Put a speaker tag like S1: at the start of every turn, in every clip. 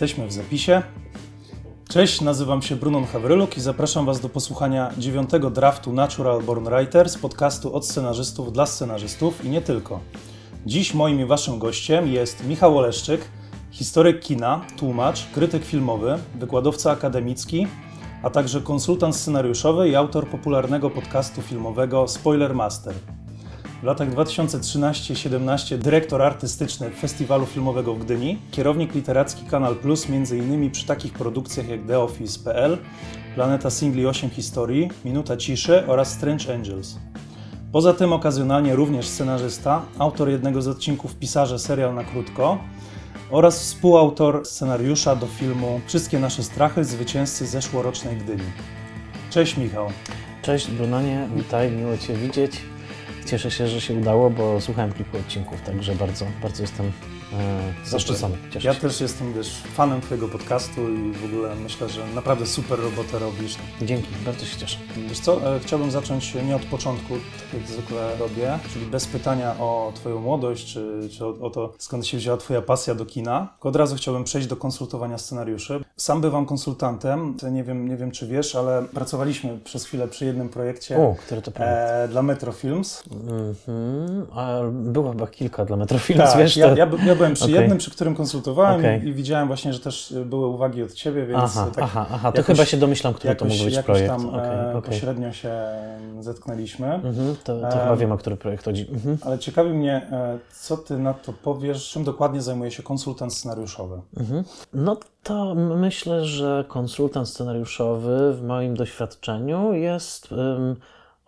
S1: Jesteśmy w zapisie. Cześć, nazywam się Brunon Hawryluk i zapraszam Was do posłuchania dziewiątego draftu Natural Born Writers, podcastu od scenarzystów dla scenarzystów i nie tylko. Dziś moim i Waszym gościem jest Michał Oleszczyk, historyk kina, tłumacz, krytyk filmowy, wykładowca akademicki, a także konsultant scenariuszowy i autor popularnego podcastu filmowego Spoiler Master. W latach 2013-17 dyrektor artystyczny Festiwalu Filmowego w Gdyni, kierownik literacki Kanal Plus m.in. przy takich produkcjach jak The Office.pl, Planeta Singli 8 Historii, Minuta Ciszy oraz Strange Angels. Poza tym okazjonalnie również scenarzysta, autor jednego z odcinków Pisarze serial na krótko oraz współautor scenariusza do filmu Wszystkie nasze strachy zwycięzcy zeszłorocznej Gdyni. Cześć Michał.
S2: Cześć Brunonie, witaj, miło Cię widzieć. Cieszę się, że się udało, bo słuchałem kilku odcinków, także bardzo, bardzo jestem zaszczycony.
S1: Cieszę ja też jestem wiesz, fanem Twojego podcastu i w ogóle myślę, że naprawdę super robotę robisz.
S2: Dzięki, bardzo się cieszę.
S1: Wiesz co, e, chciałbym zacząć nie od początku, tak jak zwykle robię, czyli bez pytania o Twoją młodość, czy, czy o, o, to, skąd się wzięła Twoja pasja do kina. Tylko od razu chciałbym przejść do konsultowania scenariuszy. Sam bywam konsultantem, nie wiem, nie wiem czy wiesz, ale pracowaliśmy przez chwilę przy jednym projekcie
S2: o, który to projekt?
S1: E, dla Metro Films.
S2: Mm-hmm. A było chyba kilka dla Metro Films,
S1: tak,
S2: wiesz?
S1: Ja, ja, ja byłem przy okay. jednym, przy którym konsultowałem
S2: okay.
S1: i, widziałem właśnie, że też były uwagi od Ciebie, więc
S2: aha,
S1: tak
S2: aha, aha. to jakoś, chyba się domyślam, który
S1: jakoś,
S2: to mógł być
S1: jakoś
S2: projekt.
S1: tam okay, okay. pośrednio się zetknęliśmy.
S2: Mm-hmm, to, to chyba wiem, o który projekt chodzi. Mm-hmm.
S1: Ale ciekawi mnie, e, co Ty na to powiesz, czym dokładnie zajmuje się konsultant scenariuszowy?
S2: Mhm. No to myślę, że konsultant scenariuszowy w moim doświadczeniu jest um,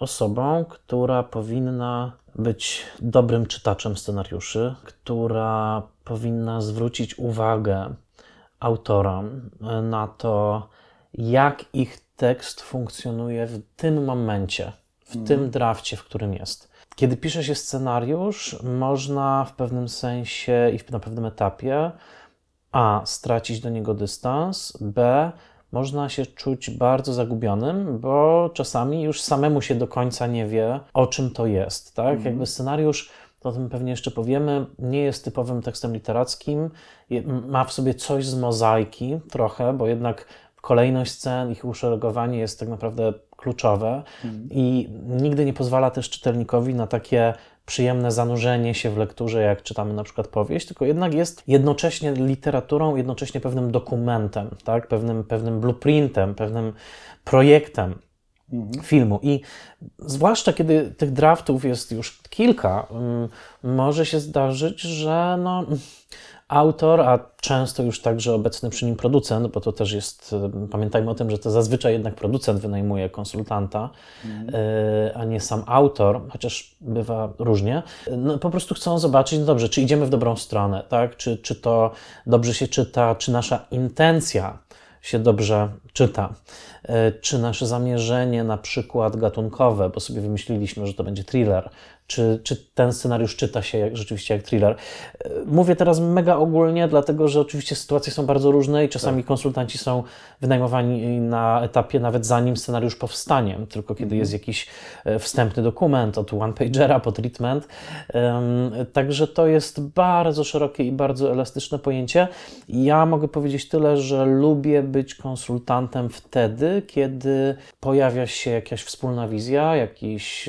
S2: osobą, która powinna być dobrym czytaczem scenariuszy, która powinna zwrócić uwagę autorom na to, jak ich tekst funkcjonuje w tym momencie, w mm. tym drafcie, w którym jest. Kiedy pisze się scenariusz, można w pewnym sensie i na pewnym etapie a. stracić do niego dystans, b. można się czuć bardzo zagubionym, bo czasami już samemu się do końca nie wie, o czym to jest. Tak? Mhm. Jakby scenariusz, to o tym pewnie jeszcze powiemy, nie jest typowym tekstem literackim, ma w sobie coś z mozaiki trochę, bo jednak kolejność scen, ich uszeregowanie jest tak naprawdę kluczowe mhm. i nigdy nie pozwala też czytelnikowi na takie przyjemne zanurzenie się w lekturze, jak czytamy na przykład powieść, tylko jednak jest jednocześnie literaturą, jednocześnie pewnym dokumentem, tak? pewnym, pewnym blueprintem, pewnym projektem mhm. filmu. I zwłaszcza kiedy tych draftów jest już kilka, um, może się zdarzyć, że no autor, a często już także obecny przy nim producent, bo to też jest, e, pamiętajmy o tym, że to zazwyczaj jednak producent wynajmuje konsultanta, mm. a nie sam autor, chociaż bywa różnie, no, po prostu chcą zobaczyć, no dobrze, czy idziemy w dobrą stronę, tak? czy, czy to dobrze się czyta, czy nasza intencja się dobrze czyta. E, czy nasze zamierzenie, na przykład gatunkowe, bo sobie wymyśliliśmy, że to będzie thriller, czy, czy ten scenariusz czyta się jak, rzeczywiście jak thriller. E, mówię teraz mega ogólnie, dlatego że oczywiście sytuacje są bardzo różne i czasami tak. konsultanci są wynajmowani na etapie nawet zanim scenariusz powstanie, tylko kiedy jest mhm. jakiś e, wstępny dokument od one-pagera po treatment. Także to jest bardzo szerokie i bardzo elastyczne pojęcie. Ja mogę powiedzieć tyle, że lubię być konsultantem wtedy, kiedy pojawia się jakaś wspólna wizja, jakiś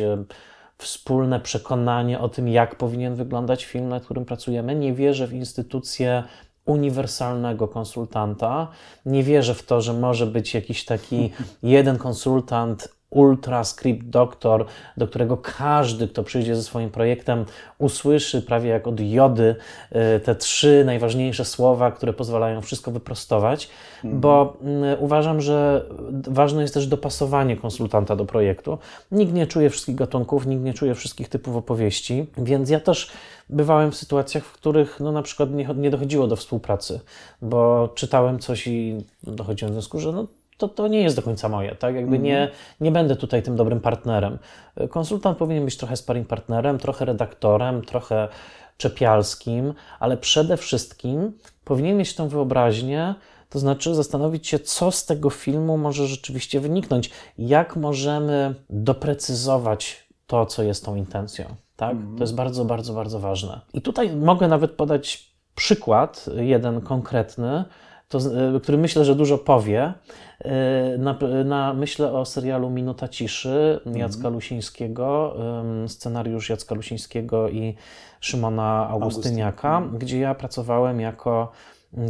S2: wspólne przekonanie o tym, jak powinien wyglądać film, nad którym pracujemy. Nie wierzę w instytucję uniwersalnego konsultanta. Nie wierzę w to, że może być jakiś taki jeden konsultant ultra script doktor, do którego każdy, kto przyjdzie ze swoim projektem, usłyszy prawie jak od jody y, te trzy najważniejsze słowa, które pozwalają wszystko wyprostować, mhm. bo mm, uważam, że ważne jest też dopasowanie konsultanta do projektu. Nikt nie czuje wszystkich gatunków, nikt nie czuje wszystkich typów opowieści, więc ja też bywałem w sytuacjach, w których no, na przykład nie, nie dochodziło do współpracy, bo czytałem coś i dochodziłem do wniosku, że no, to, to nie jest do końca moje, tak? Jakby mm. nie, nie będę tutaj tym dobrym partnerem. Konsultant powinien być trochę sparring partnerem, trochę redaktorem, trochę czepialskim, ale przede wszystkim powinien mieć tą wyobraźnię, to znaczy zastanowić się, co z tego filmu może rzeczywiście wyniknąć, jak możemy doprecyzować to, co jest tą intencją. Tak? Mm. To jest bardzo, bardzo, bardzo ważne. I tutaj mogę nawet podać przykład, jeden konkretny, to, który myślę, że dużo powie. Na, na, myślę o serialu Minuta Ciszy Jacka mhm. Lusińskiego, scenariusz Jacka Lusińskiego i Szymona Augustyniaka, Augustyn. gdzie ja pracowałem jako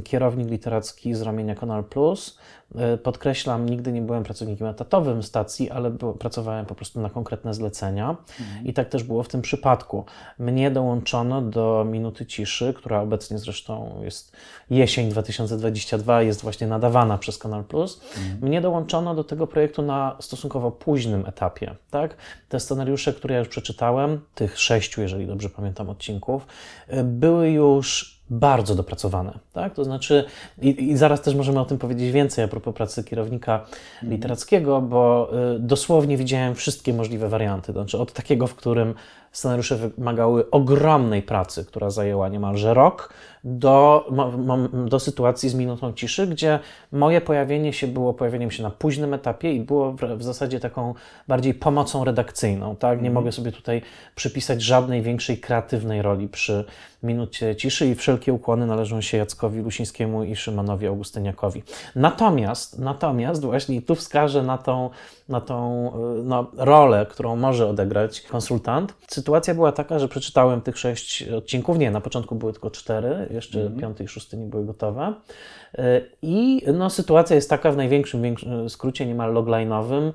S2: kierownik literacki z ramienia Kanal Plus. E, podkreślam, nigdy nie byłem pracownikiem etatowym stacji, ale pracowałem po prostu na konkretne zlecenia. Mhm. I tak też było w tym przypadku. Mnie dołączono do Minuty Ciszy, która obecnie zresztą jest jesień 2022, jest właśnie nadawana przez Kanal Plus. Mhm. Mnie dołączono do tego projektu na stosunkowo późnym etapie. Tak? Te scenariusze, które ja już przeczytałem, tych sześciu, jeżeli dobrze pamiętam, odcinków, e, były już bardzo dopracowane. Tak? To znaczy, i, i, zaraz też możemy o tym powiedzieć więcej a propos pracy kierownika mhm. literackiego, bo y, dosłownie widziałem wszystkie możliwe warianty. To znaczy, od takiego, w którym scenariusze wymagały ogromnej pracy, która zajęła niemalże rok, do, do sytuacji z minutą ciszy, gdzie moje pojawienie się było pojawieniem się na późnym etapie i było w, zasadzie taką bardziej pomocą redakcyjną. Tak? Nie mm. mogę sobie tutaj przypisać żadnej większej kreatywnej roli przy minucie ciszy i wszelkie ukłony należą się Jackowi Lusińskiemu i Szymonowi Augustyniakowi. Natomiast, natomiast właśnie tu wskażę na tą, na tą y, no, rolę, którą może odegrać konsultant. Sytuacja była taka, że przeczytałem tych sześć odcinków, nie, na początku były tylko cztery, jeszcze mm. piąty i szósty nie były gotowe. Y, I no, sytuacja jest taka w największym skrócie, niemal logline'owym,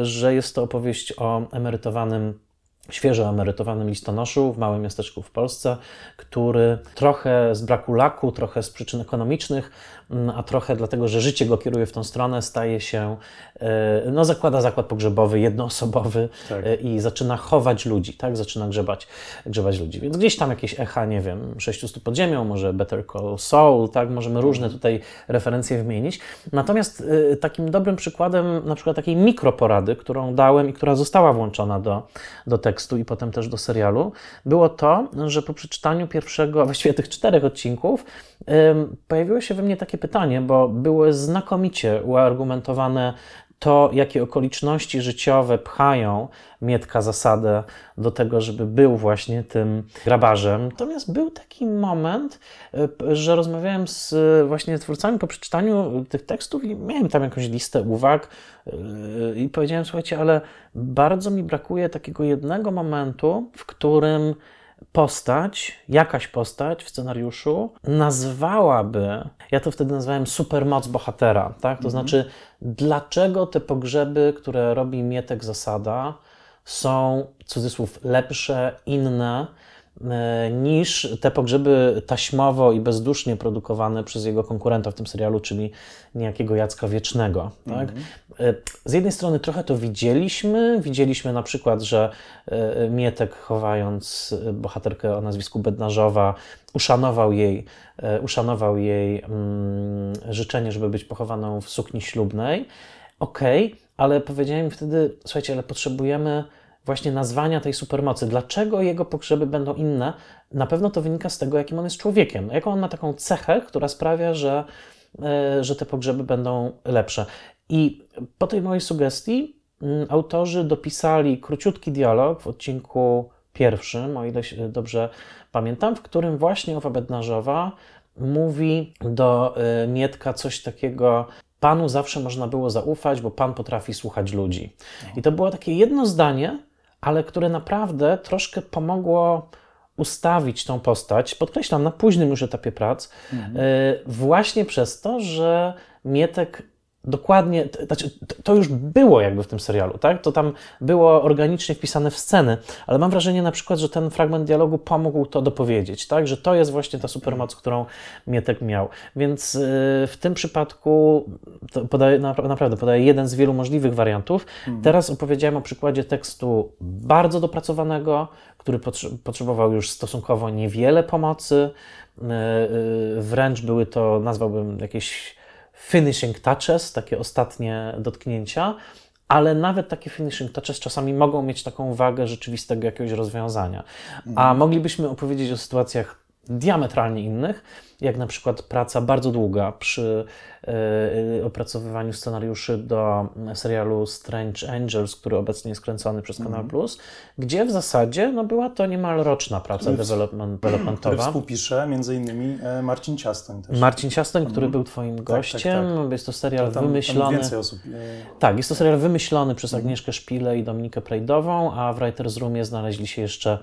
S2: y, że jest to opowieść o emerytowanym świeżo emerytowanym listonoszu w małym miasteczku w Polsce, który trochę z braku laku, trochę z przyczyn ekonomicznych Mm, a trochę dlatego, że życie go kieruje w tą stronę, staje się, e, no zakłada zakład pogrzebowy, jednoosobowy tak. E, i zaczyna chować ludzi, tak, zaczyna grzebać, grzebać ludzi. Więc gdzieś tam jakieś echa, nie wiem, 600 pod ziemią, może Better Call Saul, tak, możemy różne mhm. tutaj referencje wymienić. Natomiast e, takim dobrym przykładem na przykład takiej mikroporady, którą dałem i która została włączona do, do tekstu i potem też do serialu, było to, że po przeczytaniu pierwszego, właściwie tych czterech odcinków, pojawiło się we mnie takie pytanie, bo były znakomicie uargumentowane to, jakie okoliczności życiowe pchają Mietka Zasadę do tego, żeby był właśnie tym grabarzem. Natomiast był taki moment, e, że rozmawiałem z właśnie twórcami po przeczytaniu tych tekstów i miałem tam jakąś listę uwag e, i powiedziałem, słuchajcie, ale bardzo mi brakuje takiego jednego momentu, w którym postać, jakaś postać w scenariuszu nazwałaby, ja to wtedy nazwałem supermoc bohatera, tak? To mhm. znaczy, dlaczego te pogrzeby, które robi Mietek Zasada, są, cudzysłów, lepsze, inne niż te pogrzeby taśmowo i bezdusznie produkowane przez jego konkurenta w tym serialu, czyli niejakiego Jacka Wiecznego. Tak? Mm-hmm. Z jednej strony trochę to widzieliśmy, widzieliśmy na przykład, że e, Mietek chowając bohaterkę o nazwisku Bednarzowa, uszanował jej, uszanował jej mm, życzenie, żeby być pochowaną w sukni ślubnej. Okej, okay, ale powiedziałem wtedy, słuchajcie, ale potrzebujemy właśnie nazwania tej supermocy. Dlaczego jego pogrzeby będą inne? Na pewno to wynika z tego, jakim on jest człowiekiem. Jaką on ma taką cechę, która sprawia, że, e, że te pogrzeby będą lepsze. I po tej mojej sugestii mm, autorzy dopisali króciutki dialog w odcinku pierwszym, o ile dobrze pamiętam, w którym właśnie Owa Bednarzowa mówi do e, Mietka coś takiego, Panu zawsze można było zaufać, bo Pan potrafi słuchać ludzi. I to było takie jedno zdanie, ale które naprawdę troszkę pomogło ustawić tą postać, podkreślam, na późnym już etapie prac, mhm. Y, właśnie przez to, że Mietek dokładnie, znaczy, to już było jakby w tym serialu, tak? To tam było organicznie wpisane w sceny, ale mam wrażenie na przykład, że ten fragment dialogu pomógł to dopowiedzieć, tak? Że to jest właśnie ta supermoc, którą Mietek miał. Więc y, w tym przypadku podaję, naprawdę podaję jeden z wielu możliwych wariantów. Mhm. Teraz opowiedziałem o przykładzie tekstu bardzo dopracowanego, który potrzebował już stosunkowo niewiele pomocy. Y, y, wręcz były to, nazwałbym jakieś finishing touches, takie ostatnie dotknięcia, ale nawet takie finishing touches czasami mogą mieć taką wagę rzeczywistego jakiegoś rozwiązania. A mhm. moglibyśmy opowiedzieć o sytuacjach diametralnie innych, jak na przykład praca bardzo długa przy y, opracowywaniu scenariuszy do serialu Strange Angels, który obecnie jest kręcony przez Kanal
S1: Mhm.
S2: Plus, gdzie w zasadzie no, była to niemal roczna praca
S1: Który
S2: development,
S1: Który
S2: developmentowa.
S1: współpisze między innymi e, Marcin Ciastoń też.
S2: Marcin Ciastoń, który był Twoim gościem,
S1: tak.
S2: jest to serial
S1: tam, tam
S2: wymyślony.
S1: więcej osób. e,
S2: Tak, jest to serial wymyślony przez Agnieszkę Szpilę i Dominikę Prejdową, a w Writers Roomie znaleźli się jeszcze e,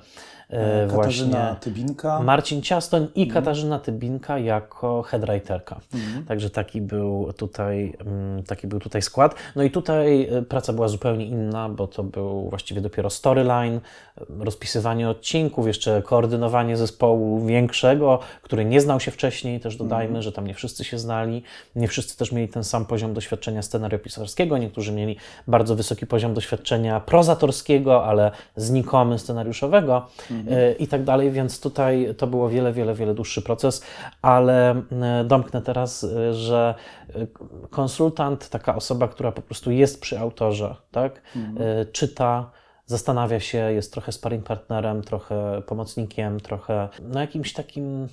S1: Katarzyna
S2: właśnie
S1: Tybinka.
S2: Marcin Ciastoń i Katarzyna Tybinka jako headwriterka.
S1: Mhm.
S2: Także taki był, tutaj, mm, taki był tutaj skład. No i tutaj e, praca była zupełnie inna, bo to był właściwie dopiero storyline, e, rozpisywanie odcinków, jeszcze koordynowanie zespołu większego, który nie znał się wcześniej, też dodajmy, że tam nie wszyscy się znali, nie wszyscy też mieli ten sam poziom doświadczenia scenariopisarskiego, niektórzy mieli bardzo wysoki poziom doświadczenia prozatorskiego, ale znikomy scenariuszowego e, i tak dalej, więc tutaj to było wiele, wiele, wiele dłuższy proces, ale e, domknę teraz, e, że konsultant, taka osoba, która po prostu jest przy autorze, tak, e, czyta, zastanawia się, jest trochę sparring partnerem, trochę pomocnikiem, trochę no jakimś takim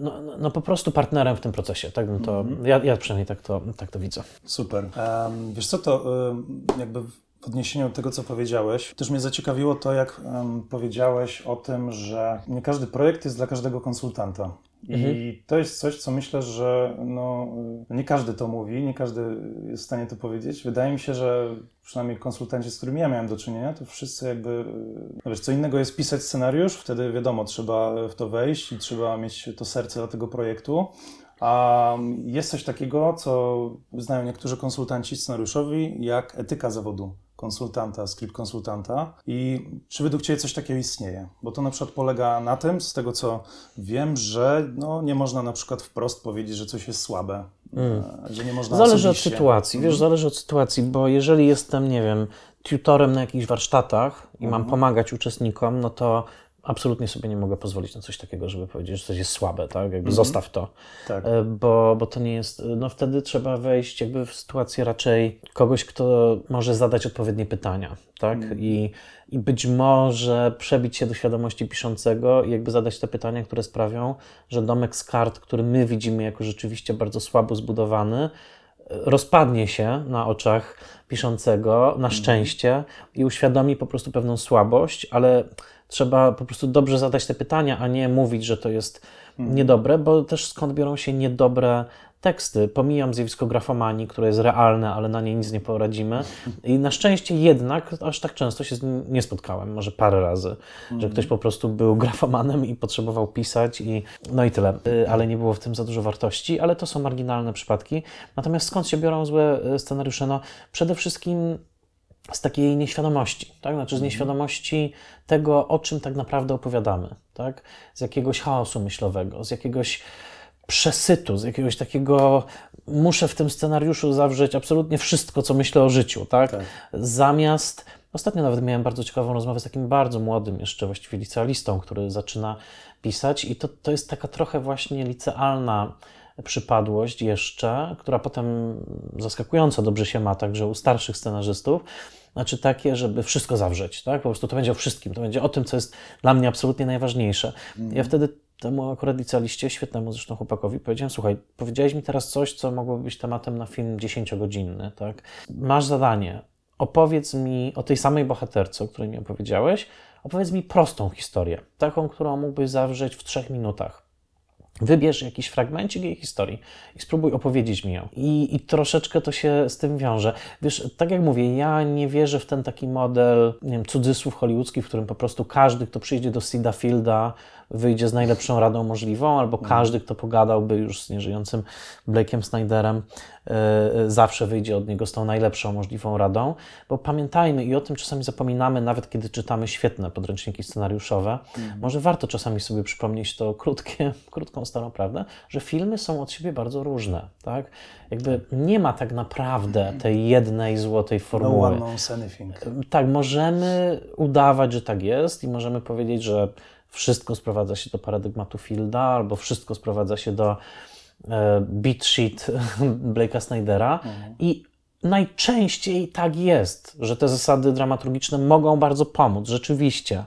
S2: no, no, no po prostu partnerem w tym procesie, tak bym to, ja, ja przynajmniej tak to, tak to widzę.
S1: Super. Em, wiesz co, to em, jakby w odniesieniu do tego, co powiedziałeś, też mnie zaciekawiło to, jak em, powiedziałeś o tym, że nie każdy projekt jest dla każdego konsultanta. I to jest coś, co myślę, że no, nie każdy to mówi, nie każdy jest w stanie to powiedzieć. Wydaje mi się, że przynajmniej konsultanci, z którymi ja miałem do czynienia, to wszyscy jakby, no wiesz, co innego jest pisać scenariusz, wtedy wiadomo, trzeba w to wejść i trzeba mieć to serce dla tego projektu. A jest coś takiego, co znają niektórzy konsultanci scenariuszowi, jak etyka zawodu konsultanta, skrypt konsultanta. I czy według Ciebie coś takiego istnieje? Bo to na przykład polega na tym, z tego co wiem, że no, nie można na przykład wprost powiedzieć, że coś jest słabe, e, że nie można
S2: Mm. Zależy od
S1: osobiście.
S2: sytuacji, wiesz, zależy od sytuacji, bo jeżeli jestem, nie wiem, tutorem na jakichś warsztatach i mam pomagać uczestnikom, no to absolutnie sobie nie mogę pozwolić na coś takiego, żeby powiedzieć, że coś jest słabe, tak? Jakby zostaw to.
S1: Tak.
S2: E, Bo, bo to nie jest, no wtedy trzeba wejść jakby w sytuację raczej kogoś, kto może zadać odpowiednie pytania, tak? I, I być może przebić się do świadomości piszącego i jakby zadać te pytania, które sprawią, że domek z kart, który my widzimy jako rzeczywiście bardzo słabo zbudowany, rozpadnie się na oczach piszącego, na szczęście i uświadomi po prostu pewną słabość, ale trzeba po prostu dobrze zadać te pytania, a nie mówić, że to jest niedobre, bo też skąd biorą się niedobre teksty. Pomijam zjawisko grafomanii, które jest realne, ale na nie nic nie poradzimy. I na szczęście jednak aż tak często się z nim nie spotkałem, może parę razy, że ktoś po prostu był grafomanem i potrzebował pisać i no i tyle. Y, Ale nie było w tym za dużo wartości, ale to są marginalne przypadki. Natomiast skąd się biorą złe y, scenariusze? No przede wszystkim z takiej nieświadomości, tak? Znaczy z nieświadomości tego, o czym tak naprawdę opowiadamy, tak? Z jakiegoś chaosu myślowego, z jakiegoś przesytu, z jakiegoś takiego muszę w tym scenariuszu zawrzeć absolutnie wszystko, co myślę o życiu, tak?
S1: Tak.
S2: Zamiast Ostatnio nawet miałem bardzo ciekawą rozmowę z takim bardzo młodym jeszcze właściwie licealistą, który zaczyna pisać i to, to jest taka trochę właśnie licealna przypadłość jeszcze, która potem zaskakująco dobrze się ma także u starszych scenarzystów, znaczy takie, żeby wszystko zawrzeć, tak? Po prostu to będzie o wszystkim, to będzie o tym, co jest dla mnie absolutnie najważniejsze. Ja wtedy temu akurat licealiście, świetnemu zresztą chłopakowi, powiedziałem, słuchaj, powiedziałeś mi teraz coś, co mogłoby być tematem na film 10-godzinny, tak? Masz zadanie, opowiedz mi o tej samej bohaterce, o której mi opowiedziałeś, opowiedz mi prostą historię, taką, którą mógłbyś zawrzeć w trzech minutach. Wybierz jakiś fragmencik jej historii i spróbuj opowiedzieć mi ją. I, I troszeczkę to się z tym wiąże. Wiesz, tak jak mówię, ja nie wierzę w ten taki model, nie wiem, cudzysłów hollywoodzki, w którym po prostu każdy, kto przyjdzie do Sida Fielda, wyjdzie z najlepszą radą możliwą, albo każdy, kto pogadałby już z nieżyjącym Blake'em Snyderem, yy, zawsze wyjdzie od niego z tą najlepszą możliwą radą. Bo pamiętajmy, i o tym czasami zapominamy, nawet kiedy czytamy świetne podręczniki scenariuszowe, może warto czasami sobie przypomnieć to krótkie, krótką starą prawdę, że filmy są od siebie bardzo różne. Tak? Jakby nie ma tak naprawdę tej jednej złotej
S1: No
S2: formuły.
S1: one knows anything.
S2: Tak, możemy udawać, że tak jest i możemy powiedzieć, że wszystko sprowadza się do paradygmatu Fielda albo wszystko sprowadza się do e, beat sheet Blake'a Snydera. I najczęściej tak jest, że te zasady dramaturgiczne mogą bardzo pomóc, rzeczywiście,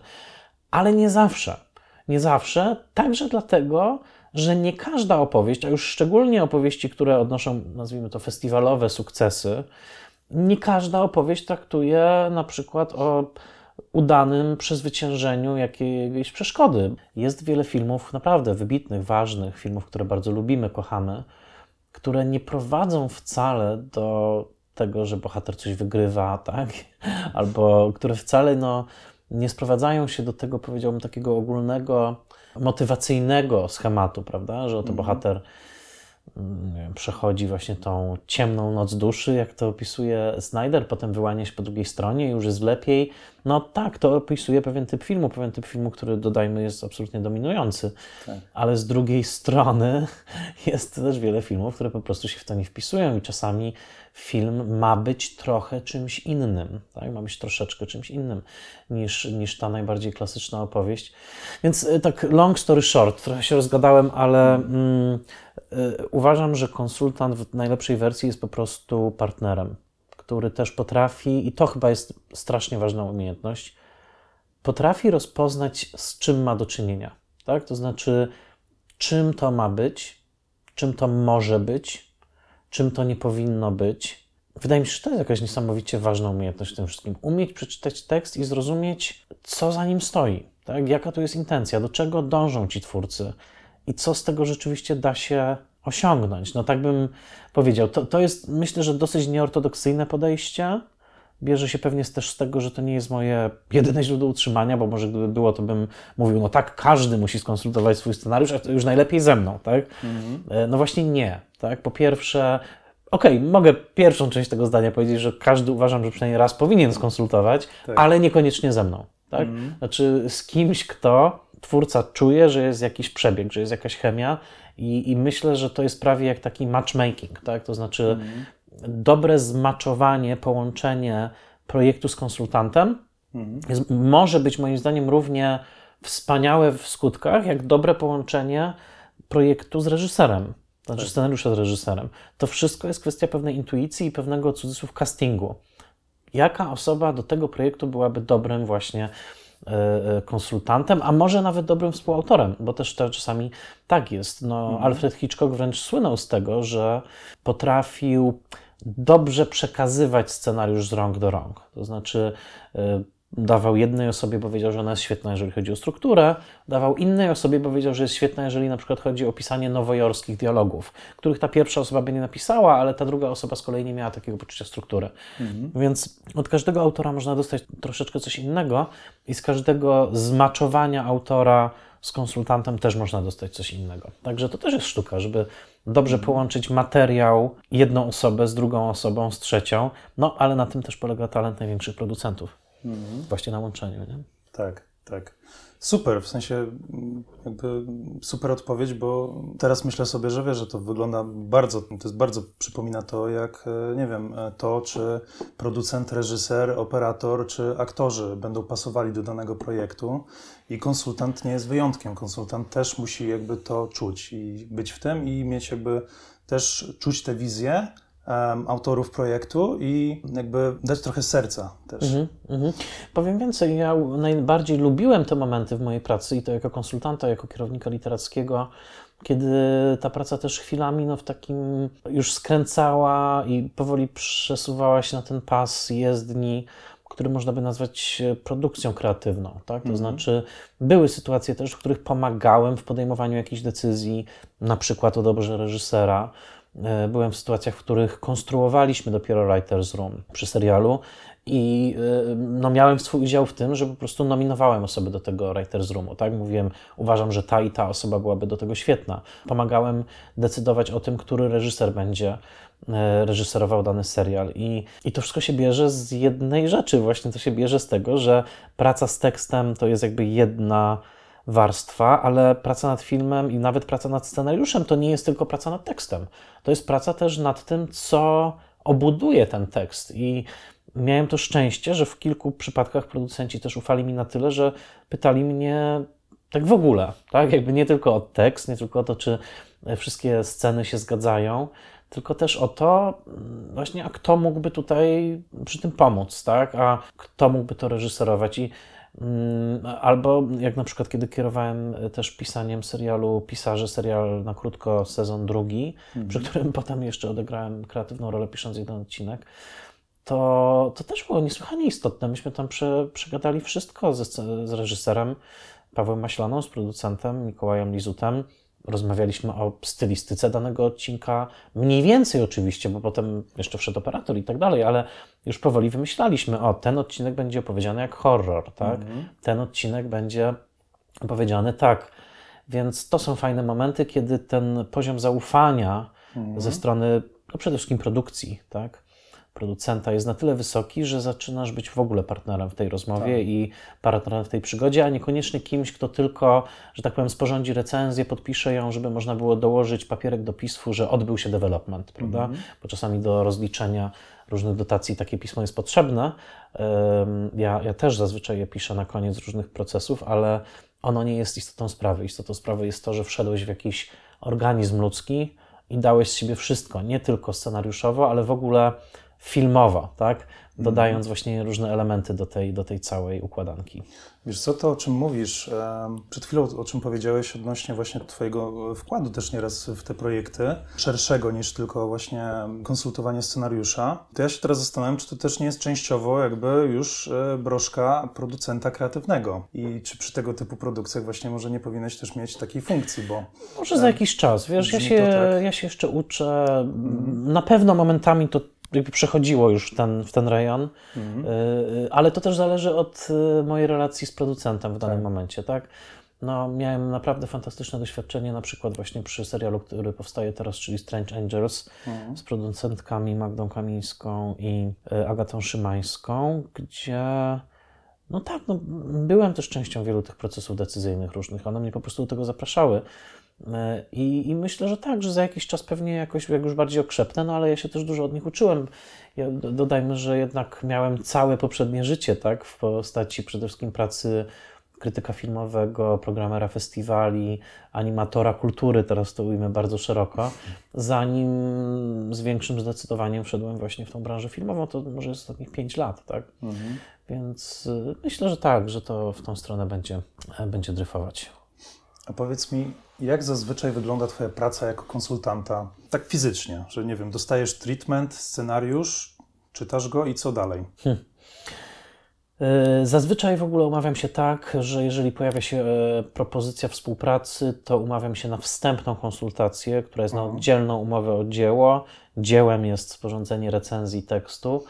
S2: ale nie zawsze. Nie zawsze, także dlatego, że nie każda opowieść, a już szczególnie opowieści, które odnoszą, nazwijmy to, festiwalowe sukcesy, nie każda opowieść traktuje na przykład o udanym przezwyciężeniu jakiejś przeszkody. Jest wiele filmów naprawdę wybitnych, ważnych, filmów, które bardzo lubimy, kochamy, które nie prowadzą wcale do tego, że bohater coś wygrywa, tak? Albo które wcale no, nie sprowadzają się do tego, powiedziałbym, takiego ogólnego, motywacyjnego schematu, prawda? Że oto mhm. bohater wiem, przechodzi właśnie tą ciemną noc duszy, jak to opisuje Snyder, potem wyłania się po drugiej stronie i już jest lepiej. No tak, to opisuje pewien typ filmu, pewien typ filmu, który dodajmy jest absolutnie dominujący. Tak. Ale z drugiej strony jest też wiele filmów, które po prostu się w to nie wpisują i czasami film ma być trochę czymś innym, tak? ma być troszeczkę czymś innym niż, niż ta najbardziej klasyczna opowieść. Więc y, tak long story short, trochę się rozgadałem, ale mm, y, uważam, że konsultant w najlepszej wersji jest po prostu partnerem, który też potrafi, i to chyba jest strasznie ważna umiejętność, potrafi rozpoznać, z czym ma do czynienia. Tak? To znaczy, czym to ma być, czym to może być, czym to nie powinno być. Wydaje mi się, że to jest jakaś niesamowicie ważna umiejętność w tym wszystkim. Umieć przeczytać tekst i zrozumieć, co za nim stoi, tak? jaka tu jest intencja, do czego dążą ci twórcy i co z tego rzeczywiście da się osiągnąć. No tak bym powiedział. To, to jest, myślę, że dosyć nieortodoksyjne podejście. Bierze się pewnie też z tego, że to nie jest moje jedyne źródło utrzymania, bo może gdyby było, to bym mówił, no tak, każdy musi skonsultować swój scenariusz, a to już najlepiej ze mną, tak? Mhm. No właśnie nie. Tak? Po pierwsze, okej, okay, mogę pierwszą część tego zdania powiedzieć, że każdy uważam, że przynajmniej raz powinien skonsultować, tak. ale niekoniecznie ze mną. Tak? Mm. Znaczy z kimś, kto twórca czuje, że jest jakiś przebieg, że jest jakaś chemia i, i myślę, że to jest prawie jak taki matchmaking, tak? To znaczy mm. Dobre zmaczowanie, połączenie projektu z konsultantem mm. jest, może być moim zdaniem równie wspaniałe w skutkach, jak dobre połączenie projektu z reżyserem znaczy tak. scenariusza z reżyserem. To wszystko jest kwestia pewnej intuicji i pewnego cudzysłów castingu. Jaka osoba do tego projektu byłaby dobrym właśnie e, e, konsultantem, a może nawet dobrym współautorem, bo też to czasami tak jest. No, mhm. Alfred Hitchcock wręcz słynął z tego, że potrafił dobrze przekazywać scenariusz z rąk do rąk. To znaczy, e, dawał jednej osobie, bo wiedział, że ona jest świetna, jeżeli chodzi o strukturę, dawał innej osobie, bo wiedział, że jest świetna, jeżeli na przykład chodzi o pisanie nowojorskich dialogów, których ta pierwsza osoba by nie napisała, ale ta druga osoba z kolei nie miała takiego poczucia struktury. Mhm. Więc od każdego autora można dostać troszeczkę coś innego i z każdego zmaczowania autora z konsultantem też można dostać coś innego. Także to też jest sztuka, żeby dobrze połączyć materiał, jedną osobę z drugą osobą, z trzecią, no ale na tym też polega talent największych producentów mhm. właśnie na łączeniu. Nie?
S1: Tak, tak. Super, w sensie jakby super odpowiedź, bo teraz myślę sobie, że wiesz, że to wygląda bardzo, to jest bardzo, przypomina to jak, e, nie wiem, e, to czy producent, reżyser, operator, czy aktorzy będą pasowali do danego projektu i konsultant nie jest wyjątkiem. Konsultant też musi jakby to czuć i być w tym i mieć jakby też czuć tę wizję, autorów projektu i jakby dać trochę serca też. Mm -hmm.
S2: Powiem więcej, ja najbardziej lubiłem te momenty w mojej pracy i to jako konsultanta, jako kierownika literackiego, kiedy ta praca też chwilami no, w takim już skręcała i powoli przesuwała się na ten pas jezdni, który można by nazwać produkcją kreatywną. Tak? To mm -hmm. znaczy, były sytuacje też, w których pomagałem w podejmowaniu jakichś decyzji, na przykład o dobrze reżysera, E, byłem w sytuacjach, w których konstruowaliśmy dopiero Writer's Room przy serialu i e, no, miałem swój udział w tym, że po prostu nominowałem osoby do tego Writer's Roomu. Tak? Mówiłem, uważam, że ta i ta osoba byłaby do tego świetna. Pomagałem decydować o tym, który reżyser będzie e, reżyserował dany serial. I, I to wszystko się bierze z jednej rzeczy, właśnie to się bierze z tego, że praca z tekstem to jest jakby jedna warstwa, ale praca nad filmem i nawet praca nad scenariuszem to nie jest tylko praca nad tekstem. To jest praca też nad tym, co obuduje ten tekst. I miałem to szczęście, że w kilku przypadkach producenci też ufali mi na tyle, że pytali mnie tak w ogóle, tak? Jakby nie tylko o tekst, nie tylko o to, czy wszystkie sceny się zgadzają, tylko też o to właśnie, a kto mógłby tutaj przy tym pomóc, tak? A kto mógłby to reżyserować. I Mm, Albo jak na przykład, kiedy kierowałem też pisaniem serialu Pisarze, serial na krótko, sezon drugi, przy którym potem jeszcze odegrałem kreatywną rolę pisząc jeden odcinek, to, to też było niesłychanie istotne. Myśmy tam prze, przegadali wszystko ze, z reżyserem Pawłem Maślaną, z producentem Mikołajem Lizutem. Rozmawialiśmy o stylistyce danego odcinka, mniej więcej oczywiście, bo potem jeszcze wszedł operator i tak dalej, ale już powoli wymyślaliśmy, o, ten odcinek będzie opowiedziany jak horror, tak? Ten odcinek będzie opowiedziany tak. Więc to są fajne momenty, kiedy ten poziom zaufania ze strony no przede wszystkim produkcji, tak? Producenta jest na tyle wysoki, że zaczynasz być w ogóle partnerem w tej rozmowie i partnerem w tej przygodzie, a niekoniecznie kimś, kto tylko, że tak powiem, sporządzi recenzję, podpisze ją, żeby można było dołożyć papierek do pismu, że odbył się development, prawda? Bo czasami do rozliczenia różnych dotacji takie pismo jest potrzebne. Ja, ja też zazwyczaj je piszę na koniec różnych procesów, ale ono nie jest istotą sprawy. Istotą sprawy jest to, że wszedłeś w jakiś organizm ludzki i dałeś z siebie wszystko, nie tylko scenariuszowo, ale w ogóle filmowo, tak? Dodając właśnie różne elementy do tej, do tej całej układanki.
S1: Wiesz co, to o czym mówisz, przed chwilą o czym powiedziałeś odnośnie właśnie Twojego wkładu też nieraz w te projekty, szerszego niż tylko właśnie konsultowanie scenariusza, to ja się teraz zastanawiam, czy to też nie jest częściowo jakby już e, broszka producenta kreatywnego i czy przy tego typu produkcjach właśnie może nie powinieneś też mieć takiej funkcji, bo
S2: Może za jakiś czas, wiesz, ja się,
S1: tak.
S2: ja się jeszcze uczę. Na pewno momentami to jakby przechodziło już ten, w ten rejon, y, y, ale to też zależy od y, mojej relacji z producentem w danym momencie, tak? No, miałem naprawdę fantastyczne doświadczenie, na przykład właśnie przy serialu, który powstaje teraz, czyli Strange Angels, z producentkami Magdą Kamińską i Agatą Szymańską, gdzie no tak, no, byłem też częścią wielu tych procesów decyzyjnych różnych. One mnie po prostu do tego zapraszały. E, I, I myślę, że tak, że za jakiś czas pewnie jakoś jak już bardziej okrzepnę, no ale ja się też dużo od nich uczyłem. Ja, do- dodajmy, że jednak miałem całe poprzednie życie, tak, w postaci przede wszystkim pracy krytyka filmowego, programera festiwali, animatora kultury, teraz to ujmę bardzo szeroko, zanim z większym zdecydowaniem wszedłem właśnie w tą branżę filmową, to może jest ostatnich 5 lat, tak? Więc y, myślę, że tak, że to w tą stronę będzie, będzie dryfować.
S1: A powiedz mi, jak zazwyczaj wygląda Twoja praca jako konsultanta, tak fizycznie, że nie wiem, dostajesz treatment, scenariusz, czytasz go i co dalej?
S2: E, Zazwyczaj w ogóle umawiam się tak, że jeżeli pojawia się e, propozycja współpracy, to umawiam się na wstępną konsultację, która jest na oddzielną umowę o dzieło. Dziełem jest sporządzenie recenzji tekstu,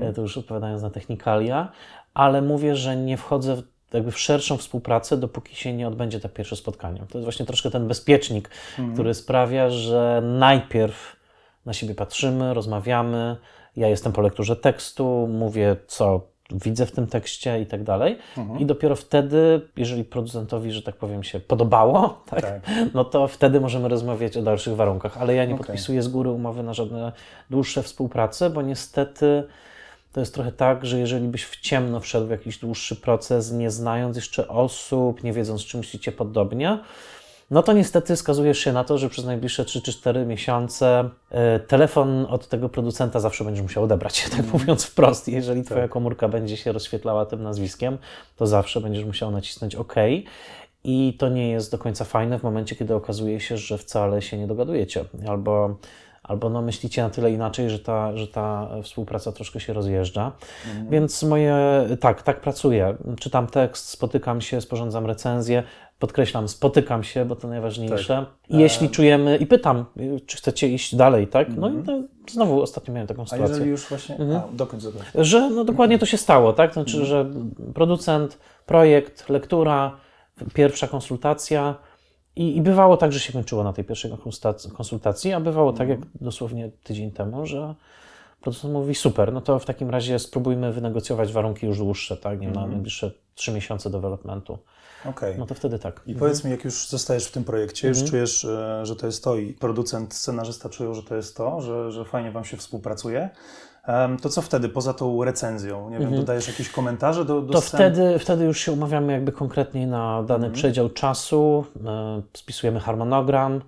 S2: e, to już odpowiadając na technikalia, ale mówię, że nie wchodzę jakby w szerszą współpracę, dopóki się nie odbędzie to pierwsze spotkanie. To jest właśnie troszkę ten bezpiecznik, który sprawia, że najpierw na siebie patrzymy, rozmawiamy. Ja jestem po lekturze tekstu, mówię, co widzę w tym tekście i tak dalej. I dopiero wtedy, jeżeli producentowi, że tak powiem, się podobało, tak,
S1: Tak.
S2: no to wtedy możemy rozmawiać o dalszych warunkach. Ale ja nie
S1: Okej.
S2: podpisuję z góry umowy na żadne dłuższe współprace, bo niestety to jest trochę tak, że jeżeli byś w ciemno wszedł w jakiś dłuższy proces, nie znając jeszcze osób, nie wiedząc, czym się podobnia, no to niestety skazujesz się na to, że przez najbliższe 3 czy 4 miesiące e, telefon od tego producenta zawsze będziesz musiał odebrać, tak mówiąc wprost. Jeżeli Twoja komórka będzie się rozświetlała tym nazwiskiem, to zawsze będziesz musiał nacisnąć OK. I to nie jest do końca fajne w momencie, kiedy okazuje się, że wcale się nie dogadujecie. Albo, albo no myślicie na tyle inaczej, że ta, że ta współpraca troszkę się rozjeżdża. Więc moje, tak, tak pracuję. Czytam tekst, spotykam się, sporządzam recenzję. Podkreślam, spotykam się, bo to najważniejsze. I jeśli czujemy, i pytam, y, czy chcecie iść dalej, tak? No i to, znowu ostatnio miałem taką
S1: A
S2: sytuację
S1: jeżeli już właśnie... A, dokończ, dokończ.
S2: że no dokładnie to się stało, tak? Znaczy, że producent, projekt, lektura, pierwsza konsultacja i, i bywało tak, że się kończyło na tej pierwszej konsultacji, a bywało tak jak dosłownie tydzień temu, że producent mówi super, no to w takim razie spróbujmy wynegocjować warunki już dłuższe, tak? Nie wiem, na najbliższe trzy miesiące developmentu.
S1: Okej.
S2: No to wtedy tak.
S1: I powiedz mi, jak już zostajesz w tym projekcie, już czujesz, e, że to jest to i producent, scenarzysta czują, że to jest to, że, że fajnie wam się współpracuje, to co wtedy, poza tą recenzją? Nie wiem, dodajesz jakieś komentarze do, do
S2: To
S1: scen?
S2: wtedy, wtedy już się umawiamy jakby konkretniej na dany przedział czasu, e, spisujemy harmonogram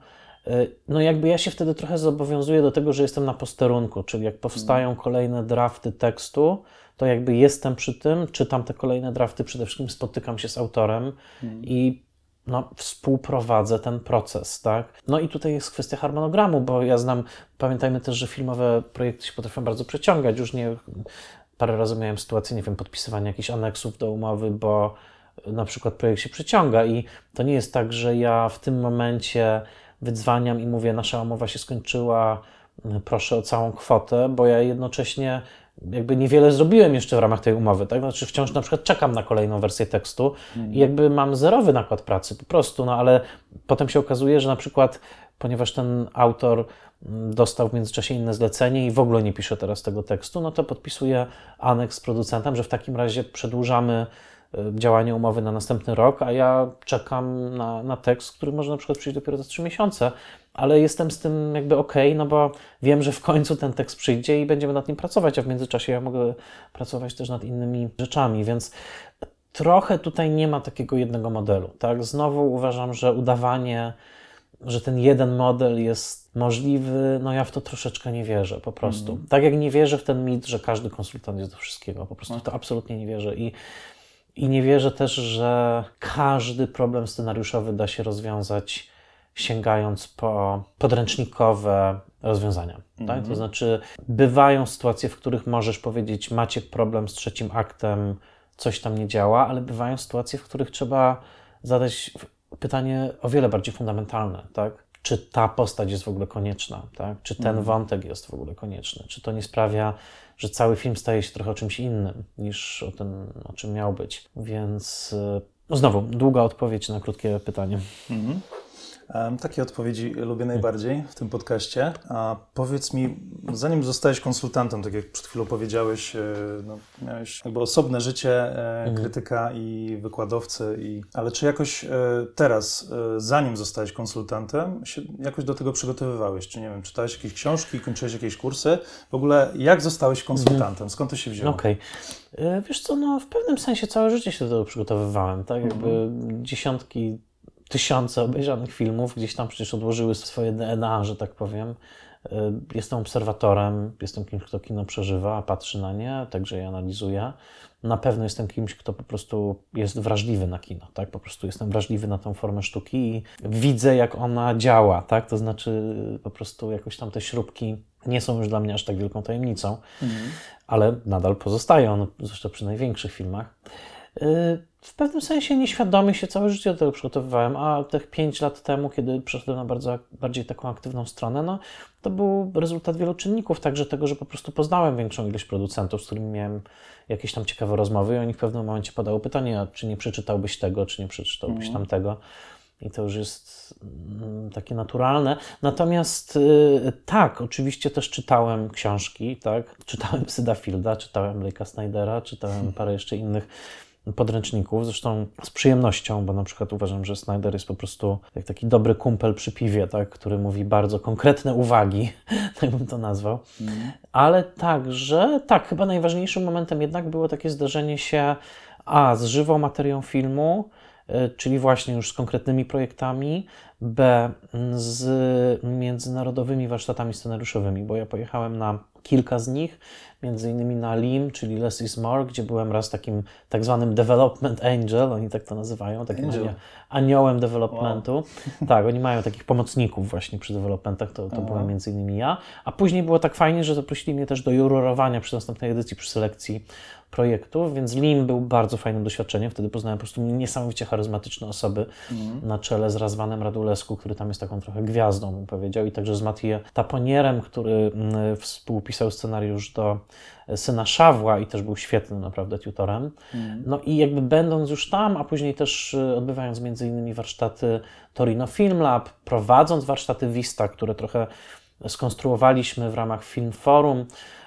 S2: no jakby ja się wtedy trochę zobowiązuję do tego, że jestem na posterunku, czyli jak powstają mm. kolejne drafty tekstu, to jakby jestem przy tym, czytam te kolejne drafty, przede wszystkim spotykam się z autorem mm. i no, współprowadzę ten proces, tak? No i tutaj jest kwestia harmonogramu, bo ja znam, pamiętajmy też, że filmowe projekty się potrafią bardzo przeciągać, już nie, parę razy miałem sytuację, nie wiem, podpisywania jakichś aneksów do umowy, bo na przykład projekt się przeciąga i to nie jest tak, że ja w tym momencie wydzwaniam i mówię, nasza umowa się skończyła, proszę o całą kwotę, bo ja jednocześnie jakby niewiele zrobiłem jeszcze w ramach tej umowy, tak? Znaczy wciąż na przykład czekam na kolejną wersję tekstu i jakby mam zerowy nakład pracy po prostu, no ale potem się okazuje, że na przykład ponieważ ten autor mm, dostał w międzyczasie inne zlecenie i w ogóle nie pisze teraz tego tekstu, no to podpisuje aneks z producentem, że w takim razie przedłużamy Y, działanie umowy na następny rok, a ja czekam na, na tekst, który może na przykład przyjść dopiero za trzy miesiące, ale jestem z tym jakby ok, no bo wiem, że w końcu ten tekst przyjdzie i będziemy nad nim pracować, a w międzyczasie ja mogę pracować też nad innymi rzeczami, więc trochę tutaj nie ma takiego jednego modelu, tak? Znowu uważam, że udawanie, że ten jeden model jest możliwy, no ja w to troszeczkę nie wierzę po prostu. Mm. Tak jak nie wierzę w ten mit, że każdy konsultant jest do wszystkiego, po prostu okay. to absolutnie nie wierzę i i nie wierzę też, że każdy problem scenariuszowy da się rozwiązać sięgając po podręcznikowe rozwiązania. Tak? To mhm. znaczy, bywają sytuacje, w których możesz powiedzieć, macie problem z trzecim aktem, coś tam nie działa, ale bywają sytuacje, w których trzeba zadać pytanie o wiele bardziej fundamentalne. Tak? Czy ta postać jest w ogóle konieczna? Tak? Czy ten mhm. wątek jest w ogóle konieczny? Czy to nie sprawia, że cały film staje się trochę o czymś innym niż o tym, o czym miał być. Więc no znowu, długa odpowiedź na krótkie pytanie. Mhm.
S1: Takie odpowiedzi lubię najbardziej w tym podcaście. A powiedz mi, zanim zostałeś konsultantem, tak jak przed chwilą powiedziałeś, e, no, miałeś jakby osobne życie e, mhm. krytyka i wykładowcy, i... ale czy jakoś e, teraz, zanim zostałeś konsultantem, się jakoś do tego przygotowywałeś? Czy nie wiem, czytałeś jakieś książki, kończyłeś jakieś kursy? W ogóle jak zostałeś konsultantem? Skąd to się wzięło?
S2: Okej. Okay. Wiesz co, no w pewnym sensie całe życie się do tego przygotowywałem, tak? Jakby mhm. dziesiątki tysiące obejrzanych filmów, gdzieś tam przecież odłożyły swoje DNA, że tak powiem. Y, jestem obserwatorem, jestem kimś, kto kino przeżywa, patrzy na nie, także je analizuje. Na pewno jestem kimś, kto po prostu jest wrażliwy na kino, tak? Po prostu jestem wrażliwy na tą formę sztuki i widzę, jak ona działa, tak? To znaczy po prostu jakoś tam te śrubki nie są już dla mnie aż tak wielką tajemnicą, mhm. ale nadal pozostają, zwłaszcza przy największych filmach. Y, w pewnym sensie nieświadomie się całe życie do tego przygotowywałem, a tych 5 lat temu, kiedy przeszedłem na bardzo, bardziej taką aktywną stronę, no, to był rezultat wielu czynników, także tego, że po prostu poznałem większą ilość producentów, z którymi miałem jakieś tam ciekawe rozmowy i oni w pewnym momencie padało pytanie, czy nie przeczytałbyś tego, czy nie przeczytałbyś mm. tamtego. I to już jest mm, takie naturalne. Natomiast y, tak, oczywiście też czytałem książki, tak? Czytałem Syda Fielda, czytałem Blake'a Snydera, czytałem parę jeszcze innych podręczników, zresztą z przyjemnością, bo na przykład uważam, że Snyder jest po prostu jak taki dobry kumpel przy piwie, tak, który mówi bardzo konkretne uwagi, tak bym to nazwał. Mm. Ale także, tak, chyba najważniejszym momentem jednak było takie zdarzenie się a z żywą materią filmu, y, czyli właśnie już z konkretnymi projektami, B z międzynarodowymi warsztatami scenariuszowymi, bo ja pojechałem na kilka z nich, między innymi na LIM, czyli Less is More, gdzie byłem raz takim tak zwanym development angel, oni tak to nazywają, takim angel. aniołem developmentu. Wow. Tak, oni mają takich pomocników właśnie przy developmentach, to, to byłem między innymi ja. A później było tak fajnie, że zaprosili mnie też do jurorowania przy następnej edycji, przy selekcji projektów, więc LIM był bardzo fajnym doświadczeniem. Wtedy poznałem po prostu niesamowicie charyzmatyczne osoby mm. na czele z Razwanem Radulesku, który tam jest taką trochę gwiazdą, bym powiedział, i także z Matije Taponierem, który mm, współpisał scenariusz do syna Szawła i też był świetnym naprawdę tutorem. Mm. No i jakby będąc już tam, a później też y, odbywając między innymi warsztaty Torino Film Lab, prowadząc warsztaty Vista, które trochę skonstruowaliśmy w ramach Film Forum, E,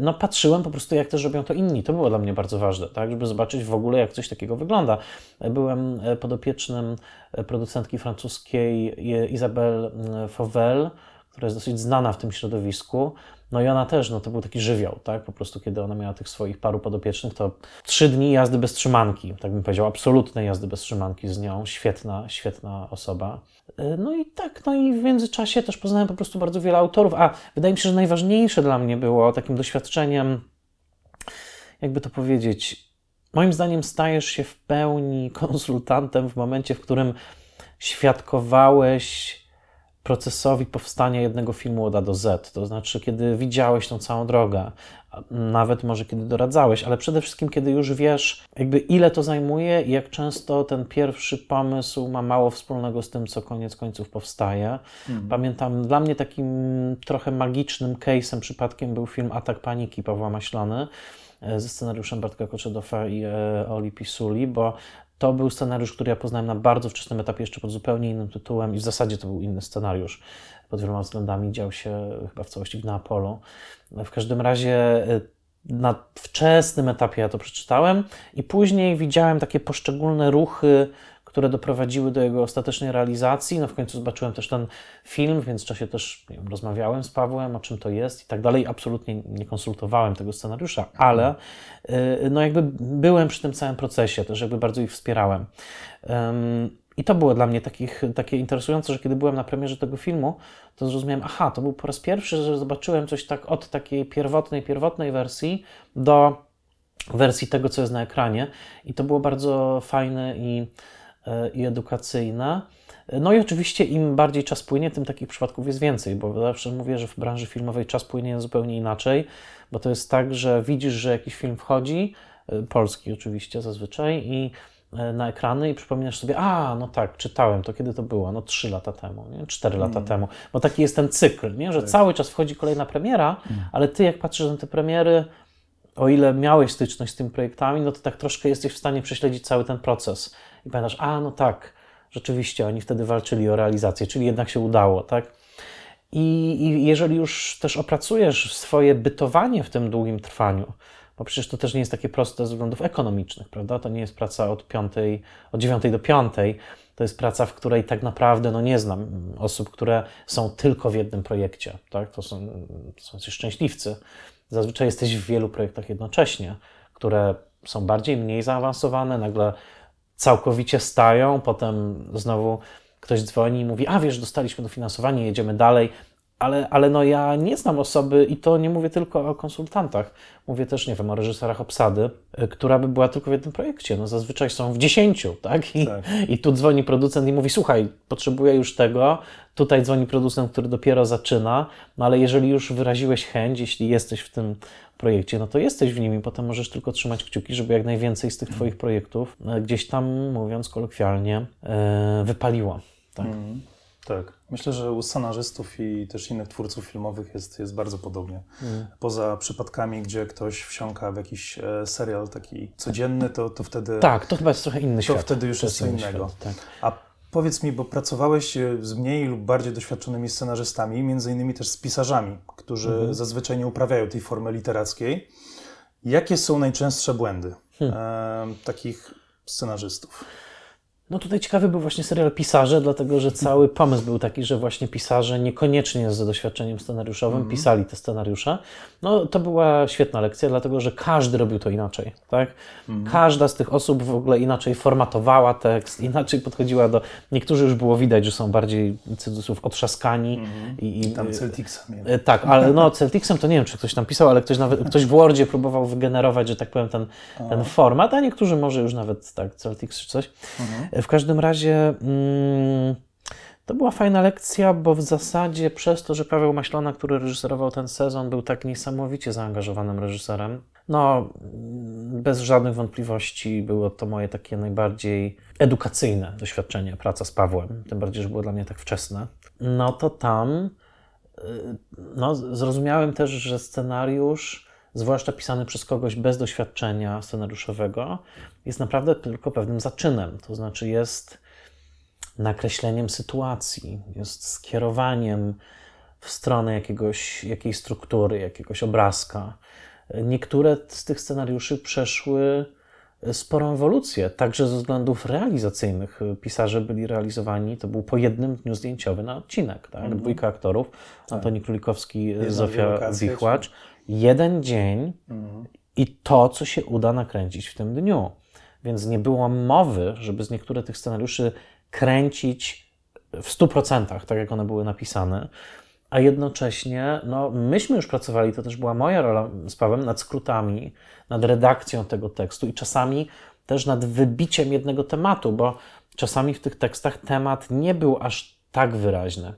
S2: no patrzyłem po prostu, jak też robią to inni. To było dla mnie bardzo ważne, tak, żeby zobaczyć w ogóle, jak coś takiego wygląda. Byłem e, podopiecznym e, producentki francuskiej Isabelle Fauvel, która jest dosyć znana w tym środowisku. No i ona też, no to był taki żywioł, tak? Po prostu kiedy ona miała tych swoich paru podopiecznych, to trzy dni jazdy bez trzymanki, tak bym powiedział, absolutnej jazdy bez trzymanki z nią. Świetna, świetna osoba. Y, no i tak, no i w międzyczasie też poznałem po prostu bardzo wiele autorów, a wydaje mi się, że najważniejsze dla mnie było takim doświadczeniem, jakby to powiedzieć, moim zdaniem stajesz się w pełni konsultantem w momencie, w którym świadkowałeś procesowi powstania jednego filmu od A do Z. To znaczy, kiedy widziałeś tą całą drogę, nawet może kiedy doradzałeś, ale przede wszystkim, kiedy już wiesz, jakby ile to zajmuje i jak często ten pierwszy pomysł ma mało wspólnego z tym, co koniec końców powstaje. Mhm. Pamiętam, dla mnie takim trochę magicznym case'em, przypadkiem był film Atak Paniki Pawła Maślany e, ze scenariuszem Bartka Koczedowa i e, Oli Pisuli, bo to był scenariusz, który ja poznałem na bardzo wczesnym etapie, jeszcze pod zupełnie innym tytułem i w zasadzie to był inny scenariusz. Pod wieloma względami dział się chyba w całości w Neapolu. W każdym razie y, na wczesnym etapie ja to przeczytałem i później widziałem takie poszczególne ruchy które doprowadziły do jego ostatecznej realizacji. No w końcu zobaczyłem też ten film, w międzyczasie też wiem, rozmawiałem z Pawłem, o czym to jest i tak dalej. Absolutnie nie konsultowałem tego scenariusza, ale y, no jakby byłem przy tym całym procesie, też jakby bardzo ich wspierałem. I to było dla mnie takich, takie interesujące, że kiedy byłem na premierze tego filmu, to zrozumiałem, aha, to był po raz pierwszy, że zobaczyłem coś tak od takiej pierwotnej, pierwotnej wersji do wersji tego, co jest na ekranie. I to było bardzo fajne i i edukacyjna. No i oczywiście im bardziej czas płynie, tym takich przypadków jest więcej, bo zawsze mówię, że w branży filmowej czas płynie zupełnie inaczej, bo to jest tak, że widzisz, że jakiś film wchodzi, e, polski oczywiście zazwyczaj, i e, na ekrany i przypominasz sobie, a no tak, czytałem to, kiedy to było? No trzy lata temu, nie? cztery lata mm. temu, bo taki jest ten cykl, nie? że tak. cały czas wchodzi kolejna premiera, mm. ale ty jak patrzysz na te premiery, o ile miałeś styczność z tymi projektami, no to tak troszkę jesteś w stanie prześledzić cały ten proces i pamiętasz, a no tak, rzeczywiście oni wtedy walczyli o realizację, czyli jednak się udało, tak? I, I, jeżeli już też opracujesz swoje bytowanie w tym długim trwaniu, bo przecież to też nie jest takie proste ze względów ekonomicznych, prawda? To nie jest praca od, piątej, od 9 do 5, to jest praca, w której tak naprawdę no nie znam osób, które są tylko w jednym projekcie, tak? To są, to są szczęśliwcy. Zazwyczaj jesteś w wielu projektach jednocześnie, które są bardziej, mniej zaawansowane, nagle całkowicie stają, potem znowu ktoś dzwoni i mówi, a wiesz, dostaliśmy dofinansowanie, jedziemy dalej, ale, ale no ja nie znam osoby i to nie mówię tylko o konsultantach, mówię też, nie wiem, o reżyserach obsady, y, która by była tylko w jednym projekcie. No zazwyczaj są w dziesięciu, tak? I, tak. I tu dzwoni producent i mówi, słuchaj, potrzebuję już tego, tutaj dzwoni producent, który dopiero zaczyna, no ale jeżeli już wyraziłeś chęć, jeśli jesteś w tym projekcie, no to jesteś w nim i potem możesz tylko trzymać kciuki, żeby jak najwięcej z tych mhm. Twoich projektów e, gdzieś tam, mówiąc kolokwialnie, e, wypaliło. Tak. Mm,
S1: tak. Myślę, że u scenarzystów i też innych twórców filmowych jest, jest bardzo podobnie. Mm. Poza przypadkami, gdzie ktoś wsiąka w jakiś e, serial taki codzienny, to, to wtedy.
S2: Tak, to chyba jest trochę inny to świat.
S1: To wtedy już jest co innego. Świat, tak. A Powiedz mi, bo pracowałeś z mniej lub bardziej doświadczonymi scenarzystami, między innymi też z pisarzami, którzy mhm. zazwyczaj nie uprawiają tej formy literackiej. Jakie są najczęstsze błędy hmm. e, takich scenarzystów?
S2: No tutaj ciekawy był właśnie serial Pisarze, dlatego że cały pomysł był taki, że właśnie pisarze niekoniecznie z doświadczeniem scenariuszowym mm -hmm. pisali te scenariusze. No to była świetna lekcja, dlatego że każdy robił to inaczej, tak? Mm -hmm. Każda z tych osób w ogóle inaczej formatowała tekst, inaczej podchodziła do... Niektórzy już było widać, że są bardziej, cudzysłów, otrzaskani. Mm -hmm.
S1: i, i, tam Celticsem.
S2: E, tak, ale no Celticsem to nie wiem, czy ktoś tam pisał, ale ktoś nawet, ktoś w Wordzie próbował wygenerować, że tak powiem, ten, ten format, a niektórzy może już nawet tak, Celtics czy coś. W każdym razie mm, to była fajna lekcja, bo w zasadzie przez to, że Paweł Maślona, który reżyserował ten sezon, był tak niesamowicie zaangażowanym reżyserem, no bez żadnych wątpliwości było to moje takie najbardziej edukacyjne doświadczenie, praca z Pawłem, tym bardziej, że było dla mnie tak wczesne. No to tam y, no, zrozumiałem też, że scenariusz zwłaszcza pisany przez kogoś bez doświadczenia scenariuszowego, jest naprawdę tylko pewnym zaczynem. To znaczy jest nakreśleniem sytuacji, jest skierowaniem w stronę jakiegoś, jakiejś struktury, jakiegoś obrazka. Niektóre z tych scenariuszy przeszły sporą ewolucję, także ze względów realizacyjnych. Pisarze byli realizowani, to był po jednym dniu zdjęciowy na odcinek, tak?
S1: Mhm.
S2: Dwójka aktorów, Antoni Królikowski, Zofia
S1: lokacja,
S2: Wichłacz. Jeden dzień
S1: Mhm.
S2: i to, co się uda nakręcić w tym dniu. Więc nie było mowy, żeby z niektórych tych scenariuszy kręcić w 100%, tak jak one były napisane. A jednocześnie, no, myśmy już pracowali, to też była moja rola z Pawłem, nad skrótami, nad redakcją tego tekstu i czasami też nad wybiciem jednego tematu, bo czasami w tych tekstach temat nie był aż tak wyraźny.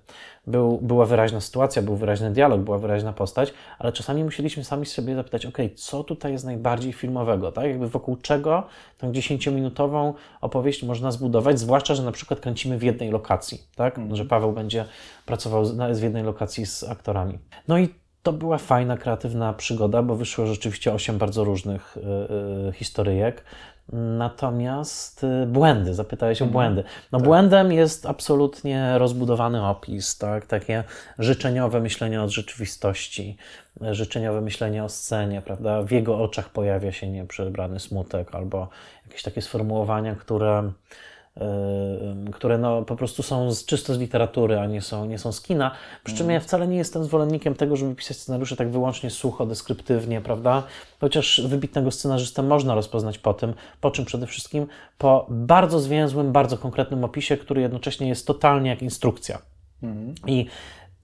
S2: Był, była wyraźna sytuacja, był wyraźny dialog, była wyraźna postać, ale czasami musieliśmy sami sobie zapytać, ok, co tutaj jest najbardziej filmowego, tak? Jakby wokół czego tą dziesięciominutową opowieść można zbudować, zwłaszcza, że na przykład kręcimy w jednej lokacji, tak? Że Paweł będzie pracował z- w jednej lokacji z aktorami. No i to była fajna, kreatywna przygoda, bo wyszło rzeczywiście osiem bardzo różnych y, y, historyjek. Natomiast y, błędy, zapytałeś o błędy. No błędem jest absolutnie rozbudowany opis, tak? takie życzeniowe myślenie od rzeczywistości, życzeniowe myślenie o scenie, prawda? W jego oczach pojawia się nieprzebrany smutek albo jakieś takie sformułowania, które które no, po prostu są z, czysto z literatury, a nie są, nie są z kina. Przy czym ja wcale nie jestem zwolennikiem tego, żeby pisać scenariusze tak wyłącznie sucho, deskryptywnie, prawda? Chociaż wybitnego scenarzystę można rozpoznać po tym, po czym przede wszystkim po bardzo zwięzłym, bardzo konkretnym opisie, który jednocześnie jest totalnie jak instrukcja. I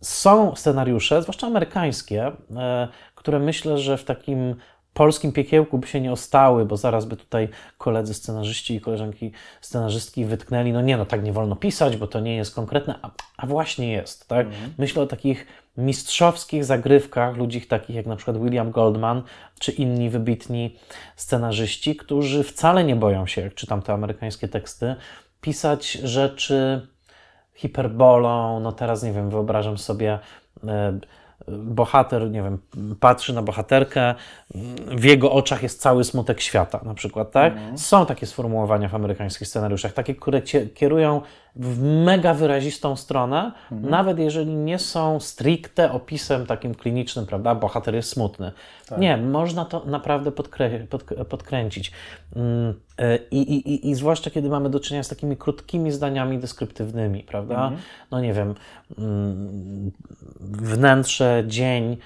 S2: są scenariusze, zwłaszcza amerykańskie, e, które myślę, że w takim polskim piekiełku by się nie ostały, bo zaraz by tutaj koledzy scenarzyści i koleżanki scenarzystki wytknęli, no nie, no tak nie wolno pisać, bo to nie jest konkretne, a, a właśnie jest, tak? Myślę o takich mistrzowskich zagrywkach ludzi takich jak na przykład William Goldman, czy inni wybitni scenarzyści, którzy wcale nie boją się, jak czytam te amerykańskie teksty, pisać rzeczy hiperbolą, no teraz nie wiem, wyobrażam sobie e, bohater, nie wiem, patrzy na bohaterkę, w jego oczach jest cały smutek świata, na przykład, tak? Są takie sformułowania w amerykańskich scenariuszach, takie, które kierują w mega wyrazistą stronę, nawet jeżeli nie są stricte opisem takim klinicznym, prawda? Bohater jest smutny. Nie, można to naprawdę podkrę- podk- podkręcić. Mm, y, I, i, i, zwłaszcza kiedy mamy do czynienia z takimi krótkimi zdaniami deskryptywnymi, prawda? No nie wiem, mm, wnętrze, dzień,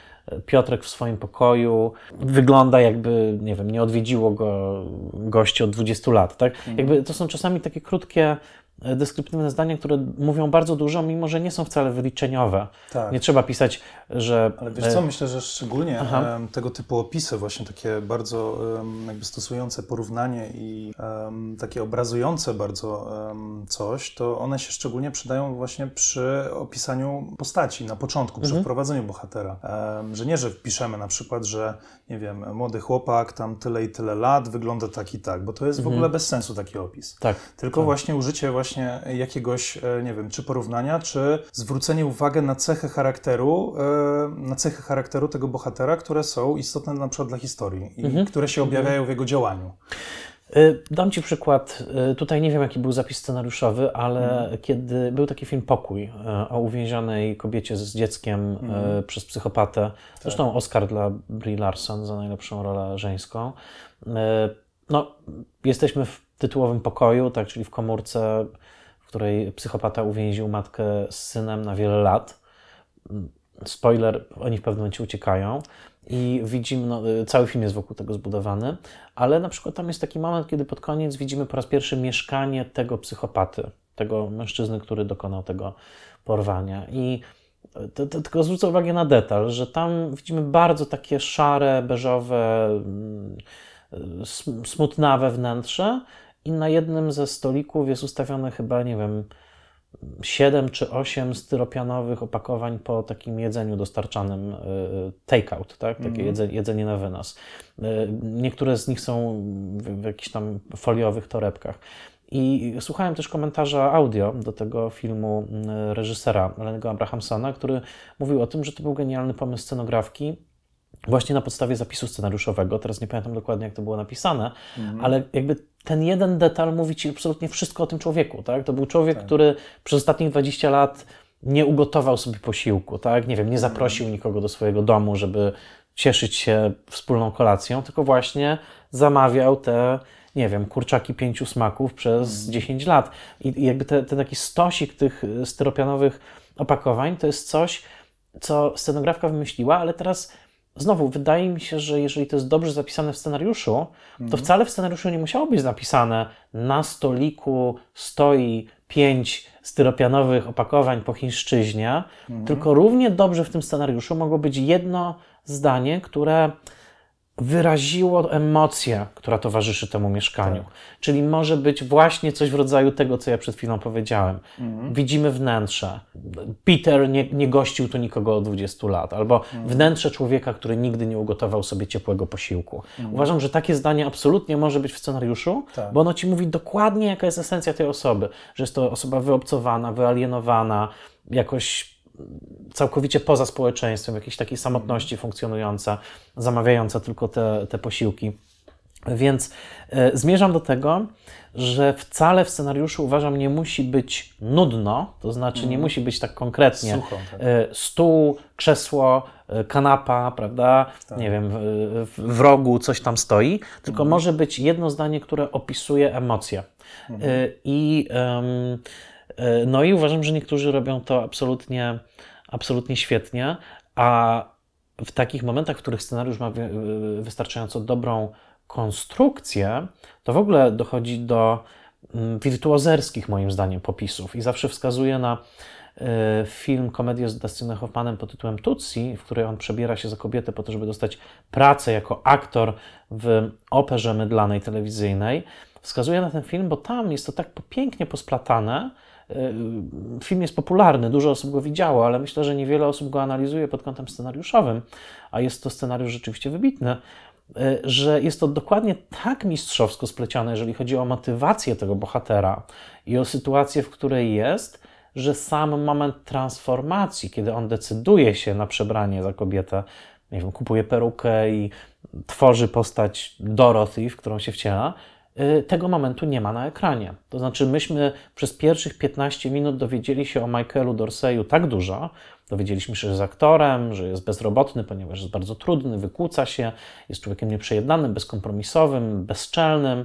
S2: Piotrek w swoim pokoju, wygląda jakby, nie wiem, nie odwiedziło go gości od 20 lat, tak? Jakby to są czasami takie krótkie, e, deskryptywne zdania, które mówią bardzo dużo, mimo że nie są wcale wyliczeniowe.
S1: Tak.
S2: Nie trzeba pisać, że...
S1: Ale wiesz co, myślę, że szczególnie em, tego typu opisy, właśnie takie bardzo jakby stosujące porównanie i takie obrazujące bardzo coś, to one się szczególnie przydają właśnie przy opisaniu postaci na początku, przy wprowadzeniu bohatera. Że nie, że wpiszemy na przykład, że nie wiem, młody chłopak, tam tyle i tyle lat, wygląda tak i tak, bo to jest w ogóle bez sensu taki opis.
S2: Tak.
S1: Tylko właśnie użycie właśnie jakiegoś, e, nie wiem, czy porównania, czy zwrócenie uwagi na cechy charakteru, e, na cechy charakteru tego bohatera, które są istotne na przykład dla historii i które się objawiają w jego działaniu.
S2: Y, Dam Ci przykład. Tutaj nie wiem, jaki był zapis scenariuszowy, ale kiedy był taki film Pokój o uwięzionej kobiecie z dzieckiem y, przez psychopatę, zresztą Oscar dla Brie Larson za najlepszą rolę żeńską. No, jesteśmy w tytułowym pokoju, tak, czyli w komórce, w której psychopata uwięził matkę z synem na wiele lat. Spoiler, oni w pewnym momencie uciekają i widzimy, no, y, cały film jest wokół tego zbudowany, ale na przykład tam jest taki moment, kiedy pod koniec widzimy po raz pierwszy mieszkanie tego psychopaty, tego mężczyzny, który dokonał tego porwania. I to, to, tylko zwrócę uwagę na detal, że tam widzimy bardzo takie szare, beżowe, mm, sm- smutnawe wnętrze i na jednym ze stolików jest ustawione chyba, nie wiem, 7 czy 8 styropianowych opakowań po takim jedzeniu dostarczanym y, take-out, tak? takie jedzenie, jedzenie na wynos. Y, Niektóre z nich są w, jakichś tam foliowych torebkach. I słuchałem też komentarza audio do tego filmu y, reżysera Lenego Abrahamsona, który mówił o tym, że to był genialny pomysł scenografki, właśnie na podstawie zapisu scenariuszowego. Teraz nie pamiętam dokładnie, jak to było napisane, ale jakby ten jeden detal mówi ci absolutnie wszystko o tym człowieku. Tak? To był człowiek, który przez ostatnich 20 lat nie ugotował sobie posiłku, tak? nie wiem, nie zaprosił nikogo do swojego domu, żeby cieszyć się wspólną kolacją, tylko właśnie zamawiał te nie wiem, kurczaki pięciu smaków przez 10 lat. I i jakby ten te taki stosik tych styropianowych opakowań to jest coś, co scenografka wymyśliła, ale teraz znowu wydaje mi się, że jeżeli to jest dobrze zapisane w scenariuszu, to wcale w scenariuszu nie musiało być napisane na stoliku stoi pięć styropianowych opakowań po chińszczyźnie, tylko równie dobrze w tym scenariuszu mogło być jedno zdanie, które wyraziło emocję, która towarzyszy temu mieszkaniu. Czyli może być właśnie coś w rodzaju tego, co ja przed chwilą powiedziałem. Widzimy wnętrze. Peter nie, nie gościł tu nikogo od 20 lat, albo wnętrze człowieka, który nigdy nie ugotował sobie ciepłego posiłku. Uważam, że takie zdanie absolutnie może być w scenariuszu,
S1: Tak.
S2: bo ono ci mówi dokładnie, jaka jest esencja tej osoby. Że jest to osoba wyobcowana, wyalienowana, jakoś całkowicie poza społeczeństwem, w jakiejś takiej samotności funkcjonująca, zamawiająca tylko te, te posiłki. Więc e, zmierzam do tego, że wcale w scenariuszu uważam nie musi być nudno, to znaczy nie musi być tak konkretnie
S1: Sucho, tak.
S2: e, stół, krzesło, e, kanapa, prawda? Nie wiem, w, rogu coś tam stoi, tylko może być jedno zdanie, które opisuje emocje. E, I no i uważam, że niektórzy robią to absolutnie, absolutnie świetnie, a w takich momentach, w których scenariusz ma wy- wystarczająco dobrą konstrukcję, to w ogóle dochodzi do mm, wirtuozerskich, moim zdaniem, popisów. I zawsze wskazuję na e, film, komedię z Dustinem Hoffmanem pod tytułem Tutsi, w której on przebiera się za kobietę po to, żeby dostać pracę jako aktor w operze mydlanej telewizyjnej. Wskazuję na ten film, bo tam jest to tak pięknie posplatane. Film jest popularny, dużo osób go widziało, ale myślę, że niewiele osób go analizuje pod kątem scenariuszowym, a jest to scenariusz rzeczywiście wybitny że jest to dokładnie tak mistrzowsko splecione, jeżeli chodzi o motywację tego bohatera i o sytuację, w której jest, że sam moment transformacji, kiedy on decyduje się na przebranie za kobietę, nie wiem, kupuje perukę i tworzy postać Dorothy, w którą się wciela, tego momentu nie ma na ekranie. To znaczy, myśmy przez pierwszych 15 minut dowiedzieli się o Michaelu Dorseyu tak dużo, dowiedzieliśmy się, że jest aktorem, że jest bezrobotny, ponieważ jest bardzo trudny, wykłóca się, jest człowiekiem nieprzejednanym, bezkompromisowym, bezczelnym,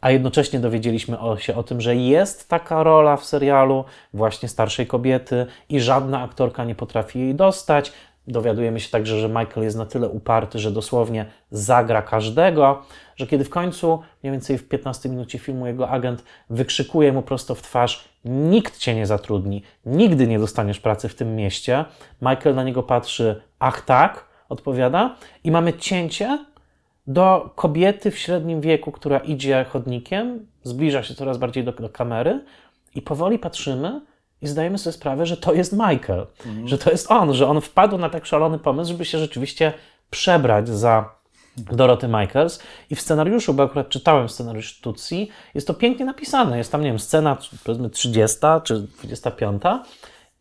S2: a jednocześnie dowiedzieliśmy się o tym, że jest taka rola w serialu właśnie starszej kobiety i żadna aktorka nie potrafi jej dostać. Dowiadujemy się także, że Michael jest na tyle uparty, że dosłownie zagra każdego, że kiedy w końcu, mniej więcej w 15 minucie filmu, jego agent wykrzykuje mu prosto w twarz: Nikt cię nie zatrudni, nigdy nie dostaniesz pracy w tym mieście. Michael na niego patrzy: Ach, tak, odpowiada, i mamy cięcie do kobiety w średnim wieku, która idzie chodnikiem, zbliża się coraz bardziej do, do kamery i powoli patrzymy i zdajemy sobie sprawę, że to jest Michael, że to jest on, że on wpadł na tak szalony pomysł, żeby się rzeczywiście przebrać za Doroty Michaels i w scenariuszu, bo akurat czytałem scenariusz Tutsi, jest to pięknie napisane. Jest tam, nie wiem, scena powiedzmy 30 czy 25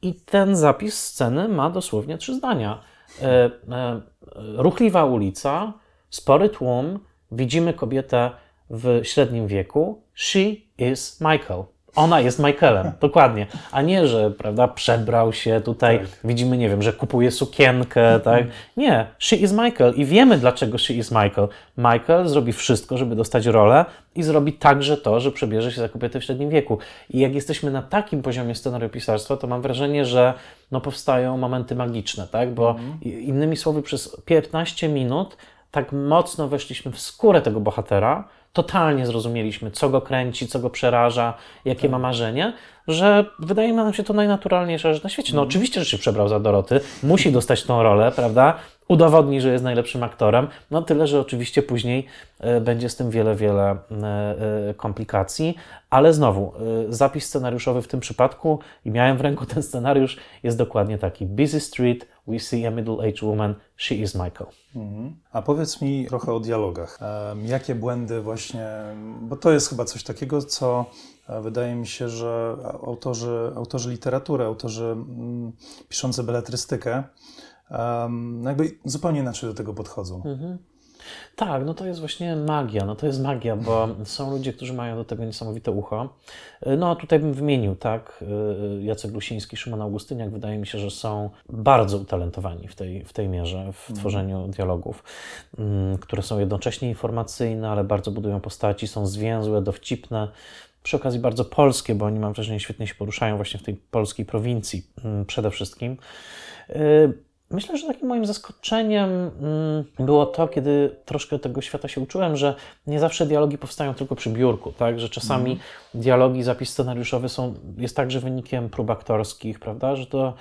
S2: i ten zapis sceny ma dosłownie trzy zdania. E, e, ruchliwa ulica, spory tłum, widzimy kobietę w średnim wieku. She is Michael. Ona jest Michaelem, dokładnie. A nie, że prawda, przebrał się tutaj, widzimy, nie wiem, że kupuje sukienkę, tak? Nie, she is Michael i wiemy, dlaczego she is Michael. Michael zrobi wszystko, żeby dostać rolę i zrobi także to, że przebierze się za kobietę w średnim wieku. I jak jesteśmy na takim poziomie scenariopisarstwa, to mam wrażenie, że no, powstają momenty magiczne, tak? Bo i- innymi słowy, przez 15 minut tak mocno weszliśmy w skórę tego bohatera, totalnie zrozumieliśmy, co go kręci, co go przeraża, jakie ma marzenie, że wydaje nam się to najnaturalniejsza rzecz na świecie. No oczywiście, że się przebrał za Doroty, musi dostać tą rolę, prawda? Udowodni, że jest najlepszym aktorem, no tyle, że oczywiście później e, będzie z tym wiele, wiele e, e, komplikacji, ale znowu, zapis scenariuszowy w tym przypadku, i miałem w ręku ten scenariusz, jest dokładnie taki. Busy street, we see a middle-aged woman, she is Michael.
S1: A powiedz mi trochę o dialogach. Em, Jakie błędy właśnie, bo to jest chyba coś takiego, co e, wydaje mi się, że autorzy, autorzy literatury, autorzy mm, piszący beletrystykę, no jakby zupełnie inaczej do tego podchodzą.
S2: Tak, no to jest właśnie magia. No to jest magia, bo są ludzie, którzy mają do tego niesamowite ucho. No tutaj bym wymienił, tak, Jacek Lusiński, Szymon Augustyniak, wydaje mi się, że są bardzo utalentowani w tej, w tej mierze, w mm. tworzeniu dialogów, mm, które są jednocześnie informacyjne, ale bardzo budują postaci, są zwięzłe, dowcipne, przy okazji bardzo polskie, bo oni mam wrażenie świetnie się poruszają właśnie w tej polskiej prowincji mm, przede wszystkim. Myślę, że takim moim zaskoczeniem mm, było to, kiedy troszkę tego świata się uczyłem, że nie zawsze dialogi powstają tylko przy biurku, tak? Że czasami mm. dialogi, zapis scenariuszowy są, jest także wynikiem prób aktorskich, prawda? Że to,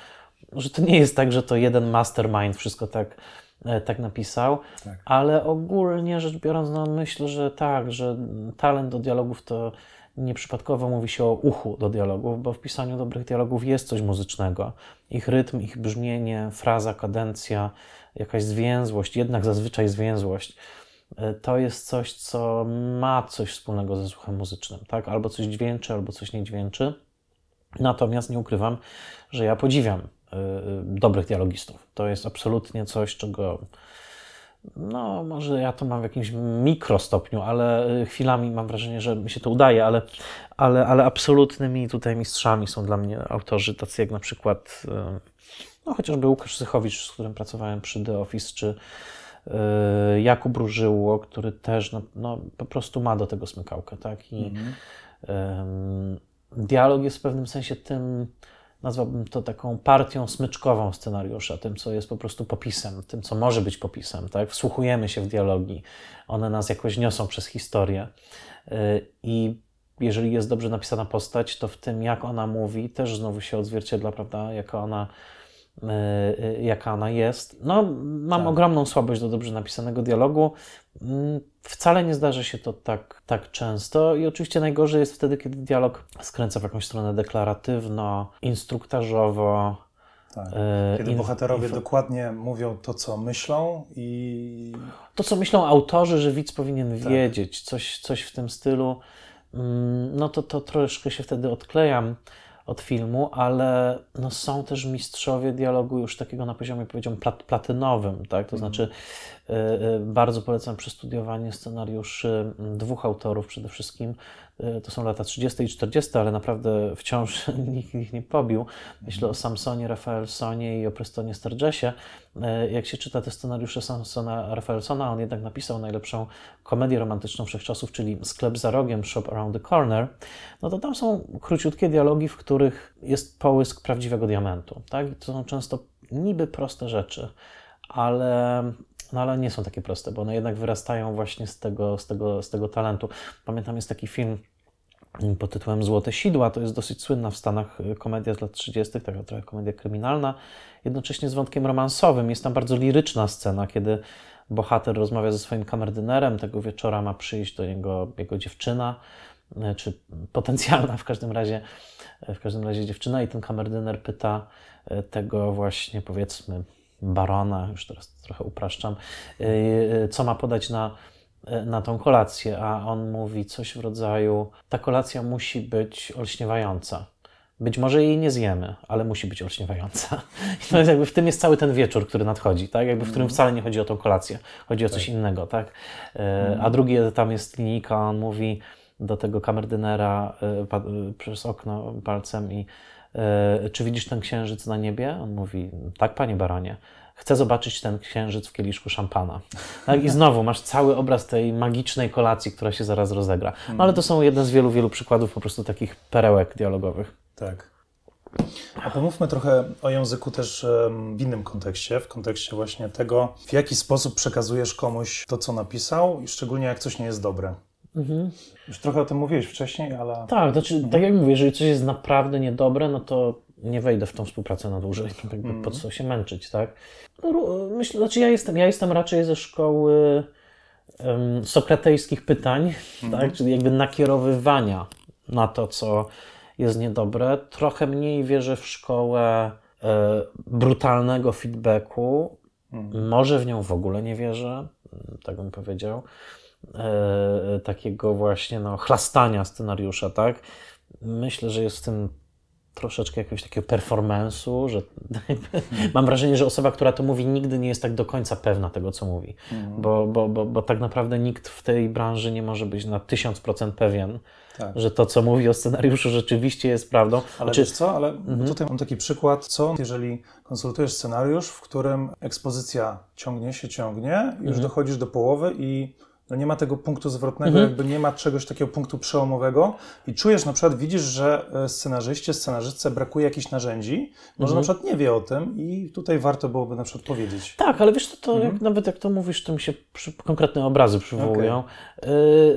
S2: że to nie jest tak, że to jeden mastermind wszystko tak, e, tak napisał, tak. ale ogólnie rzecz biorąc, no myślę, że tak, że talent do dialogów to Nieprzypadkowo mówi się o uchu do dialogów, bo w pisaniu dobrych dialogów jest coś muzycznego. Ich rytm, ich brzmienie, fraza, kadencja, jakaś zwięzłość, jednak zazwyczaj zwięzłość. E, to jest coś, co ma coś wspólnego ze słuchem muzycznym, tak? Albo coś dźwięczy, albo coś nie dźwięczy. Natomiast nie ukrywam, że ja podziwiam y, dobrych dialogistów. To jest absolutnie coś, czego no, może ja to mam w jakimś mikrostopniu, ale y, chwilami mam wrażenie, że mi się to udaje, ale, ale, ale absolutnymi tutaj mistrzami są dla mnie autorzy tacy jak na przykład y, no, chociażby Łukasz Zychowicz, z którym pracowałem przy The Office, czy y, Jakub Różyło, który też no, no, po prostu ma do tego smykałkę, tak? I mhm. dialog jest w pewnym sensie tym nazwałbym to taką partią smyczkową scenariusza, tym, co jest po prostu popisem, tym, co może być popisem. Tak? Wsłuchujemy się w dialogi, one nas jakoś niosą przez historię. Y, I jeżeli jest dobrze napisana postać, to w tym, jak ona mówi, też znowu się odzwierciedla, prawda, jaka ona, yy, jaka ona jest. No, mam tak. ogromną słabość do dobrze napisanego dialogu. Mm, wcale nie zdarza się to tak, tak często i oczywiście najgorzej jest wtedy, kiedy dialog skręca w jakąś stronę deklaratywno, instruktażowo.
S1: Tak. E, kiedy bohaterowie dokładnie mówią to, co myślą i...
S2: To, co myślą autorzy, że widz powinien tak. wiedzieć, coś, coś w tym stylu, mm, no to, to troszkę się wtedy odklejam od filmu, ale no, są też mistrzowie dialogu już takiego na poziomie, powiedziałbym, plat, platynowym, tak? To mm. znaczy bardzo polecam przestudiowanie scenariuszy dwóch autorów przede wszystkim, Y, to są lata 30 i 40, ale naprawdę wciąż nikt ich nie pobił. Myślę o Samsonie Rafaelsonie i o Prestonie Sturgesie. Jak się czyta te scenariusze Samsona Rafaelsona, on jednak napisał najlepszą komedię romantyczną wszechczasów, czyli Sklep za rogiem, Shop Around the Corner, no to tam są króciutkie dialogi, w których jest połysk prawdziwego diamentu. Tak? I to są często niby proste rzeczy, ale no ale nie są takie proste, bo one jednak wyrastają właśnie z tego, z tego, z tego talentu. Pamiętam, jest taki film pod tytułem Złote Sidła. To jest dosyć słynna w Stanach komedia z lat 30., taka trochę komedia kryminalna, jednocześnie z wątkiem romansowym. Jest tam bardzo liryczna scena, kiedy bohater rozmawia ze swoim kamerdynerem. Tego wieczora ma przyjść do niego jego dziewczyna, czy potencjalna w każdym razie, w każdym razie dziewczyna, i ten kamerdyner pyta tego właśnie, powiedzmy, barona, już teraz trochę upraszczam, y, y, co ma podać na, y, na tą kolację, a on mówi coś w rodzaju: Ta kolacja musi być olśniewająca. Być może jej nie zjemy, ale musi być olśniewająca. I to jest jakby w tym jest cały ten wieczór, który nadchodzi, tak? Jakby w którym mhm. wcale nie chodzi o tą kolację, chodzi o coś tak. innego, tak? Mhm. A drugi tam jest linijka, on mówi do tego kamerdynera przez okno palcem i czy widzisz ten księżyc na niebie? On mówi, tak, panie baronie. Chcę zobaczyć ten księżyc w kieliszku szampana. Tak? I znowu masz cały obraz tej magicznej kolacji, która się zaraz rozegra. No, ale to są jeden z wielu, wielu przykładów po prostu takich perełek dialogowych.
S1: Tak. A pomówmy trochę o języku też w innym kontekście, w kontekście właśnie tego, w jaki sposób przekazujesz komuś to, co napisał, szczególnie jak coś nie jest dobre. Mhm. Już trochę o tym mówiłeś wcześniej, ale.
S2: Tak, znaczy, mhm. tak jak mówię, jeżeli coś jest naprawdę niedobre, no to nie wejdę w tą współpracę na dłużej. Jakby mhm. Po co się męczyć, tak? No, myślę, znaczy ja jestem, ja jestem raczej ze szkoły um, sokratejskich pytań, mhm. tak? czyli jakby nakierowywania na to, co jest niedobre. Trochę mniej wierzę w szkołę e, brutalnego feedbacku. Mhm. Może w nią w ogóle nie wierzę, tak bym powiedział e, takiego właśnie no, chlastania scenariusza, tak? Myślę, że jest w tym troszeczkę jakiegoś takiego performance'u, że mam wrażenie, że osoba, która to mówi, nigdy nie jest tak do końca pewna tego, co mówi.
S1: Mhm.
S2: Bo, bo, bo, bo tak naprawdę nikt w tej branży nie może być na 1000% pewien,
S1: Tak.
S2: że to, co mówi o scenariuszu, rzeczywiście jest prawdą.
S1: Ale
S2: Czy-
S1: wiesz co, ale
S2: Mhm.
S1: tutaj mam taki przykład, co jeżeli konsultujesz scenariusz, w którym ekspozycja ciągnie się, ciągnie, już
S2: Mhm.
S1: dochodzisz do połowy i no nie ma tego punktu zwrotnego,
S2: Mhm.
S1: jakby nie ma czegoś takiego punktu przełomowego i czujesz na przykład, widzisz, że e, scenarzyście, scenarzystce brakuje jakichś narzędzi, może
S2: Mhm.
S1: na przykład nie wie o tym i tutaj warto byłoby na przykład powiedzieć.
S2: Tak, ale wiesz, to, to
S1: Mhm.
S2: jak, nawet jak to mówisz, to mi się przy, konkretne obrazy przywołują.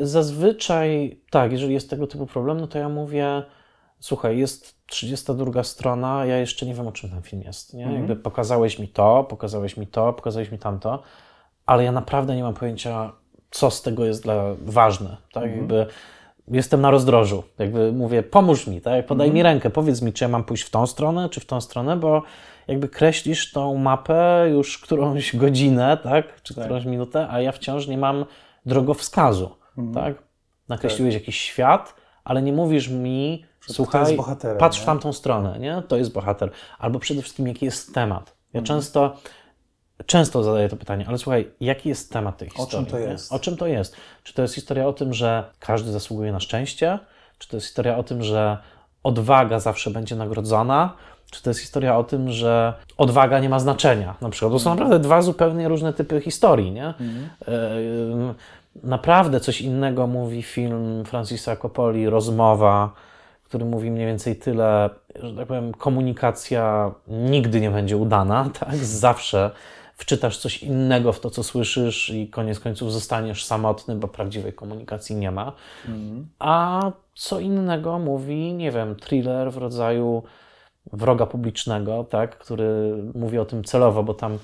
S2: Y, zazwyczaj, tak, jeżeli jest tego typu problem, no to ja mówię, słuchaj, jest 32 strona, ja jeszcze nie wiem, o czym ten film jest. Nie?
S1: Mhm.
S2: Jakby pokazałeś mi to, pokazałeś mi to, pokazałeś mi tamto, ale ja naprawdę nie mam pojęcia, co z tego jest dla ważne. Tak?
S1: Mhm.
S2: Jakby jestem na rozdrożu. Jakby mówię, pomóż mi, tak? podaj
S1: Mhm.
S2: mi rękę, powiedz mi, czy ja mam pójść w tą stronę, czy w tą stronę, bo jakby kreślisz tą mapę już którąś godzinę, tak? czy
S1: Tak.
S2: którąś minutę, a ja wciąż nie mam drogowskazu.
S1: Mhm.
S2: Tak? Nakreśliłeś jakiś świat, ale nie mówisz mi, słuchaj, patrz
S1: nie?
S2: w tamtą stronę, nie? to jest bohater. Albo przede wszystkim, jaki jest temat. Ja
S1: Mhm.
S2: często, często zadaję to pytanie, ale słuchaj, jaki jest temat tej
S1: czym
S2: historii?
S1: to
S2: nie?
S1: jest?
S2: O czym to jest? Czy to jest historia o tym, że każdy zasługuje na szczęście? Czy to jest historia o tym, że odwaga zawsze będzie nagrodzona? Czy to jest historia o tym, że odwaga nie ma znaczenia? Na przykład, to są naprawdę dwa zupełnie różne typy historii, nie?
S1: Mhm.
S2: Naprawdę coś innego mówi film Francisa Coppoli, Rozmowa, który mówi mniej więcej tyle, że tak powiem, komunikacja nigdy nie będzie udana, tak? Zawsze wczytasz coś innego w to, co słyszysz i koniec końców zostaniesz samotny, bo prawdziwej komunikacji nie ma.
S1: Mhm.
S2: A co innego mówi, nie wiem, thriller w rodzaju wroga publicznego, tak, który mówi o tym celowo, bo tam y,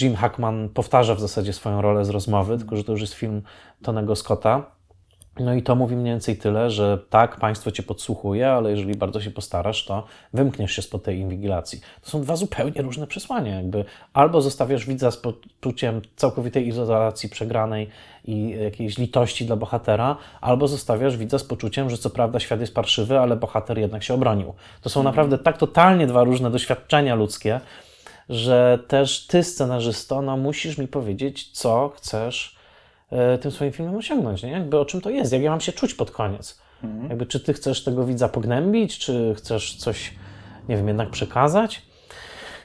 S2: Jim Hackman powtarza w zasadzie swoją rolę z rozmowy, tylko że to już jest film Tonego Scotta. No i to mówi mniej więcej tyle, że tak, państwo cię podsłuchuje, ale jeżeli bardzo się postarasz, to wymkniesz się spod tej inwigilacji. To są dwa zupełnie różne przesłania. Jakby albo zostawiasz widza z poczuciem całkowitej izolacji przegranej i jakiejś litości dla bohatera, albo zostawiasz widza z poczuciem, że co prawda świat jest parszywy, ale bohater jednak się obronił. To są naprawdę tak totalnie dwa różne doświadczenia ludzkie, że też ty, scenarzysto, no musisz mi powiedzieć, co chcesz tym swoim filmem osiągnąć, nie? Jakby o czym to jest, jak ja mam się czuć pod koniec. Jakby czy ty chcesz tego widza pognębić, czy chcesz coś, nie wiem, jednak przekazać?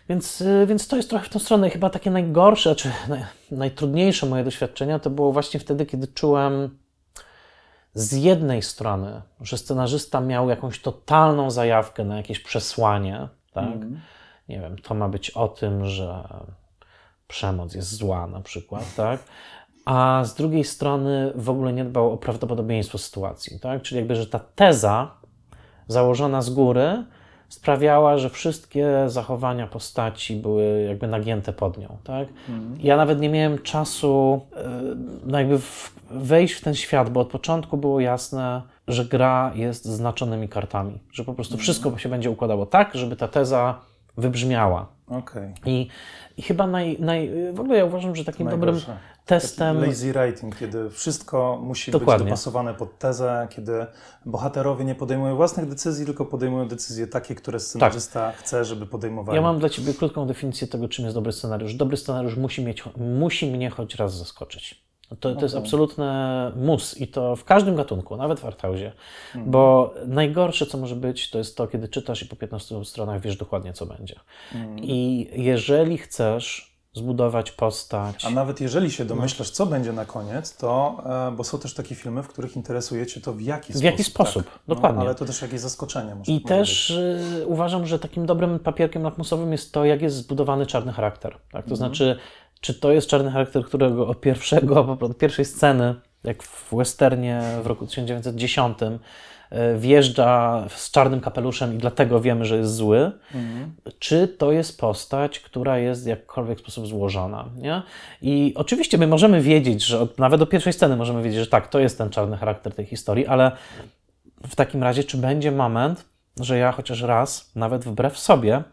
S2: Więc, y, więc to jest trochę w tą stronę. I Chyba takie najgorsze, czy naj, najtrudniejsze moje doświadczenia to było właśnie wtedy, kiedy czułem z jednej strony, że scenarzysta miał jakąś totalną zajawkę na jakieś przesłanie, tak?
S1: Mhm.
S2: Nie wiem, to ma być o tym, że przemoc jest zła na przykład, tak? A z drugiej strony w ogóle nie dbał o prawdopodobieństwo sytuacji, tak? Czyli jakby, że ta teza założona z góry sprawiała, że wszystkie zachowania postaci były jakby nagięte pod nią, tak? Ja nawet nie miałem czasu e, no jakby wejść w ten świat, bo od początku było jasne, że gra jest znaczonymi kartami, że po prostu wszystko się będzie układało tak, żeby ta teza wybrzmiała.
S1: Okej.
S2: I, i chyba naj, naj, w ogóle ja uważam, że takim dobrym. Testem...
S1: Lazy writing, kiedy wszystko musi
S2: Dokładnie.
S1: być dopasowane pod tezę, kiedy bohaterowie nie podejmują własnych decyzji, tylko podejmują decyzje takie, które scenarzysta chce, żeby podejmowali.
S2: Tak. Ja mam dla Ciebie krótką definicję tego, czym jest dobry scenariusz. Dobry scenariusz musi, mieć, musi mnie choć raz zaskoczyć. To, to jest
S1: Okej.
S2: absolutne mus i to w każdym gatunku, nawet w arthouse'ie.
S1: Mhm.
S2: Bo najgorsze, co może być, to jest to, kiedy czytasz i po 15 stronach wiesz dokładnie, co będzie.
S1: Mhm.
S2: I jeżeli chcesz zbudować postać...
S1: A nawet jeżeli
S2: No.
S1: się domyślasz, co będzie na koniec, to, e, bo są też takie filmy, w których interesuje Cię to w jaki
S2: W
S1: sposób.
S2: jaki sposób,
S1: tak.
S2: dokładnie.
S1: No, ale to też jakieś zaskoczenie może
S2: I też y, uważam, że takim dobrym papierkiem lakmusowym jest to, jak jest zbudowany czarny charakter. Tak?
S1: Mhm.
S2: To znaczy, czy to jest czarny charakter, którego od pierwszego, od pierwszej sceny, jak w westernie w roku 1910, y, wjeżdża z czarnym kapeluszem i dlatego wiemy, że jest zły,
S1: Mhm.
S2: czy to jest postać, która jest w jakkolwiek sposób złożona. Nie? I oczywiście my możemy wiedzieć, że od, nawet do pierwszej sceny możemy wiedzieć, że tak, to jest ten czarny charakter tej historii, ale w takim razie, czy będzie moment, że ja chociaż raz, nawet wbrew sobie,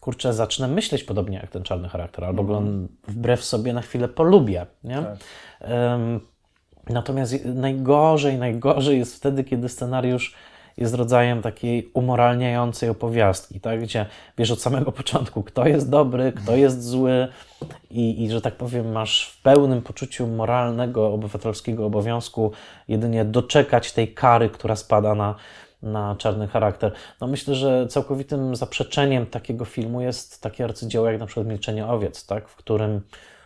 S2: kurczę, zacznę myśleć podobnie jak ten czarny charakter, albo go wbrew sobie na chwilę polubię. Nie?
S1: Tak.
S2: Em, natomiast najgorzej, najgorzej jest wtedy, kiedy scenariusz jest rodzajem takiej umoralniającej opowiastki, tak? gdzie wiesz od samego początku, kto jest dobry, kto jest zły i, i że tak powiem, masz w pełnym poczuciu moralnego, obywatelskiego obowiązku jedynie doczekać tej kary, która spada na, na czarny charakter. No myślę, że całkowitym zaprzeczeniem takiego filmu jest takie arcydzieło jak na przykład Milczenie owiec, tak? w którym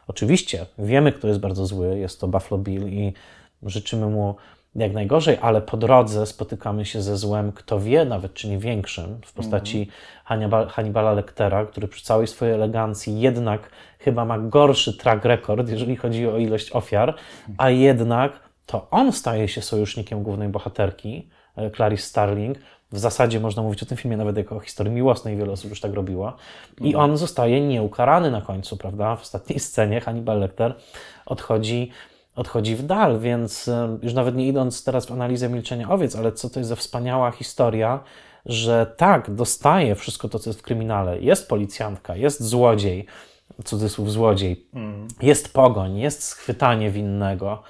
S2: oczywiście wiemy, kto jest bardzo zły, jest to Buffalo Bill i życzymy mu jak najgorzej, ale po drodze spotykamy się ze złem, kto wie, nawet czy nie większym, w postaci mm. Hannibal, Hannibala Lectera, który przy całej swojej elegancji jednak chyba ma gorszy track record, jeżeli chodzi o ilość ofiar, a jednak to on staje się sojusznikiem głównej bohaterki, e, Clarice Starling. W zasadzie można mówić o tym filmie nawet jako o historii miłosnej, wiele osób już tak robiło. I mhm. on zostaje nieukarany na końcu, prawda? W ostatniej scenie Hannibal Lecter odchodzi odchodzi w dal, więc już nawet nie idąc teraz w analizę milczenia owiec, ale co to jest za wspaniała historia, że tak, dostaje wszystko to, co jest w kryminale. Jest policjantka, jest złodziej, cudzysłów złodziej, mm. jest pogoń, jest schwytanie winnego,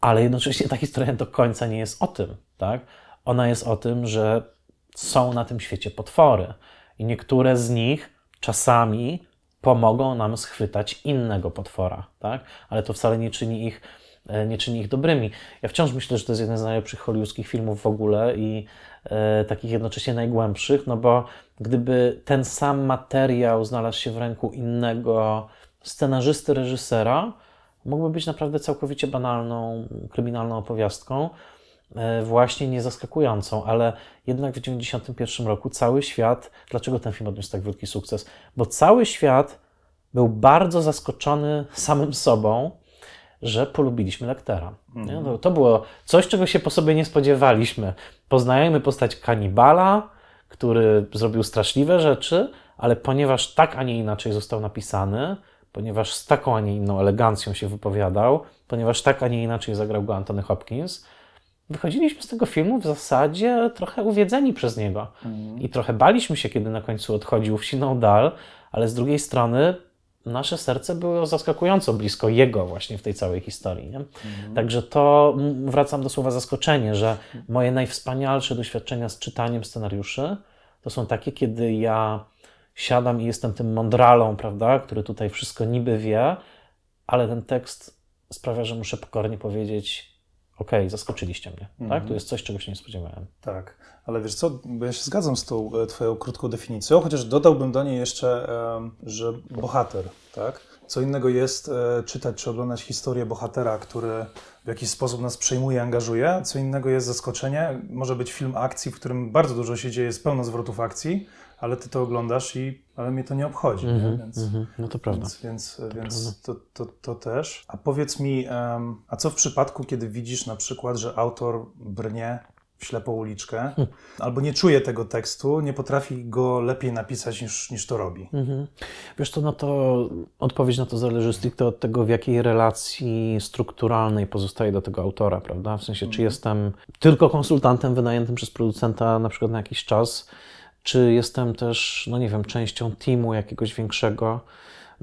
S2: ale jednocześnie ta historia do końca nie jest o tym, tak? Ona jest o tym, że są na tym świecie potwory i niektóre z nich czasami pomogą nam schwytać innego potwora, tak? Ale to wcale nie czyni ich e, nie czyni ich dobrymi. Ja wciąż myślę, że to jest jeden z najlepszych hollywoodzkich filmów w ogóle i e, takich jednocześnie najgłębszych, no bo gdyby ten sam materiał znalazł się w ręku innego scenarzysty, reżysera, mógłby być naprawdę całkowicie banalną, kryminalną opowiastką, właśnie niezaskakującą, ale jednak w 1991 roku cały świat, dlaczego ten film odniósł tak wielki sukces? Bo cały świat był bardzo zaskoczony samym sobą, że polubiliśmy Lektera. Mm. To, było coś, czego się po sobie nie spodziewaliśmy. Poznajemy postać kanibala, który zrobił straszliwe rzeczy, ale ponieważ tak, a nie inaczej został napisany, ponieważ z taką, a nie inną elegancją się wypowiadał, ponieważ tak, a nie inaczej zagrał go Anthony Hopkins, wychodziliśmy z tego filmu w zasadzie trochę uwiedzeni przez niego. Mm. I trochę baliśmy się, kiedy na końcu odchodził w siną dal, ale z drugiej strony nasze serce było zaskakująco blisko jego właśnie w tej całej historii. Nie? Mm. Także to wracam do słowa zaskoczenie, że moje najwspanialsze doświadczenia z czytaniem scenariuszy to są takie, kiedy ja siadam i jestem tym mądralą, prawda, który tutaj wszystko niby wie, ale ten tekst sprawia, że muszę pokornie powiedzieć, okej, okay, zaskoczyliście mnie, tak? To mhm. jest coś, czego się nie spodziewałem.
S1: Tak, ale wiesz co, bo ja się zgadzam z tą e, twoją krótką definicją, chociaż dodałbym do niej jeszcze, że bohater, tak? Co innego jest e, czytać czy oglądać historię bohatera, który w jakiś sposób nas przejmuje, angażuje, co innego jest zaskoczenie. Może być film akcji, w którym bardzo dużo się dzieje, jest pełno zwrotów akcji, ale ty to oglądasz i ale mnie to nie obchodzi. Mm -hmm,
S2: więc, mm -hmm. No to prawda.
S1: Więc, więc, to, więc to, to, to, też. A powiedz mi, um, a co w przypadku, kiedy widzisz na przykład, że autor brnie w ślepą uliczkę, hmm. albo nie czuje tego tekstu, nie potrafi go lepiej napisać niż, niż to robi. Mhm.
S2: Wiesz, to na to odpowiedź na to zależy stricte od tego, w jakiej relacji strukturalnej pozostaje do tego autora, prawda? W sensie, czy mhm. jestem tylko konsultantem wynajętym przez producenta na przykład na jakiś czas, czy jestem też, no nie wiem, częścią teamu jakiegoś większego.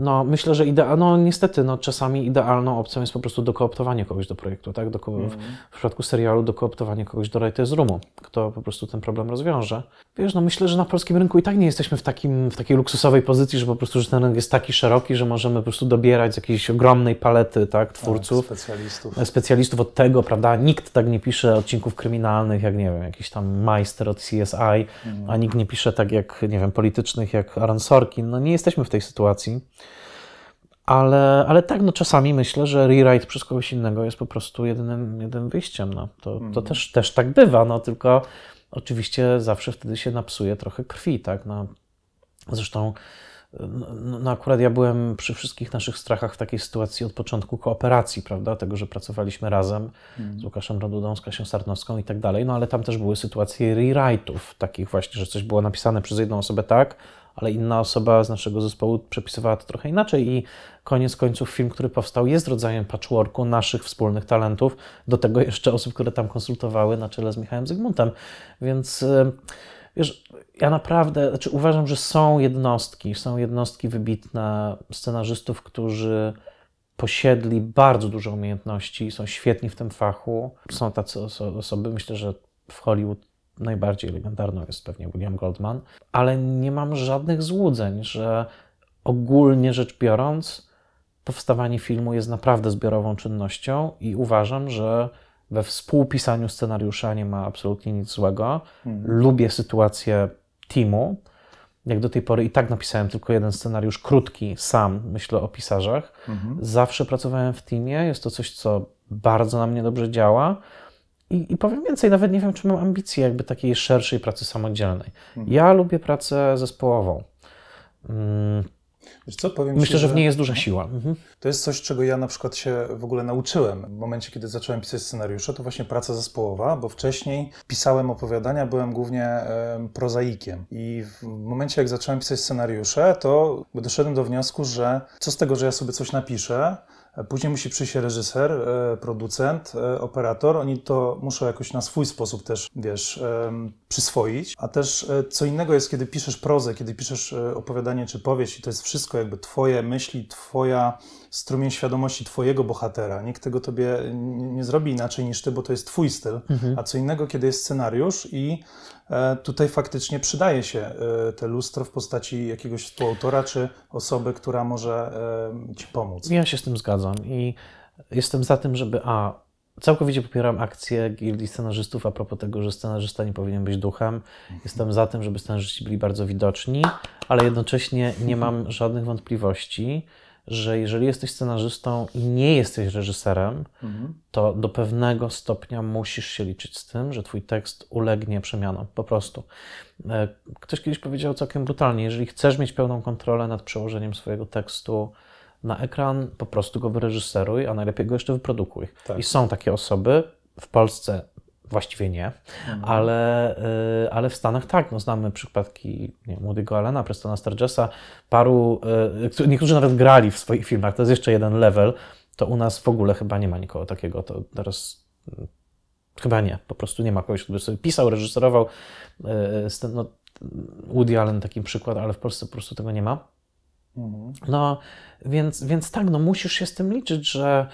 S2: No, myślę, że idea, no niestety, no, czasami idealną opcją jest po prostu dokooptowanie kogoś do projektu, tak? Mm. w, w, przypadku serialu dokooptowanie kogoś do Writers Roomu, kto po prostu ten problem rozwiąże. Wiesz, no myślę, że na polskim rynku i tak nie jesteśmy w, takim, w takiej luksusowej pozycji, że po prostu, że ten rynek jest taki szeroki, że możemy po prostu dobierać z jakiejś ogromnej palety, tak, twórców.
S1: Tak, specjalistów.
S2: Specjalistów od tego, prawda? Nikt tak nie pisze odcinków kryminalnych, jak, nie wiem, jakiś tam majster od CSI, mm. a nikt nie pisze tak jak, nie wiem, politycznych, jak Aaron Sorkin. No nie jesteśmy w tej sytuacji. Ale, ale tak, no czasami myślę, że rewrite przez kogoś innego jest po prostu jedynym, jedynym wyjściem. No. To, to mm. też, też tak bywa, no tylko oczywiście zawsze wtedy się napsuje trochę krwi, tak? No, zresztą no, no akurat ja byłem przy wszystkich naszych strachach w takiej sytuacji od początku kooperacji, prawda? Tego, że pracowaliśmy razem mm. z Łukaszem Rodudą, z Kasią Sarnowską i tak dalej, no ale tam też były sytuacje rewrite'ów, takich właśnie, że coś było napisane przez jedną osobę tak, ale inna osoba z naszego zespołu przepisywała to trochę inaczej i koniec końców film, który powstał jest rodzajem patchworku naszych wspólnych talentów, do tego jeszcze osób, które tam konsultowały na czele z Michałem Zygmuntem, więc e, wiesz, ja naprawdę, znaczy uważam, że są jednostki, są jednostki wybitne scenarzystów, którzy posiedli bardzo dużo umiejętności, są świetni w tym fachu. Są tacy osoby, myślę, że w Hollywood najbardziej legendarną jest pewnie William Goldman, ale nie mam żadnych złudzeń, że ogólnie rzecz biorąc, powstawanie filmu jest naprawdę zbiorową czynnością i uważam, że we współpisaniu scenariusza nie ma absolutnie nic złego. Mhm. Lubię sytuację teamu. Jak do tej pory i tak napisałem tylko jeden scenariusz, krótki, sam, myślę o pisarzach. Mhm. Zawsze pracowałem w teamie, jest to coś, co bardzo na mnie dobrze działa. I, I, powiem więcej, nawet nie wiem, czy mam ambicje jakby takiej szerszej pracy samodzielnej. Mhm. Ja lubię pracę zespołową.
S1: Co,
S2: Myślę, ci, że w niej jest duża siła. Mhm.
S1: To jest coś, czego ja na przykład się w ogóle nauczyłem w momencie, kiedy zacząłem pisać scenariusze, to właśnie praca zespołowa, bo wcześniej pisałem opowiadania, byłem głównie e, prozaikiem. I w momencie, jak zacząłem pisać scenariusze, to doszedłem do wniosku, że co z tego, że ja sobie coś napiszę, Później musi przyjść reżyser, e, producent, e, operator. Oni to muszą jakoś na swój sposób też, wiesz, przyswoić. A też e, co innego jest, kiedy piszesz prozę, kiedy piszesz opowiadanie czy powieść i to jest wszystko jakby twoje myśli, twoja strumień świadomości twojego bohatera. Nikt tego tobie nie zrobi inaczej niż ty, bo to jest twój styl. Mhm. A co innego, kiedy jest scenariusz i tutaj faktycznie przydaje się te lustro w postaci jakiegoś współautora czy osoby, która może ci pomóc.
S2: Ja się z tym zgadzam i jestem za tym, żeby a Całkowicie popieram akcję gildii scenarzystów a propos tego, że scenarzysta nie powinien być duchem. Jestem za tym, żeby scenarzyści byli bardzo widoczni, ale jednocześnie nie mam żadnych wątpliwości, że jeżeli jesteś scenarzystą i nie jesteś reżyserem, mhm. to do pewnego stopnia musisz się liczyć z tym, że twój tekst ulegnie przemianom. Po prostu. E, ktoś kiedyś powiedział całkiem brutalnie: jeżeli chcesz mieć pełną kontrolę nad przełożeniem swojego tekstu na ekran, po prostu go wyreżyseruj, a najlepiej go jeszcze wyprodukuj. Tak. I są takie osoby. W Polsce Właściwie nie, mhm. ale, y, ale w Stanach tak. No, znamy przypadki nie, Moody'ego Allena, Prestona Sturgesa, paru, y, niektórzy nawet grali w swoich filmach, to jest jeszcze jeden level. To u nas w ogóle chyba nie ma nikogo takiego. To teraz y, chyba nie, po prostu nie ma kogoś, kto by sobie pisał, reżyserował. No, Woody Allen takim przykład, ale w Polsce po prostu tego nie ma. Mhm. No, więc, więc tak, no musisz się z tym liczyć, że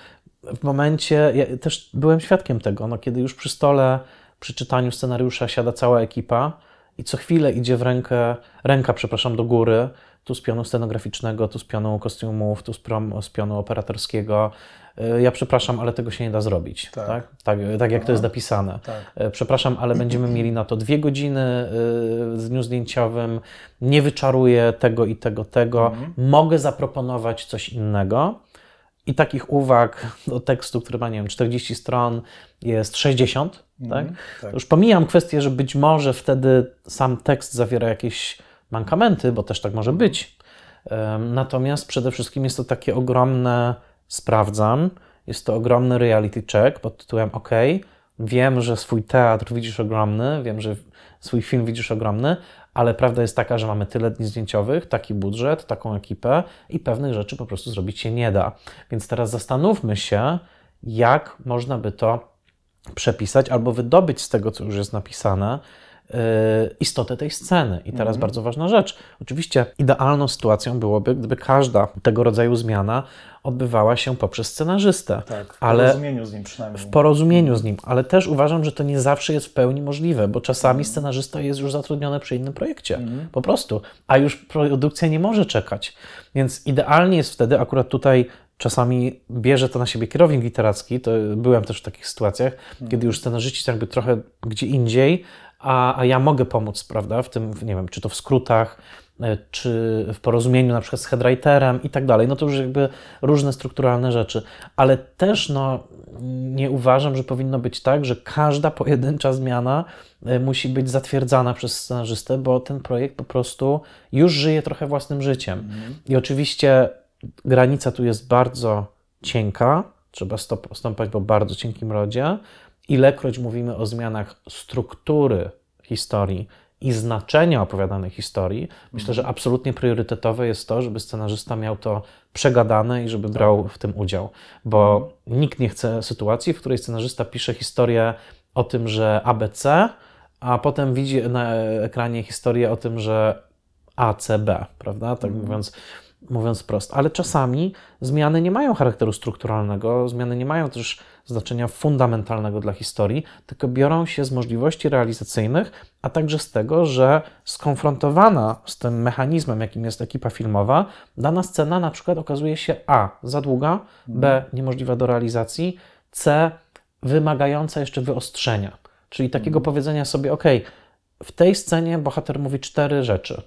S2: w momencie, ja też byłem świadkiem tego, no, kiedy już przy stole, przy czytaniu scenariusza siada cała ekipa i co chwilę idzie w rękę, ręka, przepraszam, do góry, tu z pionu scenograficznego, tu z pionu kostiumów, tu z, z pionu operatorskiego. Y, ja przepraszam, ale tego się nie da zrobić. Tak, tak? tak, tak jak to jest napisane. Tak. Y, przepraszam, ale będziemy mieli na to dwie godziny w dniu zdjęciowym. Nie wyczaruję tego i tego, tego. Mhm. Mogę zaproponować coś innego. I takich uwag do tekstu, który ma, nie wiem, 40 stron, jest 60. Mm, tak? tak? Już pomijam kwestię, że być może wtedy sam tekst zawiera jakieś mankamenty, bo też tak może być. Natomiast przede wszystkim jest to takie ogromne sprawdzam, jest to ogromny reality check pod tytułem OK, wiem, że swój teatr widzisz ogromny, wiem, że swój film widzisz ogromny, ale prawda jest taka, że mamy tyle dni zdjęciowych, taki budżet, taką ekipę i pewnych rzeczy po prostu zrobić się nie da. Więc teraz zastanówmy się, jak można by to przepisać albo wydobyć z tego, co już jest napisane, istotę tej sceny. I teraz mm. bardzo ważna rzecz. Oczywiście idealną sytuacją byłoby, gdyby każda tego rodzaju zmiana odbywała się poprzez scenarzystę.
S1: Tak, w ale porozumieniu z nim przynajmniej.
S2: W porozumieniu z nim, ale też uważam, że to nie zawsze jest w pełni możliwe, bo czasami scenarzysta jest już zatrudniony przy innym projekcie. Mhm. Po prostu. A już produkcja nie może czekać. Więc idealnie jest wtedy, akurat tutaj czasami bierze to na siebie kierownik literacki, to byłem też w takich sytuacjach, mhm. kiedy już scenarzyści jakby trochę gdzie indziej, a, a ja mogę pomóc, prawda, w tym, nie wiem, czy to w skrótach, E, czy w porozumieniu na przykład z headwriterem i tak dalej, no to już jakby różne strukturalne rzeczy, ale też no, nie uważam, że powinno być tak, że każda pojedyncza zmiana e, musi być zatwierdzana przez scenarzystę, bo ten projekt po prostu już żyje trochę własnym życiem. Mhm. I oczywiście granica tu jest bardzo cienka, trzeba stąpać po bardzo cienkim lodzie. Ilekroć mówimy o zmianach struktury historii, i znaczenia opowiadanej historii, myślę, że absolutnie priorytetowe jest to, żeby scenarzysta miał to przegadane i żeby brał w tym udział, bo nikt nie chce sytuacji, w której scenarzysta pisze historię o tym, że ABC, a potem widzi na ekranie historię o tym, że ACB, prawda? Tak mhm. mówiąc mówiąc prosto. Ale czasami zmiany nie mają charakteru strukturalnego, zmiany nie mają też znaczenia fundamentalnego dla historii, tylko biorą się z możliwości realizacyjnych, a także z tego, że skonfrontowana z tym mechanizmem, jakim jest ekipa filmowa, dana scena na przykład okazuje się A za długa, B niemożliwa do realizacji, C wymagająca jeszcze wyostrzenia. Czyli takiego powiedzenia sobie, ok, w tej scenie bohater mówi cztery rzeczy.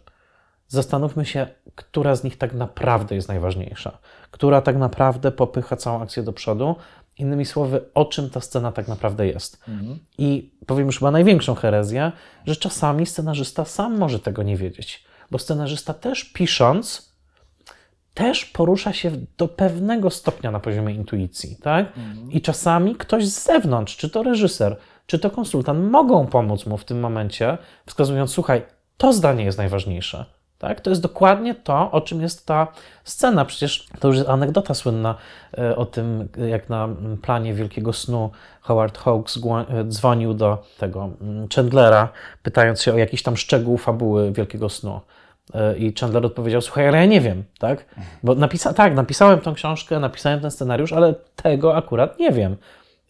S2: Zastanówmy się, która z nich tak naprawdę jest najważniejsza, która tak naprawdę popycha całą akcję do przodu. Innymi słowy, o czym ta scena tak naprawdę jest. I powiem już chyba największą herezję, że czasami scenarzysta sam może tego nie wiedzieć, bo scenarzysta też pisząc, też porusza się do pewnego stopnia na poziomie intuicji, tak? I czasami ktoś z zewnątrz, czy to reżyser, czy to konsultant, mogą pomóc mu w tym momencie, wskazując, słuchaj, to zdanie jest najważniejsze. Tak? To jest dokładnie to, o czym jest ta scena. Przecież to już jest anegdota słynna e, o tym, jak na planie Wielkiego Snu Howard Hawks e, dzwonił do tego mm, Chandlera, pytając się o jakiś tam szczegół fabuły Wielkiego Snu. E, I Chandler odpowiedział, słuchaj, ale ja nie wiem, tak? Bo napisa- tak, napisałem tą książkę, napisałem ten scenariusz, ale tego akurat nie wiem.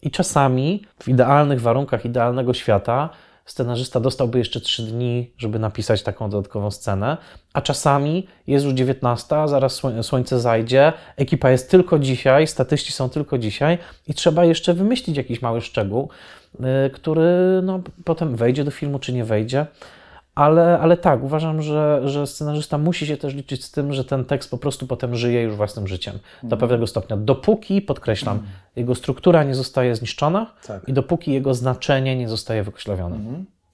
S2: I czasami w idealnych warunkach idealnego świata scenarzysta dostałby jeszcze trzy dni, żeby napisać taką dodatkową scenę, a czasami jest już 19, zaraz sło- słońce zajdzie, ekipa jest tylko dzisiaj, statyści są tylko dzisiaj i trzeba jeszcze wymyślić jakiś mały szczegół, y, który no, potem wejdzie do filmu, czy nie wejdzie. Ale, ale tak, uważam, że, że scenarzysta musi się też liczyć z tym, że ten tekst po prostu potem żyje już własnym życiem do pewnego stopnia. Dopóki, podkreślam, jego struktura nie zostaje zniszczona
S1: Tak.
S2: i dopóki jego znaczenie nie zostaje wykoślawione.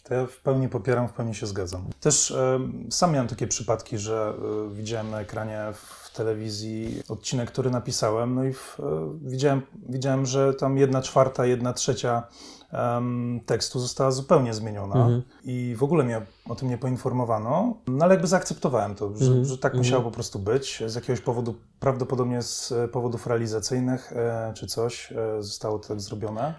S1: To ja w pełni popieram, w pełni się zgadzam. Też e, sam miałem takie przypadki, że e, widziałem na ekranie w telewizji odcinek, który napisałem, no i w, e, widziałem, widziałem, że tam jedna czwarta, jedna trzecia em, tekstu została zupełnie zmieniona i w ogóle mnie o tym nie poinformowano, no ale jakby zaakceptowałem to, że, że tak musiało po prostu być. Z jakiegoś powodu, prawdopodobnie z e, powodów realizacyjnych e, czy coś, e, zostało to tak zrobione.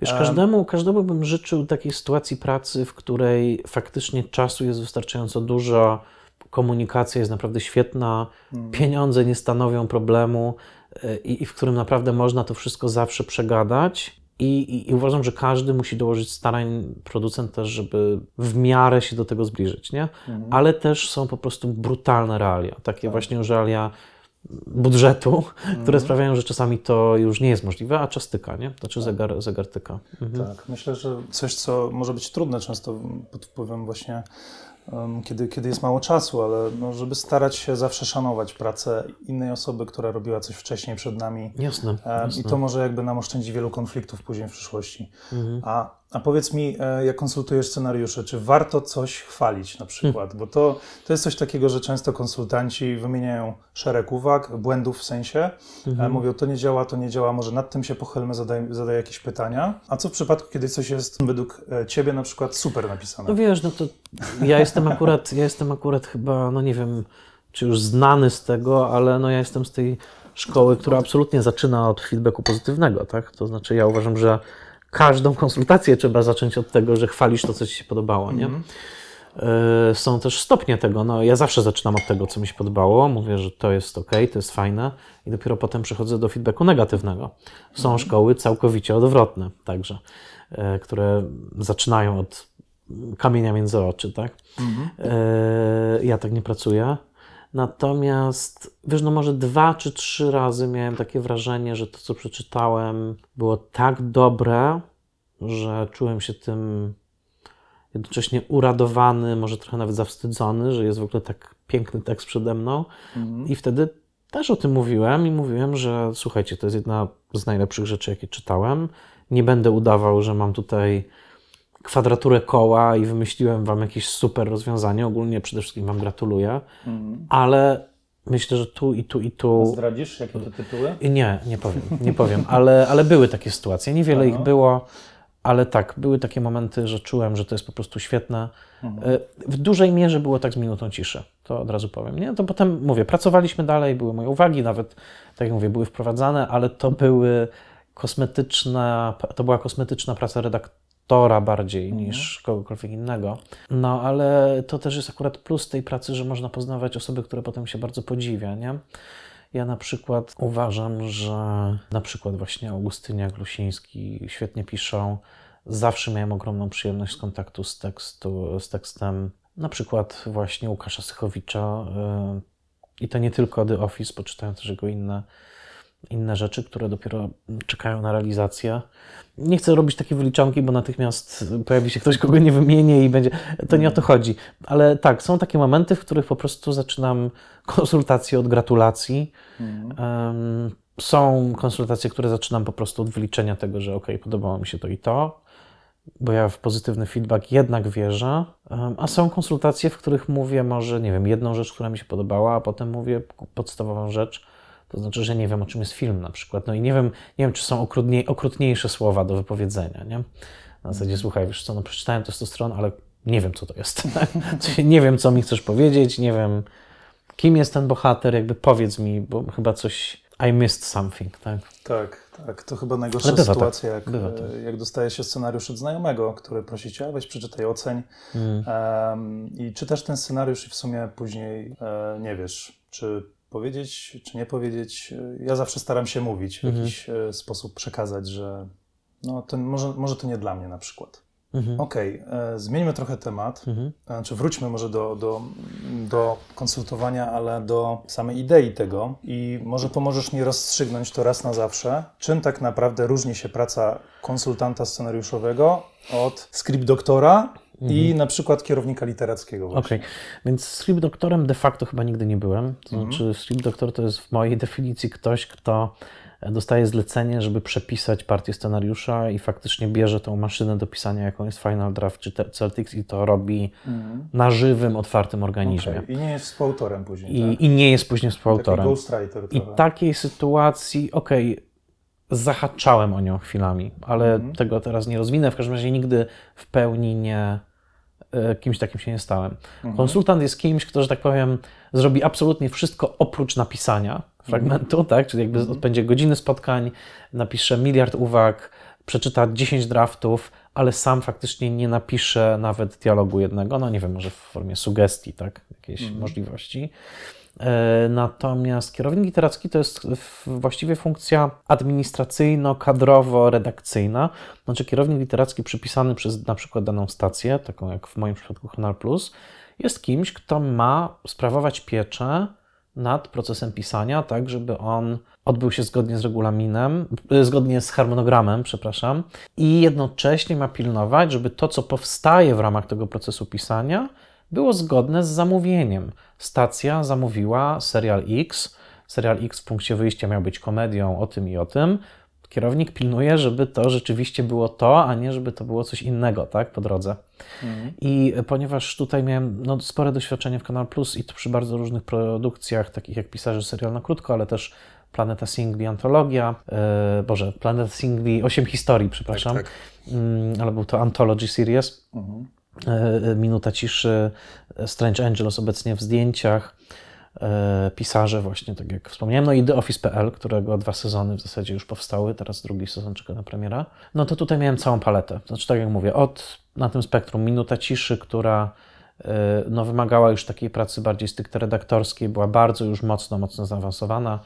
S2: Wiesz, każdemu, każdemu bym życzył takiej sytuacji pracy, w której faktycznie czasu jest wystarczająco dużo, komunikacja jest naprawdę świetna, pieniądze nie stanowią problemu y, i, i w którym naprawdę można to wszystko zawsze przegadać. I, i, uważam, że każdy musi dołożyć starań, producent też, żeby w miarę się do tego zbliżyć, nie? Ale też są po prostu brutalne realia, takie właśnie realia budżetu, które sprawiają, że czasami to już nie jest możliwe, a czas tyka, nie? Znaczy zegar, zegar tyka. Mhm.
S1: Tak, myślę, że coś, co może być trudne często pod wpływem właśnie, kiedy, kiedy jest mało czasu, ale no, żeby starać się zawsze szanować pracę innej osoby, która robiła coś wcześniej przed nami.
S2: Jasne, jasne.
S1: I to może jakby nam oszczędzi wielu konfliktów później w przyszłości.
S2: Mhm.
S1: A, a powiedz mi, e, jak konsultujesz scenariusze, czy warto coś chwalić na przykład? Bo to, to jest coś takiego, że często konsultanci wymieniają szereg uwag, błędów w sensie, e, mówią to nie działa, to nie działa, może nad tym się pochylmy, zadaj, zadaj jakieś pytania. A co w przypadku, kiedy coś jest według e, Ciebie na przykład super napisane?
S2: No wiesz, no to ja jestem akurat, ja jestem akurat chyba, no nie wiem, czy już znany z tego, ale no ja jestem z tej szkoły, która absolutnie zaczyna od feedbacku pozytywnego, tak? To znaczy ja uważam, że każdą konsultację trzeba zacząć od tego, że chwalisz to, co ci się podobało, nie? E, Są też stopnie tego. No, ja zawsze zaczynam od tego, co mi się podobało. Mówię, że to jest ok, to jest fajne, i dopiero potem przechodzę do feedbacku negatywnego. Są szkoły całkowicie odwrotne, także, e, które zaczynają od kamienia między oczy, tak? E, Ja tak nie pracuję. Natomiast, wiesz, no może dwa czy trzy razy miałem takie wrażenie, że to, co przeczytałem, było tak dobre, że czułem się tym jednocześnie uradowany, może trochę nawet zawstydzony, że jest w ogóle tak piękny tekst przede mną. I wtedy też o tym mówiłem i mówiłem, że słuchajcie, to jest jedna z najlepszych rzeczy, jakie czytałem. Nie będę udawał, że mam tutaj kwadraturę koła i wymyśliłem wam jakieś super rozwiązanie. Ogólnie przede wszystkim wam gratuluję, ale myślę, że tu i tu i tu.
S1: Zdradzisz, jakie to tytuły?
S2: Nie, nie powiem, nie powiem, ale, ale były takie sytuacje. Niewiele ich było, ale tak, były takie momenty, że czułem, że to jest po prostu świetne. Y, W dużej mierze było tak z minutą ciszy, to od razu powiem. Nie? To potem mówię, pracowaliśmy dalej, były moje uwagi, nawet tak jak mówię, były wprowadzane, ale to były kosmetyczne, to była kosmetyczna praca redaktora bardziej niż kogokolwiek innego. No ale to też jest akurat plus tej pracy, że można poznawać osoby, które potem się bardzo podziwia, nie? Ja na przykład uważam, że na przykład właśnie Augustynia Glusiński świetnie piszą. Zawsze miałem ogromną przyjemność z kontaktu z, tekstu, z tekstem, na przykład właśnie Łukasza Sychowicza. Y, I to nie tylko The Office, bo czytałem też jego inne, inne rzeczy, które dopiero czekają na realizację. Nie chcę robić takiej wyliczanki, bo natychmiast pojawi się ktoś, kogo nie wymienię i będzie. To nie o to chodzi. Ale tak, są takie momenty, w których po prostu zaczynam konsultacje od gratulacji. Um, są konsultacje, które zaczynam po prostu od wyliczenia tego, że ok, podobało mi się to i to, bo ja w pozytywny feedback jednak wierzę. A są konsultacje, w których mówię może, nie wiem, jedną rzecz, która mi się podobała, a potem mówię podstawową rzecz to znaczy, że nie wiem, o czym jest film na przykład. No i nie wiem, nie wiem czy są okrutniej, okrutniejsze słowa do wypowiedzenia, nie? Na zasadzie, słuchaj, wiesz co, no przeczytałem testosteron, ale nie wiem, co to jest. nie wiem, co mi chcesz powiedzieć, nie wiem, kim jest ten bohater, jakby powiedz mi, bo chyba coś I missed something, tak?
S1: Tak, tak. To chyba najgorsza tak. sytuacja, tak. jak, tak. jak dostaje się scenariusz od znajomego, który prosi cię, weź przeczytaj, oceń mm. um, i czytasz ten scenariusz i w sumie później e, nie wiesz, czy powiedzieć, czy nie powiedzieć. Ja zawsze staram się mówić, w mhm. jakiś e, sposób przekazać, że no, to może, może to nie dla mnie na przykład. Mhm. Okej, okay, e, zmieńmy trochę temat. Mhm. Znaczy, wróćmy może do, do, do konsultowania, ale do samej idei tego i może pomożesz mi rozstrzygnąć to raz na zawsze. Czym tak naprawdę różni się praca konsultanta scenariuszowego od script doktora i mhm. na przykład kierownika literackiego.
S2: Okej, okay. więc script doktorem de facto chyba nigdy nie byłem. To mhm. znaczy, script doktor to jest w mojej definicji ktoś, kto dostaje zlecenie, żeby przepisać partię scenariusza i faktycznie bierze tą maszynę do pisania, jaką jest Final Draft czy Celtics i to robi mhm. na żywym, otwartym organizmie. Okay.
S1: I nie jest współautorem później,
S2: I,
S1: tak?
S2: I nie jest później współautorem.
S1: ghostwriter
S2: I takiej sytuacji, okej, okay, zahaczałem o nią chwilami, ale mhm. tego teraz nie rozwinę. W każdym razie nigdy w pełni nie, kimś takim się nie stałem. Mhm. Konsultant jest kimś, kto, że tak powiem, zrobi absolutnie wszystko oprócz napisania fragmentu, mhm. tak? Czyli jakby mhm. odbędzie godziny spotkań, napisze miliard uwag, przeczyta 10 draftów, ale sam faktycznie nie napisze nawet dialogu jednego, no nie wiem, może w formie sugestii, tak? Jakiejś mhm. możliwości. E, natomiast kierownik literacki to jest właściwie funkcja administracyjno-kadrowo-redakcyjna. Znaczy kierownik literacki przypisany przez na przykład daną stację, taką jak w moim przypadku Honor Plus, jest kimś, kto ma sprawować pieczę nad procesem pisania, tak żeby on odbył się zgodnie z regulaminem, e, zgodnie z harmonogramem, przepraszam, i jednocześnie ma pilnować, żeby to, co powstaje w ramach tego procesu pisania, było zgodne z zamówieniem. Stacja zamówiła serial X. Serial X w punkcie wyjścia miał być komedią o tym i o tym. Kierownik pilnuje, żeby to rzeczywiście było to, a nie żeby to było coś innego, tak, po drodze. Mhm. I ponieważ tutaj miałem no, spore doświadczenie w Kanal Plus i to przy bardzo różnych produkcjach, takich jak Pisarzy serial na krótko, ale też Planeta Singli Antologia, yy, Boże, Planeta Singli 8 historii, przepraszam, tak, tak. Yy, ale był to Anthology Series. Mhm. E, minuta ciszy, Strange Angels obecnie w zdjęciach, e, pisarze właśnie, tak jak wspomniałem, no i The Office.pl, którego dwa sezony w zasadzie już powstały, teraz drugi sezon czeka na premiera. No to tutaj miałem całą paletę, znaczy tak jak mówię, od na tym spektrum Minuta ciszy, która e, no, wymagała już takiej pracy bardziej stricte redaktorskiej, była bardzo już mocno, mocno zaawansowana,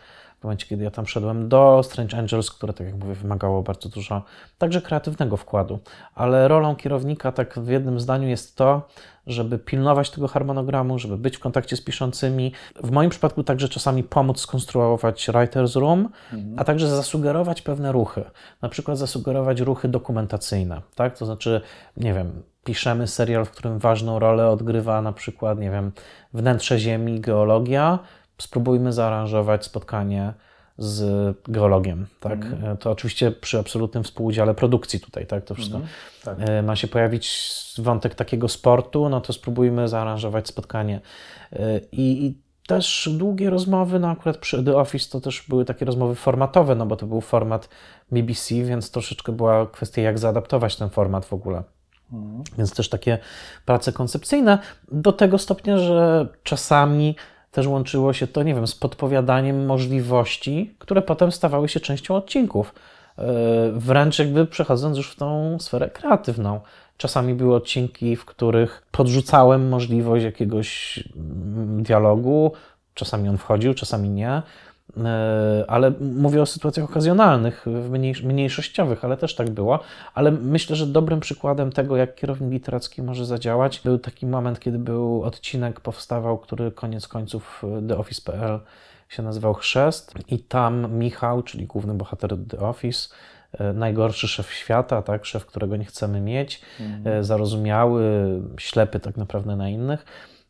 S2: w momencie, kiedy ja tam szedłem, do Strange Angels, które, tak jak mówię, wymagało bardzo dużo także kreatywnego wkładu. Ale rolą kierownika, tak w jednym zdaniu, jest to, żeby pilnować tego harmonogramu, żeby być w kontakcie z piszącymi. W moim przypadku także czasami pomóc skonstruować Writer's Room, mhm. a także zasugerować pewne ruchy. Na przykład zasugerować ruchy dokumentacyjne, tak? To znaczy, nie wiem, piszemy serial, w którym ważną rolę odgrywa na przykład, nie wiem, wnętrze Ziemi, geologia, spróbujmy zaaranżować spotkanie z geologiem, tak? Mm. To oczywiście przy absolutnym współudziale produkcji tutaj, tak? To wszystko mm, tak. E, ma się pojawić wątek takiego sportu, no to spróbujmy zaaranżować spotkanie. E, I, i też długie rozmowy, no akurat przy The Office to też były takie rozmowy formatowe, no bo to był format BBC, więc troszeczkę była kwestia, jak zaadaptować ten format w ogóle. Mm. Więc też takie prace koncepcyjne do tego stopnia, że czasami też łączyło się to, nie wiem, z podpowiadaniem możliwości, które potem stawały się częścią odcinków. E, wręcz jakby przechodząc już w tą sferę kreatywną. Czasami były odcinki, w których podrzucałem możliwość jakiegoś mm, dialogu, czasami on wchodził, czasami nie. E, ale mówię o sytuacjach okazjonalnych, mniejszościowych, ale też tak było. Ale myślę, że dobrym przykładem tego, jak kierownik literacki może zadziałać, był taki moment, kiedy był odcinek, powstawał, który koniec końców The Office.pl się nazywał Chrzest i tam Michał, czyli główny bohater The Office, e, najgorszy szef świata, tak, szef, którego nie chcemy mieć, mhm. zarozumiały, ślepy tak naprawdę na innych.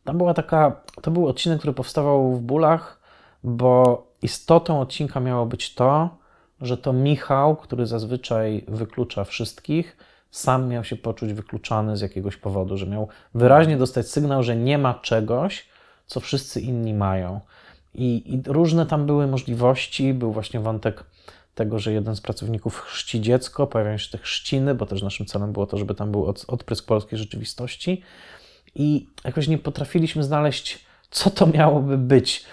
S2: Tam była taka, to był odcinek, który powstawał w bólach, bo istotą odcinka miało być to, że to Michał, który zazwyczaj wyklucza wszystkich, sam miał się poczuć wykluczany z jakiegoś powodu, że miał wyraźnie dostać sygnał, że nie ma czegoś, co wszyscy inni mają. I, I, różne tam były możliwości. Był właśnie wątek tego, że jeden z pracowników chrzci dziecko, pojawiają się te chrzciny, bo też naszym celem było to, żeby tam był od, odprysk polskiej rzeczywistości. I jakoś nie potrafiliśmy znaleźć, co to miałoby być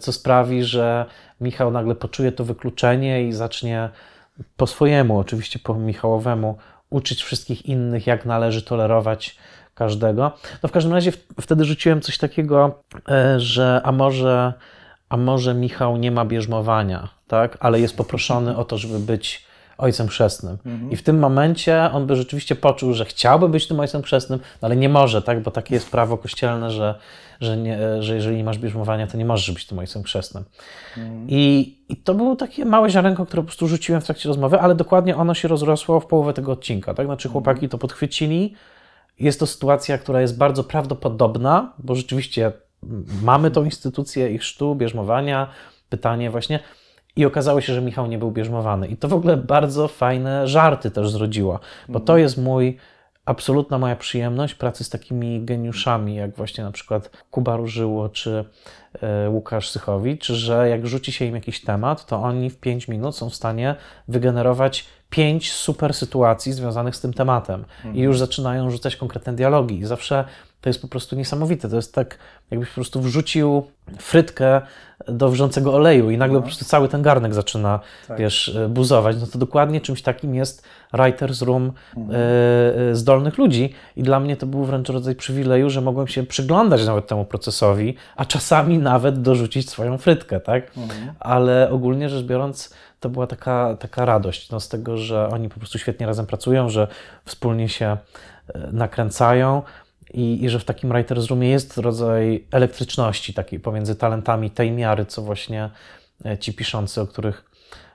S2: co sprawi, że Michał nagle poczuje to wykluczenie i zacznie po swojemu, oczywiście po Michałowemu, uczyć wszystkich innych, jak należy tolerować każdego. No w każdym razie wtedy rzuciłem coś takiego, e, że a może, a może Michał nie ma bierzmowania, tak? ale jest poproszony o to, żeby być ojcem chrzestnym. Mhm. I w tym momencie on by rzeczywiście poczuł, że chciałby być tym ojcem chrzestnym, no ale nie może, tak? bo takie jest prawo kościelne, że, że, nie, że jeżeli nie masz bierzmowania, to nie możesz być tym ojcem chrzestnym. Mhm. I, I to było takie małe ziarenko, które po prostu rzuciłem w trakcie rozmowy, ale dokładnie ono się rozrosło w połowę tego odcinka. Tak? Znaczy chłopaki to podchwycili. Jest to sytuacja, która jest bardzo prawdopodobna, bo rzeczywiście mamy tą instytucję ich sztu, bierzmowania, pytanie właśnie, i okazało się, że Michał nie był bierzmowany. I to w ogóle bardzo fajne żarty też zrodziło, bo to jest mój, absolutna moja przyjemność pracy z takimi geniuszami, jak właśnie na przykład Kuba Różyło czy e, Łukasz Sychowicz, że jak rzuci się im jakiś temat, to oni w 5 minut są w stanie wygenerować pięć super sytuacji związanych z tym tematem mhm. i już zaczynają rzucać konkretne dialogi. I zawsze to jest po prostu niesamowite. To jest tak, jakbyś po prostu wrzucił frytkę do wrzącego oleju i nagle no. po prostu cały ten garnek zaczyna, tak. wiesz, e, buzować. No to dokładnie czymś takim jest writer's room mhm. y, zdolnych ludzi i dla mnie to był wręcz rodzaj przywileju, że mogłem się przyglądać nawet temu procesowi, a czasami nawet dorzucić swoją frytkę, tak? Mhm. Ale ogólnie rzecz biorąc, to była taka, taka radość no, z tego, że oni po prostu świetnie razem pracują, że wspólnie się nakręcają i, i że w takim writer's roomie jest rodzaj elektryczności takiej pomiędzy talentami tej miary, co właśnie e, ci piszący, o których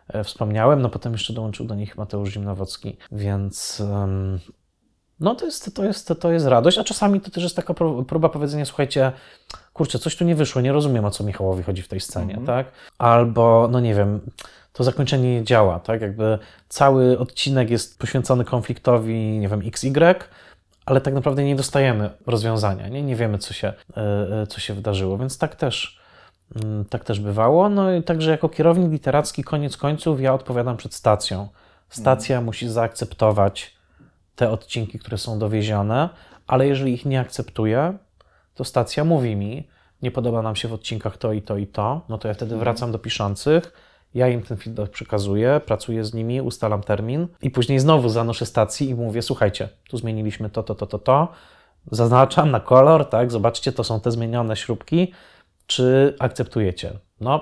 S2: e, wspomniałem. No potem jeszcze dołączył do nich Mateusz Zimnowocki, więc no to jest, to, jest, to jest radość, a czasami to też jest taka próba powiedzenia, słuchajcie, kurczę, coś tu nie wyszło, nie rozumiem, o co Michałowi chodzi w tej scenie, mm -hmm. tak? Albo, no nie wiem, to zakończenie nie działa, tak? Jakby cały odcinek jest poświęcony konfliktowi, nie wiem, XY, ale tak naprawdę nie dostajemy rozwiązania, nie, nie wiemy, co się, e, e, co się wydarzyło, więc tak też, mm, tak też bywało. No i także jako kierownik literacki, koniec końców, ja odpowiadam przed stacją. Stacja mm. musi zaakceptować te odcinki, które są dowiezione, ale jeżeli ich nie akceptuje, to stacja mówi mi, nie podoba nam się w odcinkach to i to i to, no to ja wtedy mhm. wracam do piszących ja im ten feedback przekazuję, pracuję z nimi, ustalam termin i później znowu zanoszę stacji i mówię: Słuchajcie, tu zmieniliśmy to, to, to, to, to. Zaznaczam na kolor, tak? Zobaczcie, to są te zmienione śrubki. Czy akceptujecie? No,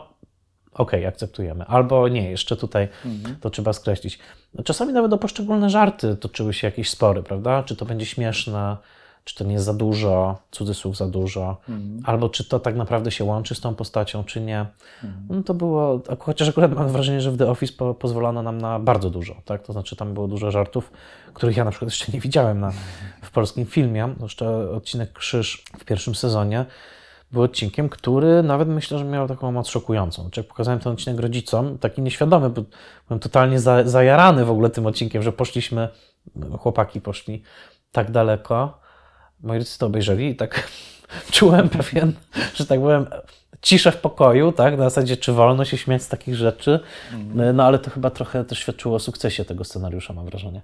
S2: okej, okay, akceptujemy. Albo nie, jeszcze tutaj mhm. to trzeba skreślić. Czasami nawet o poszczególne żarty toczyły się jakieś spory, prawda? Czy to będzie śmieszne, czy to nie jest za dużo, cudzysłów za dużo, mhm. albo czy to tak naprawdę się łączy z tą postacią, czy nie. Mhm. No to było, chociaż akurat mam wrażenie, że w The Office po, pozwolono nam na bardzo dużo, tak? To znaczy tam było dużo żartów, których ja na przykład jeszcze nie widziałem na, w polskim filmie. Jeszcze odcinek Krzyż w pierwszym sezonie był odcinkiem, który nawet myślę, że miał taką moc szokującą. Znaczy, jak pokazałem ten odcinek rodzicom, taki nieświadomy, bo byłem totalnie za, zajarany w ogóle tym odcinkiem, że poszliśmy, chłopaki poszli tak daleko, moi rodzice to obejrzeli i tak czułem pewien, że tak powiem, ciszę w pokoju, tak? Na zasadzie, czy wolno się śmiać z takich rzeczy. Mhm. No ale to chyba trochę też świadczyło o sukcesie tego scenariusza, mam wrażenie.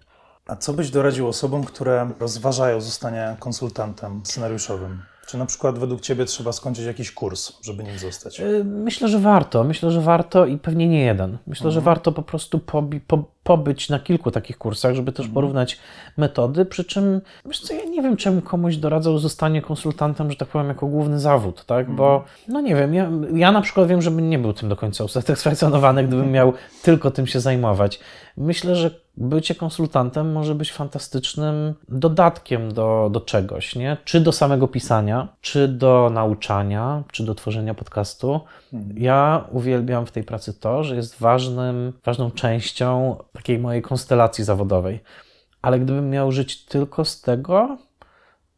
S1: A co byś doradził osobom, które rozważają zostanie konsultantem scenariuszowym? Czy na przykład według Ciebie trzeba skończyć jakiś kurs, żeby nim zostać?
S2: Y, myślę, że warto. Myślę, że warto i pewnie nie jeden. Myślę, mhm. że warto po prostu pobi po pobyć na kilku takich kursach, żeby też porównać metody, przy czym, wiesz co, ja nie wiem, czemu komuś doradzał zostanie konsultantem, że tak powiem, jako główny zawód, tak, bo, no nie wiem, ja, ja na przykład wiem, żebym nie był tym do końca usatysfakcjonowany, gdybym miał tylko tym się zajmować. Myślę, że bycie konsultantem może być fantastycznym dodatkiem do, do czegoś, nie? Czy do samego pisania, czy do nauczania, czy do tworzenia podcastu. Ja uwielbiam w tej pracy to, że jest ważnym, ważną częścią takiej mojej konstelacji zawodowej. Ale gdybym miał żyć tylko z tego,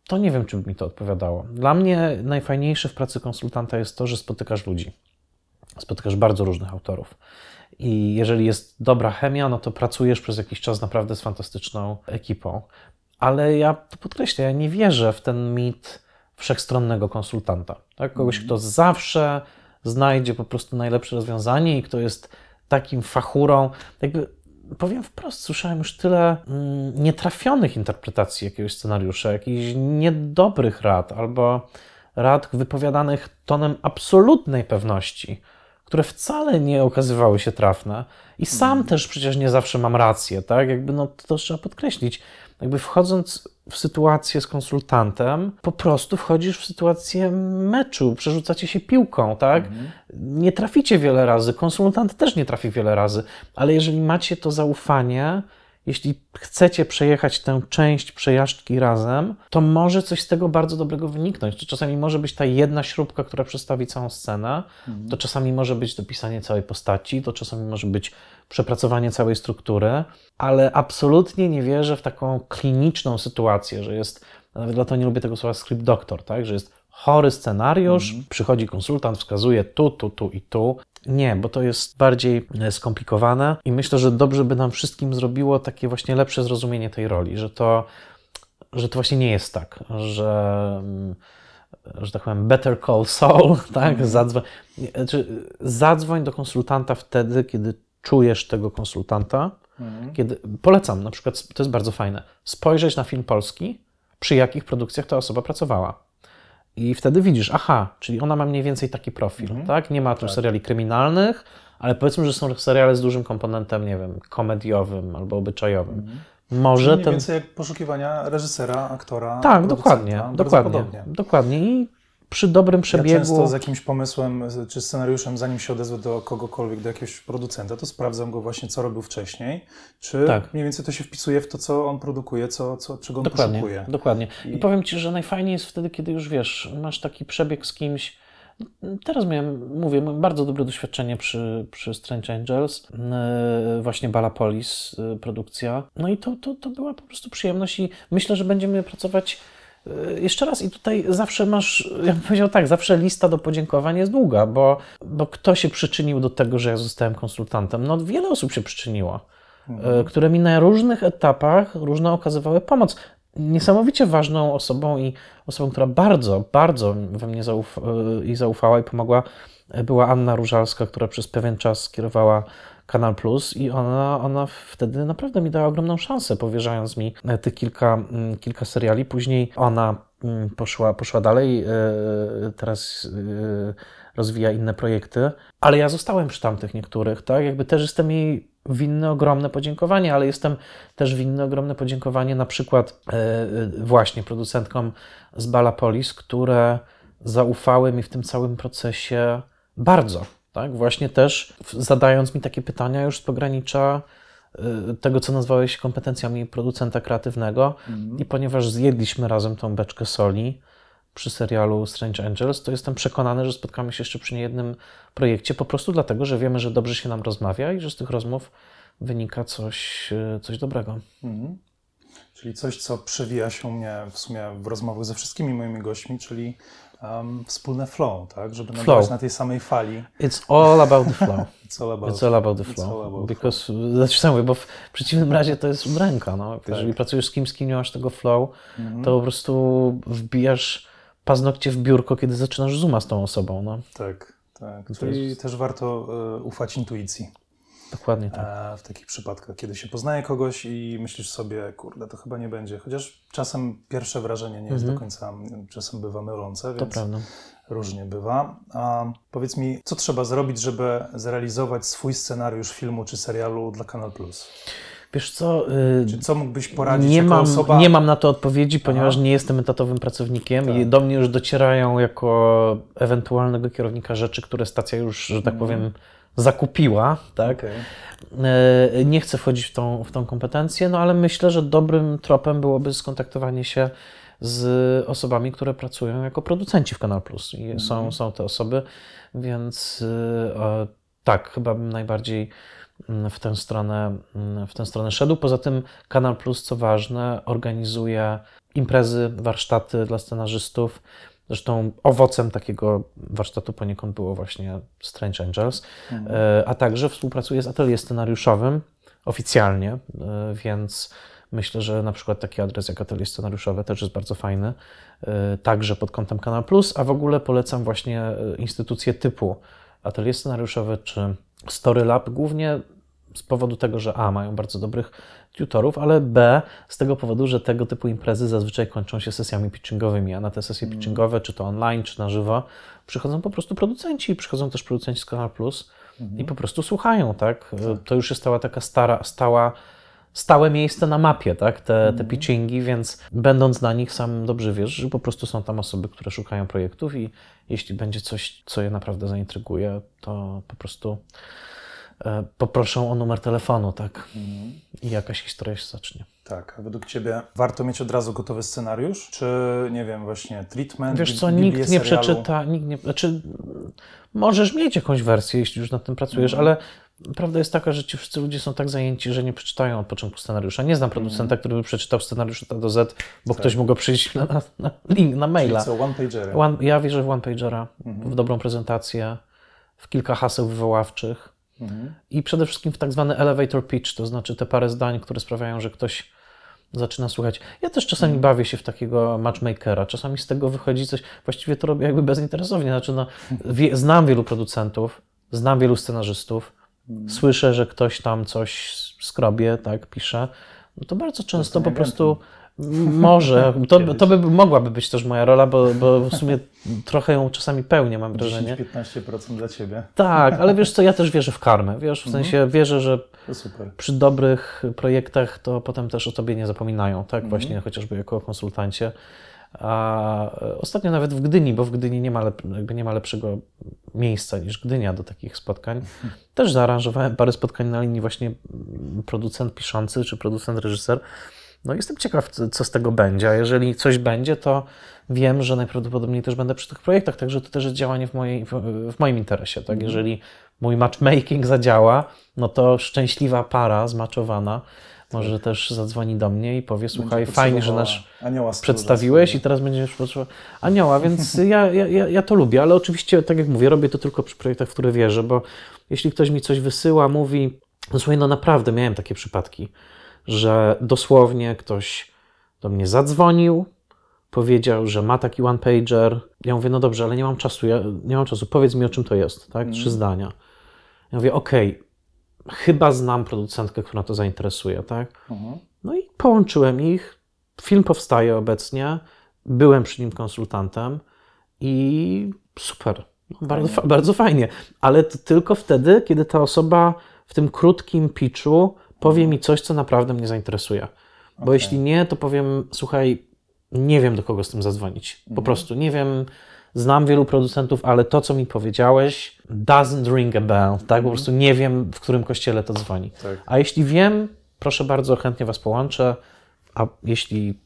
S2: to nie wiem, czy by mi to odpowiadało. Dla mnie najfajniejsze w pracy konsultanta jest to, że spotykasz ludzi. Spotykasz bardzo różnych autorów. I jeżeli jest dobra chemia, no to pracujesz przez jakiś czas naprawdę z fantastyczną ekipą. Ale ja to podkreślę, ja nie wierzę w ten mit wszechstronnego konsultanta. Tak? Kogoś, kto zawsze znajdzie po prostu najlepsze rozwiązanie i kto jest takim fachurą. Jakby powiem wprost, słyszałem już tyle mm, nietrafionych interpretacji jakiegoś scenariusza, jakichś niedobrych rad albo rad wypowiadanych tonem absolutnej pewności które wcale nie okazywały się trafne. I sam
S1: Mhm.
S2: też przecież nie zawsze mam rację, tak? Jakby no to trzeba podkreślić. Jakby wchodząc w sytuację z konsultantem, po prostu wchodzisz w sytuację meczu, przerzucacie się piłką, tak?
S1: Mhm.
S2: Nie traficie wiele razy, konsultant też nie trafi wiele razy, ale jeżeli macie to zaufanie, jeśli chcecie przejechać tę część przejażdżki razem, to może coś z tego bardzo dobrego wyniknąć. To czasami może być ta jedna śrubka, która przestawi całą scenę, to czasami może być dopisanie całej postaci, to czasami może być przepracowanie całej struktury, ale absolutnie nie wierzę w taką kliniczną sytuację, że jest, nawet dlatego nie lubię tego słowa script doctor, tak? że jest chory scenariusz, przychodzi konsultant, wskazuje tu, tu, tu i tu. Nie, bo to jest bardziej e, skomplikowane i myślę, że dobrze by nam wszystkim zrobiło takie właśnie lepsze zrozumienie tej roli, że to, że to właśnie nie jest tak, że, mm, że tak powiem, better call Saul, tak? Zadzwoń, nie, znaczy, zadzwoń do konsultanta wtedy, kiedy czujesz tego konsultanta. Kiedy, polecam, na przykład, to jest bardzo fajne, spojrzeć na film polski, przy jakich produkcjach ta osoba pracowała. I wtedy widzisz, aha, czyli ona ma mniej więcej taki profil, tak? Nie ma tu seriali kryminalnych, ale powiedzmy, że są seriale z dużym komponentem, nie wiem, komediowym albo obyczajowym. Może
S1: Mniej
S2: ten.
S1: więcej jak poszukiwania reżysera, aktora.
S2: Tak, dokładnie, dokładnie, dokładnie. I przy dobrym
S1: Ja
S2: przebiegu.
S1: często z jakimś pomysłem czy scenariuszem, zanim się odezwę do kogokolwiek, do jakiegoś producenta, to sprawdzam go właśnie, co robił wcześniej, czy
S2: Tak.
S1: mniej więcej to się wpisuje w to, co on produkuje, co, co, czego on
S2: Dokładnie,
S1: poszukuje.
S2: dokładnie. I...
S1: I-
S2: powiem Ci, że najfajniej jest wtedy, kiedy już wiesz, masz taki przebieg z kimś. Teraz miałem, mówię, bardzo dobre doświadczenie przy, przy Strange Angels, yy, właśnie Balapolis yy, produkcja. No i to, to, to była po prostu przyjemność i myślę, że będziemy pracować jeszcze raz i tutaj zawsze masz, ja bym powiedział tak, zawsze lista do podziękowań jest długa, bo, bo kto się przyczynił do tego, że ja zostałem konsultantem? No wiele osób się przyczyniło e, które mi na różnych etapach różno okazywały pomoc. Niesamowicie ważną osobą i osobą, która bardzo, bardzo we mnie zauf e, i zaufała i pomogła, była Anna Różalska, która przez pewien czas kierowała Kanal Plus i ona, ona wtedy naprawdę mi dała ogromną szansę, powierzając mi e, tych kilka, mm, kilka seriali. Później ona mm, poszła, poszła dalej, e, teraz e, rozwija inne projekty, ale ja zostałem przy tamtych niektórych, tak? Jakby też jestem jej winny ogromne podziękowanie, ale jestem też winny ogromne podziękowanie na przykład właśnie producentkom z Balapolis, które zaufały mi w tym całym procesie bardzo, tak? Właśnie też zadając mi takie pytania już z pogranicza e, tego, co nazwałeś kompetencjami producenta kreatywnego i ponieważ zjedliśmy razem tą beczkę soli, przy serialu Strange Angels, to jestem przekonany, że spotkamy się jeszcze przy niejednym projekcie, po prostu dlatego, że wiemy, że dobrze się nam rozmawia i że z tych rozmów wynika coś, e, coś dobrego.
S1: Mhm. Czyli coś, co przewija się u mnie w sumie w rozmowach ze wszystkimi moimi gośćmi, czyli um, wspólne flow, tak? Żeby nadawać na tej samej fali.
S2: It's all about the flow.
S1: It's all about,
S2: It's all about the flow.
S1: all about
S2: Because, znaczy, sam mówię, bo w przeciwnym razie to jest udręka. No.
S1: Tak.
S2: Jeżeli pracujesz z kimś, z kim nie masz tego flow,
S1: Mhm.
S2: to po prostu wbijasz paznokcie w biurko, kiedy zaczynasz zooma z tą osobą. No.
S1: Tak, tak. Czyli
S2: jest-
S1: też warto e, ufać intuicji
S2: Dokładnie tak.
S1: w takich przypadkach, kiedy się poznaje kogoś i myślisz sobie, kurde, to chyba nie będzie. Chociaż czasem pierwsze wrażenie nie jest
S2: Mhm.
S1: do końca, czasem bywa mylące, więc różnie bywa. A powiedz mi, co trzeba zrobić, żeby zrealizować swój scenariusz filmu czy serialu dla Kanal Plus?
S2: Wiesz co, y,
S1: Czy co mógłbyś poradzić
S2: nie mam,
S1: osoba?
S2: nie mam na to odpowiedzi, ponieważ
S1: Aha.
S2: nie jestem etatowym pracownikiem
S1: Tak.
S2: i do mnie już docierają jako ewentualnego kierownika rzeczy, które stacja już, że tak
S1: Mhm.
S2: powiem, zakupiła, tak?
S1: Okej.
S2: E, Nie chcę wchodzić w tą, w tą kompetencję, no ale myślę, że dobrym tropem byłoby skontaktowanie się z osobami, które pracują jako producenci w Kanal Plus. I są,
S1: Mhm.
S2: są te osoby, więc e, e, tak, chyba bym najbardziej mm, w tę stronę, mm, w tę stronę szedł. Poza tym Kanal Plus, co ważne, organizuje imprezy, warsztaty dla scenarzystów. Zresztą owocem takiego warsztatu poniekąd było właśnie Strange Angels.
S1: Mhm.
S2: E, a także współpracuję z atelier scenariuszowym oficjalnie, e, więc myślę, że na przykład taki adres jak atelier scenariuszowe też jest bardzo fajny, e, także pod kątem Kanal Plus, a w ogóle polecam właśnie instytucje typu atelier scenariuszowe czy Storylab, głównie z powodu tego, że A, mają bardzo dobrych tutorów, ale B, z tego powodu, że tego typu imprezy zazwyczaj kończą się sesjami pitchingowymi, a na te sesje pitchingowe, czy to online, czy na żywo, przychodzą po prostu producenci, przychodzą też producenci z Kanal Plus i po prostu słuchają, tak? To już jest stała taka stara, stała, stałe miejsce na mapie, tak? Te, te pitchingi, więc będąc na nich sam dobrze wiesz, że po prostu są tam osoby, które szukają projektów i jeśli będzie coś, co je naprawdę zaintryguje, to po prostu poproszą o numer telefonu, tak? I jakaś historia się zacznie.
S1: Tak, a według Ciebie warto mieć od razu gotowy scenariusz? Czy, nie wiem, właśnie treatment?
S2: Wiesz co, nikt nie
S1: serialu?
S2: przeczyta, nikt nie, znaczy możesz mieć jakąś wersję, jeśli już nad tym pracujesz,
S1: Mhm.
S2: ale prawda jest taka, że ci wszyscy ludzie są tak zajęci, że nie przeczytają od początku scenariusza. Nie znam
S1: Mhm.
S2: producenta, który by przeczytał scenariusz od A do Z, bo ktoś mu go przyjść na, na, na link, na maila.
S1: Czyli co, one-pagery?
S2: One, ja wierzę w one-pagera,
S1: Mhm.
S2: w dobrą prezentację, w kilka haseł wywoławczych
S1: Mhm.
S2: i przede wszystkim w tak zwany elevator pitch, to znaczy te parę zdań, które sprawiają, że ktoś zaczyna słuchać. Ja też czasami
S1: Mhm.
S2: bawię się w takiego matchmakera, czasami z tego wychodzi coś, właściwie to robię jakby bezinteresownie, znaczy no, wie, znam wielu producentów, znam wielu scenarzystów,
S1: Mhm.
S2: słyszę, że ktoś tam coś skrobie, tak, pisze, no to bardzo często
S1: Zostanie
S2: po prostu może, to, to by mogłaby być też moja rola, bo, bo w sumie trochę ją czasami pełnię, mam wrażenie.
S1: 10-15% dla Ciebie.
S2: Tak, ale wiesz co, ja też wierzę w karmę, wiesz, w
S1: Mhm.
S2: sensie wierzę, że przy dobrych projektach to potem też o tobie nie zapominają, tak?
S1: Mhm.
S2: Właśnie chociażby jako konsultancie. A e, ostatnio nawet w Gdyni, bo w Gdyni nie ma, lep, jakby nie ma lepszego miejsca niż Gdynia do takich spotkań. Też zaaranżowałem parę spotkań na linii właśnie producent piszący czy producent reżyser. No jestem ciekaw, co- z tego będzie, a jeżeli coś będzie, to wiem, że najprawdopodobniej też będę przy tych projektach, także to też jest działanie w, mojej, w, moim interesie, tak? Jeżeli mój matchmaking zadziała, no to szczęśliwa para zmaczowana może też zadzwoni do mnie i powie, słuchaj, fajnie, że
S1: stróża
S2: przedstawiłeś i teraz będziesz potrzebował anioła, więc ja, ja, ja, ja to lubię, ale oczywiście, tak jak mówię, robię to tylko przy projektach, w które wierzę, bo jeśli ktoś mi coś wysyła, mówi, no słuchaj, no naprawdę miałem takie przypadki, że dosłownie ktoś do mnie zadzwonił, powiedział, że ma taki one-pager. Ja mówię, no dobrze, ale nie mam czasu, ja nie mam czasu, powiedz mi o czym to jest, tak? Trzy zdania. Ja mówię, okej, chyba znam producentkę, która to zainteresuje, tak?
S1: Mhm.
S2: No i połączyłem ich. Film powstaje obecnie. Byłem przy nim konsultantem i super. No, Bardzo, fa- bardzo fajnie. Ale to tylko wtedy, kiedy ta osoba w tym krótkim pitchu powie mi coś, co naprawdę mnie zainteresuje. Bo
S1: Okej.
S2: jeśli nie, to powiem, słuchaj, nie wiem do kogo z tym zadzwonić. Po prostu nie wiem. Znam wielu producentów, ale to, co mi powiedziałeś, doesn't ring a bell. Tak? Po prostu nie wiem, w którym kościele to dzwoni.
S1: Tak.
S2: A jeśli wiem, proszę bardzo, chętnie Was połączę. A jeśli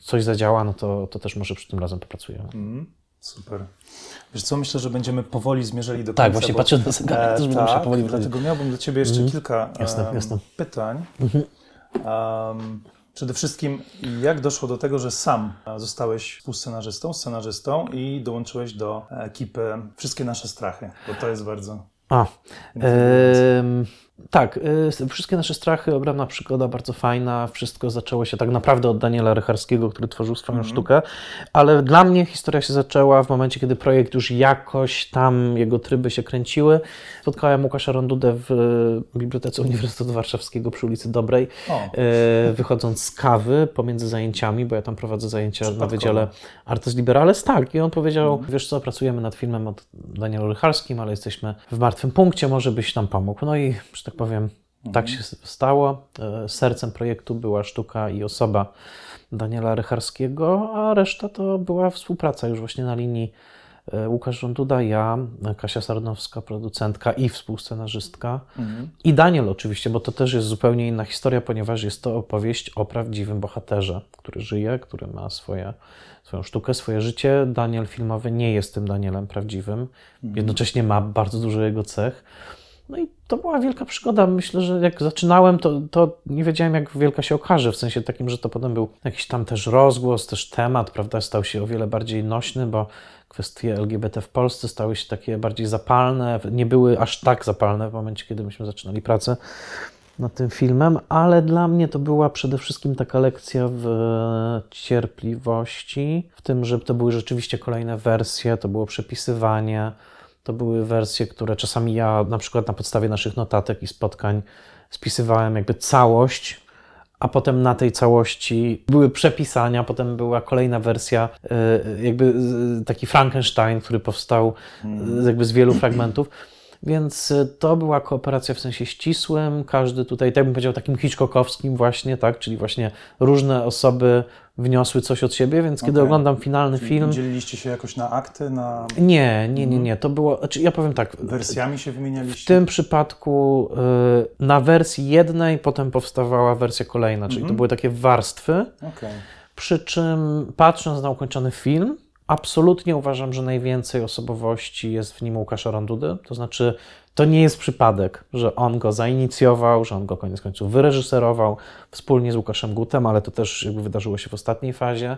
S2: coś zadziała, no to, to też może przy tym razem popracujemy.
S1: Mhm. Super. Wiesz co, myślę, że będziemy powoli zmierzali do końca.
S2: Tak, właśnie patrzę na zegarek, też będę
S1: tak,
S2: powoli wchodzić.
S1: dlatego miałbym dla Ciebie jeszcze kilka
S2: Jasne,
S1: em,
S2: jasne.
S1: pytań. Em, przede wszystkim, jak doszło do tego, że sam e, zostałeś współscenarzystą, scenarzystą i dołączyłeś do ekipy Wszystkie Nasze Strachy, bo to jest bardzo...
S2: A, Tak, y, wszystkie nasze strachy, ogromna przygoda, bardzo fajna. Wszystko zaczęło się tak naprawdę od Daniela Rycharskiego, który tworzył swoją
S1: Mhm.
S2: sztukę, ale dla mnie historia się zaczęła w momencie, kiedy projekt już jakoś tam, jego tryby się kręciły. Spotkałem Łukasza Rondudę w y, Bibliotece Uniwersytetu Warszawskiego przy ulicy Dobrej,
S1: O,
S2: y, wychodząc z kawy pomiędzy zajęciami, bo ja tam prowadzę zajęcia na. Wydziale Artes Liberales. Tak, i on powiedział,
S1: Mhm.
S2: wiesz co, pracujemy nad filmem od Danielu Rycharskim, ale jesteśmy w martwym punkcie, może byś nam pomógł. No i, że tak powiem, tak się stało. E, Sercem projektu była sztuka i osoba Daniela Rycharskiego, a reszta to była współpraca już właśnie na linii e, Łukasz Żąduda, ja, Kasia Sarnowska, producentka i współscenarzystka.
S1: mhm.
S2: I Daniel oczywiście, bo to też jest zupełnie inna historia, ponieważ jest to opowieść o prawdziwym bohaterze, który żyje, który ma swoje, swoją sztukę, swoje życie. Daniel filmowy nie jest tym Danielem prawdziwym, jednocześnie ma bardzo dużo jego cech. No i to była wielka przygoda. Myślę, że jak zaczynałem, to, to nie wiedziałem, jak wielka się okaże, w sensie takim, że to potem był jakiś tam też rozgłos, też temat, prawda, stał się o wiele bardziej nośny, bo kwestie LGBT w Polsce stały się takie bardziej zapalne, nie były aż tak zapalne w momencie, kiedy myśmy zaczynali pracę nad tym filmem, ale dla mnie to była przede wszystkim taka lekcja w cierpliwości, w tym, że to były rzeczywiście kolejne wersje, to było przepisywanie, to były wersje, które czasami ja na przykład na podstawie naszych notatek i spotkań spisywałem jakby całość, a potem na tej całości były przepisania, potem była kolejna wersja, y, jakby taki Frankenstein, który powstał y, jakby z wielu fragmentów. Więc y, to była kooperacja w sensie ścisłym, każdy tutaj, tak bym powiedział, takim Hitchcockowskim właśnie, tak, czyli właśnie różne osoby wniosły coś od siebie, więc kiedy
S1: Okej.
S2: oglądam finalny
S1: Czyli
S2: film...
S1: Dzieliliście się jakoś na akty, na
S2: Nie, nie, nie, nie, to było, znaczy ja powiem tak,
S1: wersjami się
S2: w
S1: wymienialiście?
S2: tym przypadku y, na wersji jednej potem powstawała wersja kolejna, czyli to były takie warstwy,
S1: Okej.
S2: przy czym patrząc na ukończony film, absolutnie uważam, że najwięcej osobowości jest w nim Łukasza Rondudy, to znaczy to nie jest przypadek, że on go zainicjował, że on go koniec końców wyreżyserował wspólnie z Łukaszem Gutem, ale to też jakby wydarzyło się w ostatniej fazie.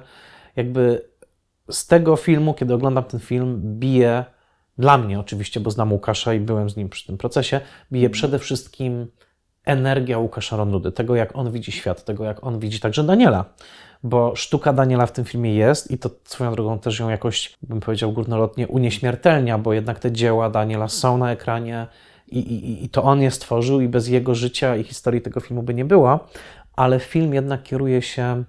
S2: Jakby z tego filmu, kiedy oglądam ten film, bije dla mnie oczywiście, bo znam Łukasza i byłem z nim przy tym procesie, bije przede wszystkim energia Łukasza Rondudy, tego jak on widzi świat, tego jak on widzi także Daniela. Bo sztuka Daniela w tym filmie jest i to swoją drogą też ją jakoś, bym powiedział górnolotnie, unieśmiertelnia, bo jednak te dzieła Daniela są na ekranie i, i, i to on je stworzył i bez jego życia i historii tego filmu by nie było, ale film jednak kieruje się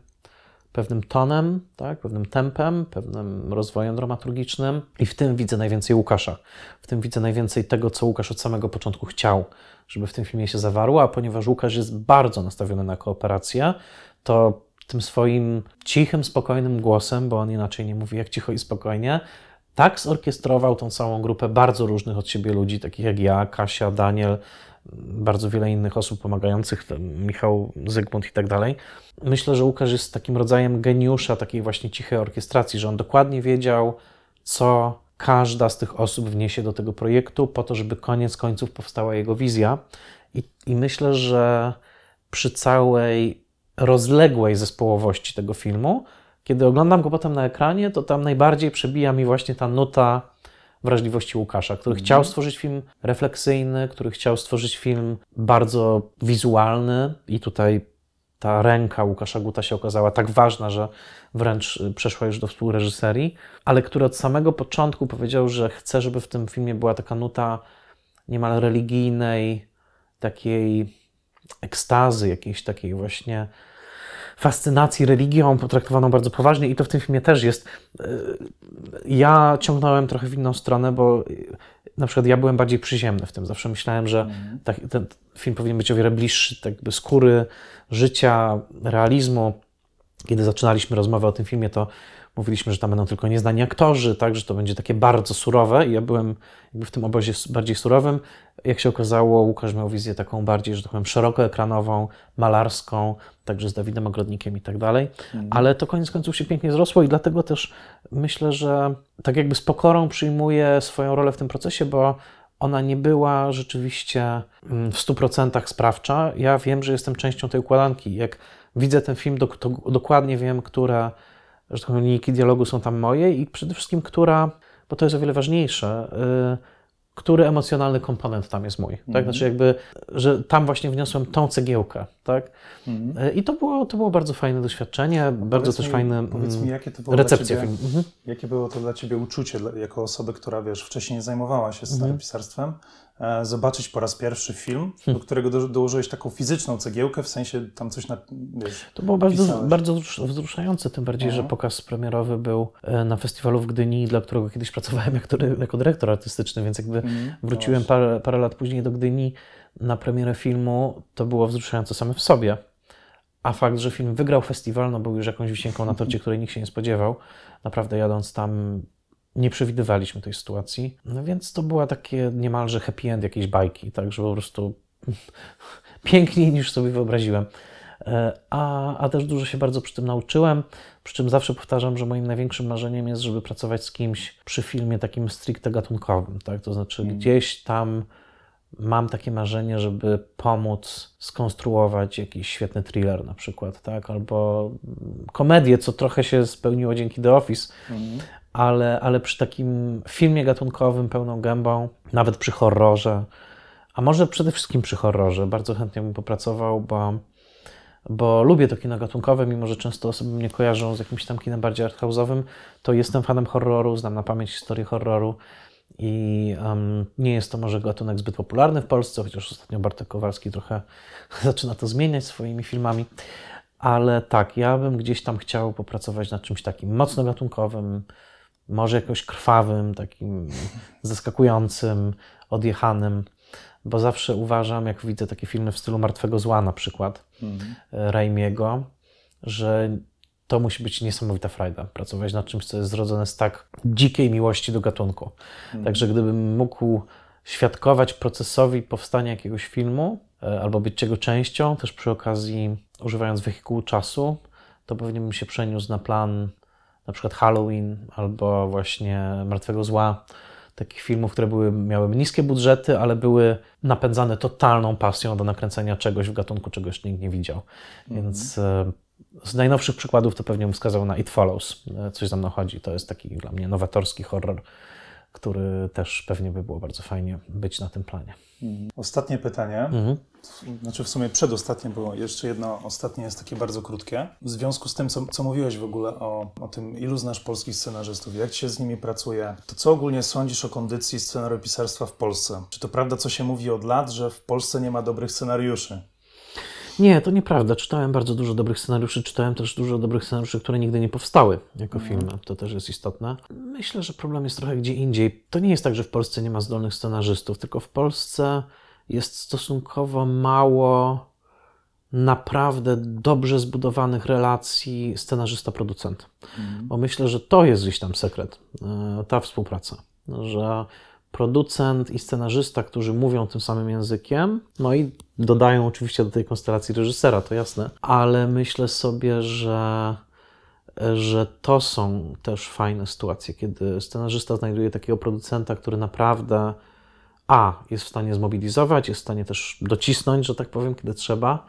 S2: pewnym tonem, tak, pewnym tempem, pewnym rozwojem dramaturgicznym i w tym widzę najwięcej Łukasza. W tym widzę najwięcej tego, co Łukasz od samego początku chciał, żeby w tym filmie się zawarło, a ponieważ Łukasz jest bardzo nastawiony na kooperację, to tym swoim cichym, spokojnym głosem, bo on inaczej nie mówi jak cicho i spokojnie, tak zorkiestrował tą całą grupę bardzo różnych od siebie ludzi, takich jak ja, Kasia, Daniel, bardzo wiele innych osób pomagających, Michał, Zygmunt i tak dalej. Myślę, że Łukasz jest takim rodzajem geniusza takiej właśnie cichej orkiestracji, że on dokładnie wiedział, co każda z tych osób wniesie do tego projektu, po to, żeby koniec końców powstała jego wizja. I, i myślę, że przy całej rozległej zespołowości tego filmu, kiedy oglądam go potem na ekranie, to tam najbardziej przebija mi właśnie ta nuta wrażliwości Łukasza, który chciał stworzyć film refleksyjny, który chciał stworzyć film bardzo wizualny. I tutaj ta ręka Łukasza Guta się okazała tak ważna, że wręcz y, przeszła już do współreżyserii, ale który od samego początku powiedział, że chce, żeby w tym filmie była taka nuta niemal religijnej, takiej ekstazy, jakiejś takiej właśnie fascynacji religią potraktowaną bardzo poważnie i to w tym filmie też jest. Y, Ja ciągnąłem trochę w inną stronę, bo y, na przykład ja byłem bardziej przyziemny w tym. Zawsze myślałem, że tak, ten film powinien być o wiele bliższy tak jakby skóry, życia, realizmu. Kiedy zaczynaliśmy rozmowę o tym filmie, to mówiliśmy, że tam będą tylko nieznani aktorzy, tak, że to będzie takie bardzo surowe i ja byłem w tym obozie bardziej surowym. Jak się okazało, Łukasz miał wizję taką bardziej, że tak powiem, szerokoekranową, malarską, także z Dawidem Ogrodnikiem i tak dalej. Ale to koniec końców się pięknie zrosło i dlatego też myślę, że tak jakby z pokorą przyjmuję swoją rolę w tym procesie, bo ona nie była rzeczywiście mm, w 100% sprawcza. Ja wiem, że jestem częścią tej układanki. Jak widzę ten film, to dokładnie wiem, które że tak powiem, linijki dialogu są tam moje i przede wszystkim, która, bo to jest o wiele ważniejsze, który emocjonalny komponent tam jest mój. Tak? Znaczy jakby, że tam właśnie wniosłem tą cegiełkę. Tak?
S1: Mhm.
S2: I to było, to było bardzo fajne doświadczenie, bardzo też
S1: mi,
S2: fajne
S1: Powiedz mi, jakie to było ciebie,
S2: filmu. Mhm.
S1: Jakie było to dla Ciebie uczucie, jako osoby, która, wiesz, wcześniej zajmowała się scenariupisarstwem, e, zobaczyć po raz pierwszy film, do którego do, dołożyłeś taką fizyczną cegiełkę, w sensie tam coś na, wiesz,
S2: To było bardzo,
S1: pisałeś.
S2: bardzo wzrusz- wzruszające, tym bardziej, że
S1: Mhm.
S2: pokaz premierowy był e, na festiwalu w Gdyni, dla którego kiedyś pracowałem jako, jako dyrektor artystyczny, więc jakby
S1: Mhm.
S2: wróciłem
S1: No
S2: parę, parę lat później do Gdyni na premierę filmu, to było wzruszające same w sobie. A fakt, że film wygrał festiwal, no był już jakąś wisienką na torcie, której nikt się nie spodziewał. Naprawdę jadąc tam nie przewidywaliśmy tej sytuacji. No więc to była takie niemalże happy end jakiejś bajki, także po prostu piękniej niż sobie wyobraziłem. E, A, a też dużo się bardzo przy tym nauczyłem. Przy czym zawsze powtarzam, że moim największym marzeniem jest, żeby pracować z kimś przy filmie takim stricte gatunkowym. Tak? To znaczy, gdzieś tam mam takie marzenie, żeby pomóc skonstruować jakiś świetny thriller na przykład, tak? albo mm, komedię, co trochę się spełniło dzięki The Office,
S1: Mhm.
S2: Ale, ale przy takim filmie gatunkowym pełną gębą, nawet przy horrorze, a może przede wszystkim przy horrorze, bardzo chętnie bym popracował, bo, bo lubię to kino gatunkowe, mimo że często osoby mnie kojarzą z jakimś tam kinem bardziej arthouse'owym, to jestem fanem horroru, znam na pamięć historię horroru i em, nie jest to może gatunek zbyt popularny w Polsce, chociaż ostatnio Bartek Kowalski trochę zaczyna to zmieniać swoimi filmami. Ale tak, ja bym gdzieś tam chciał popracować nad czymś takim mocno gatunkowym, może jakoś krwawym, takim zaskakującym, odjechanym, bo zawsze uważam, jak widzę takie filmy w stylu Martwego Zła na przykład,
S1: Mhm.
S2: Raimiego, że to musi być niesamowita frajda, pracować nad czymś, co jest zrodzone z tak dzikiej miłości do gatunku. Także gdybym mógł świadkować procesowi powstania jakiegoś filmu, e, albo być jego częścią, też przy okazji używając wehikułu czasu, to pewnie bym się przeniósł na plan na przykład Halloween albo właśnie Martwego Zła. Takich filmów, które były, miały niskie budżety, ale były napędzane totalną pasją do nakręcenia czegoś w gatunku, czego jeszcze nikt nie widział. Więc e, z najnowszych przykładów to pewnie bym wskazał na It Follows. E, Coś za mną chodzi. To jest taki dla mnie nowatorski horror, który też pewnie by było bardzo fajnie być na tym planie.
S1: Ostatnie pytanie,
S2: Mhm.
S1: Znaczy w sumie przedostatnie, bo jeszcze jedno ostatnie jest takie bardzo krótkie. W związku z tym, co, co mówiłeś w ogóle o, o tym, ilu znasz polskich scenarzystów, jak się z nimi pracuje, to co ogólnie sądzisz o kondycji scenariopisarstwa w Polsce? Czy to prawda, co się mówi od lat, że w Polsce nie ma dobrych scenariuszy?
S2: Nie, to nieprawda. Czytałem bardzo dużo dobrych scenariuszy, czytałem też dużo dobrych scenariuszy, które nigdy nie powstały jako filmy. To też jest istotne. Myślę, że problem jest trochę gdzie indziej. To nie jest tak, że w Polsce nie ma zdolnych scenarzystów, tylko w Polsce jest stosunkowo mało naprawdę dobrze zbudowanych relacji scenarzysta-producent. Bo myślę, że to jest gdzieś tam sekret, e, ta współpraca, że producent i scenarzysta, którzy mówią tym samym językiem, no i dodają oczywiście do tej konstelacji reżysera, to jasne, ale myślę sobie, że, że to są też fajne sytuacje, kiedy scenarzysta znajduje takiego producenta, który naprawdę a, jest w stanie zmobilizować, jest w stanie też docisnąć, że tak powiem, kiedy trzeba,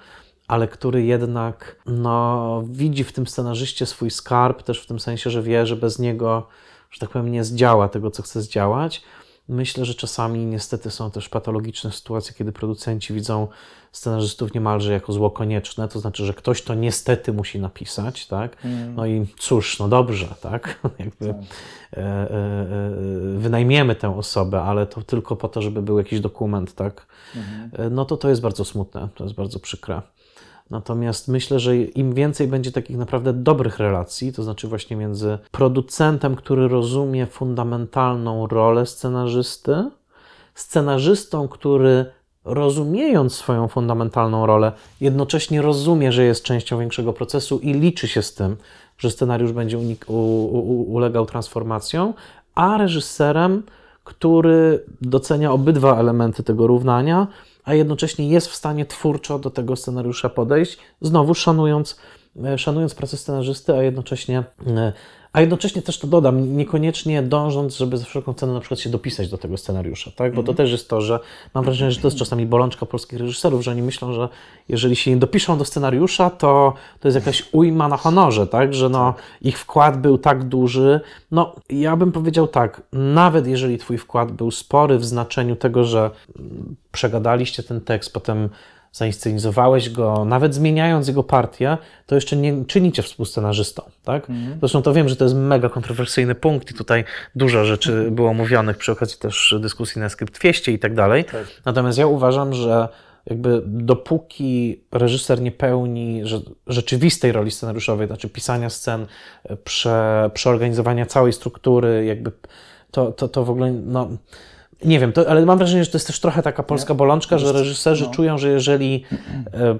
S2: ale który jednak no, widzi w tym scenarzyście swój skarb, też w tym sensie, że wie, że bez niego, że tak powiem, nie zdziała tego, co chce zdziałać. Myślę, że czasami niestety są też patologiczne sytuacje, kiedy producenci widzą scenarzystów niemalże jako zło konieczne, to znaczy, że ktoś to niestety musi napisać, tak? No i cóż, no dobrze, tak? Jakby e, e, e, wynajmiemy tę osobę, ale to tylko po to, żeby był jakiś dokument, tak? E, No to to jest bardzo smutne, to jest bardzo przykre. Natomiast myślę, że im więcej będzie takich naprawdę dobrych relacji, to znaczy właśnie między producentem, który rozumie fundamentalną rolę scenarzysty, scenarzystą, który rozumiejąc swoją fundamentalną rolę, jednocześnie rozumie, że jest częścią większego procesu i liczy się z tym, że scenariusz będzie ulegał transformacjom, a reżyserem, który docenia obydwa elementy tego równania, a jednocześnie jest w stanie twórczo do tego scenariusza podejść, znowu szanując e, szanując pracę scenarzysty, a jednocześnie e, a jednocześnie też to dodam, niekoniecznie dążąc, żeby za wszelką cenę na przykład się dopisać do tego scenariusza, tak? Bo to też jest to, że mam wrażenie, że to jest czasami bolączka polskich reżyserów, że oni myślą, że jeżeli się nie dopiszą do scenariusza, to to jest jakaś ujma na honorze, tak? Że no, ich wkład był tak duży. No, ja bym powiedział tak, nawet jeżeli twój wkład był spory w znaczeniu tego, że mm, przegadaliście ten tekst, potem zainscenizowałeś go, nawet zmieniając jego partię, to jeszcze nie czynicie współscenarzystą, tak? Mhm. Zresztą to wiem, że to jest mega kontrowersyjny punkt i tutaj dużo rzeczy było mówionych przy okazji też dyskusji na Skrypt 200 i tak dalej. Tak. Natomiast ja uważam, że jakby dopóki reżyser nie pełni rzeczywistej roli scenariuszowej, znaczy pisania scen, prze, przeorganizowania całej struktury, jakby to, to, to w ogóle, no, nie wiem, to, ale mam wrażenie, że to jest też trochę taka polska bolączka, że reżyserzy no. czują, że jeżeli e,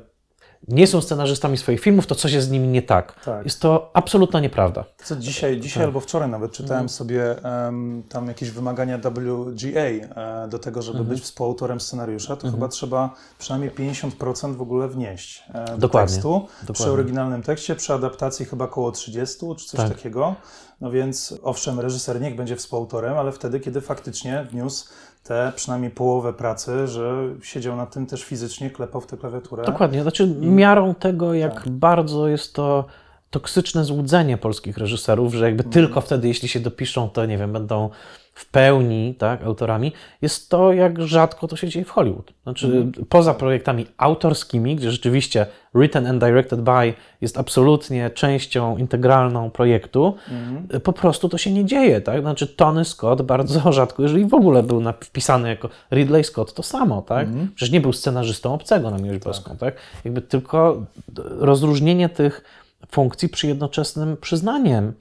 S2: nie są scenarzystami swoich filmów, to coś jest z nimi nie tak. tak. Jest to absolutna nieprawda.
S1: Co dzisiaj, dzisiaj tak. albo wczoraj nawet czytałem mhm. sobie um, tam jakieś wymagania WGA e, do tego, żeby mhm. być współautorem scenariusza, to mhm. chyba trzeba przynajmniej 50% w ogóle wnieść e, do Dokładnie. tekstu. Dokładnie. Przy oryginalnym tekście, przy adaptacji chyba około 30 czy coś tak. takiego. No więc owszem, reżyser niech będzie współautorem, ale wtedy, kiedy faktycznie wniósł tę przynajmniej połowę pracy, że siedział na tym też fizycznie, klepał w tę klawiaturę.
S2: Dokładnie, znaczy miarą tego, jak tak. bardzo jest to toksyczne złudzenie polskich reżyserów, że jakby mm. tylko wtedy, jeśli się dopiszą, to nie wiem, będą w pełni tak, autorami, jest to, jak rzadko to się dzieje w Hollywood. Znaczy, mm. poza projektami autorskimi, gdzie rzeczywiście written and directed by jest absolutnie częścią integralną projektu, mm. po prostu to się nie dzieje. Tak? Znaczy, Tony Scott bardzo rzadko, jeżeli w ogóle był wpisany jako Ridley Scott, to samo. Tak? Mm. Przecież nie był scenarzystą obcego na miłość tak. boską. Tak? Jakby tylko rozróżnienie tych funkcji przy jednoczesnym przyznaniem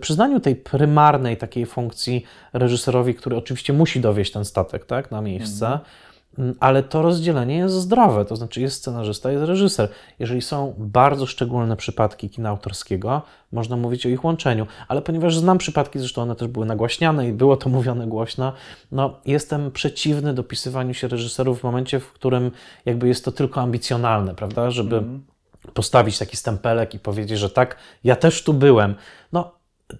S2: przyznaniu tej prymarnej takiej funkcji reżyserowi, który oczywiście musi dowieść ten statek tak, na miejsce, mhm. ale to rozdzielenie jest zdrowe, to znaczy jest scenarzysta, jest reżyser. Jeżeli są bardzo szczególne przypadki kina autorskiego, można mówić o ich łączeniu, ale ponieważ znam przypadki, zresztą one też były nagłaśniane i było to mówione głośno, no jestem przeciwny dopisywaniu się reżyserów w momencie, w którym jakby jest to tylko ambicjonalne, prawda, żeby mhm. postawić taki stempelek i powiedzieć, że tak, ja też tu byłem. No,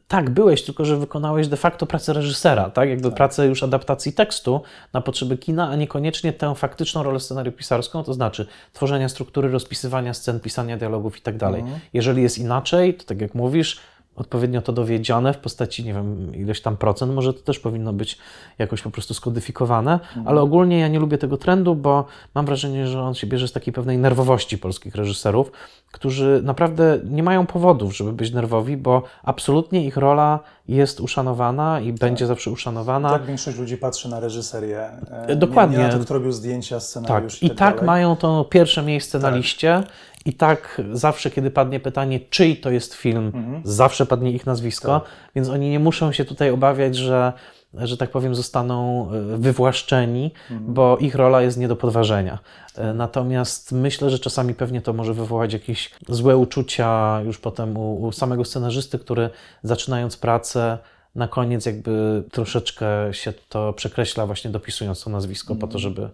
S2: tak, byłeś, tylko że wykonałeś de facto pracę reżysera, tak? Jakby tak. pracę już adaptacji tekstu na potrzeby kina, a niekoniecznie tę faktyczną rolę scenariopisarską, to znaczy tworzenia struktury, rozpisywania scen, pisania dialogów i tak dalej. Mhm. Jeżeli jest inaczej, to tak jak mówisz, odpowiednio to dowiedzione w postaci, nie wiem, ileś tam procent, może to też powinno być jakoś po prostu skodyfikowane, mhm. ale ogólnie ja nie lubię tego trendu, bo mam wrażenie, że on się bierze z takiej pewnej nerwowości polskich reżyserów, którzy naprawdę nie mają powodów, żeby być nerwowi, bo absolutnie ich rola jest uszanowana i tak. będzie zawsze uszanowana.
S1: Tak większość ludzi patrzy na reżyserię. E, Dokładnie. Nie, nie na to, kto robił zdjęcia, scenariusz
S2: tak. i tak, I tak mają to pierwsze miejsce tak. na liście i tak zawsze, kiedy padnie pytanie, czyj to jest film, mhm. zawsze padnie ich nazwisko, tak. więc oni nie muszą się tutaj obawiać, że że tak powiem, zostaną e, wywłaszczeni, mhm. bo ich rola jest nie do podważenia. E, natomiast myślę, że czasami pewnie to może wywołać jakieś złe uczucia już potem u, u samego scenarzysty, który zaczynając pracę, na koniec jakby troszeczkę się to przekreśla, właśnie dopisując to nazwisko po to, mhm. żeby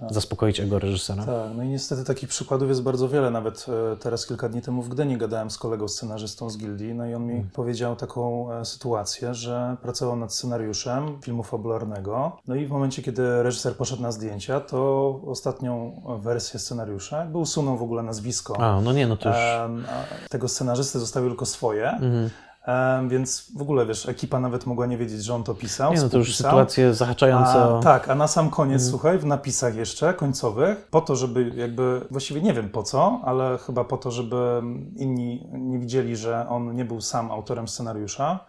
S2: tak. zaspokoić ego reżysera.
S1: Tak, no i niestety takich przykładów jest bardzo wiele. Nawet e, teraz kilka dni temu w Gdyni gadałem z kolegą scenarzystą z Gildii, no i on mi mm. powiedział taką e, sytuację, że pracował nad scenariuszem filmu fabularnego, no i w momencie, kiedy reżyser poszedł na zdjęcia, to ostatnią wersję scenariusza jakby usunął w ogóle nazwisko.
S2: A, no nie, no to już...
S1: tego scenarzysty zostawił tylko swoje. Mm więc w ogóle, wiesz, ekipa nawet mogła nie wiedzieć, że on to pisał.
S2: Nie, no to już sytuacje zahaczające
S1: a, Tak, a na sam koniec, mm. słuchaj, w napisach jeszcze końcowych, po to, żeby jakby, właściwie nie wiem po co, ale chyba po to, żeby inni nie widzieli, że on nie był sam autorem scenariusza,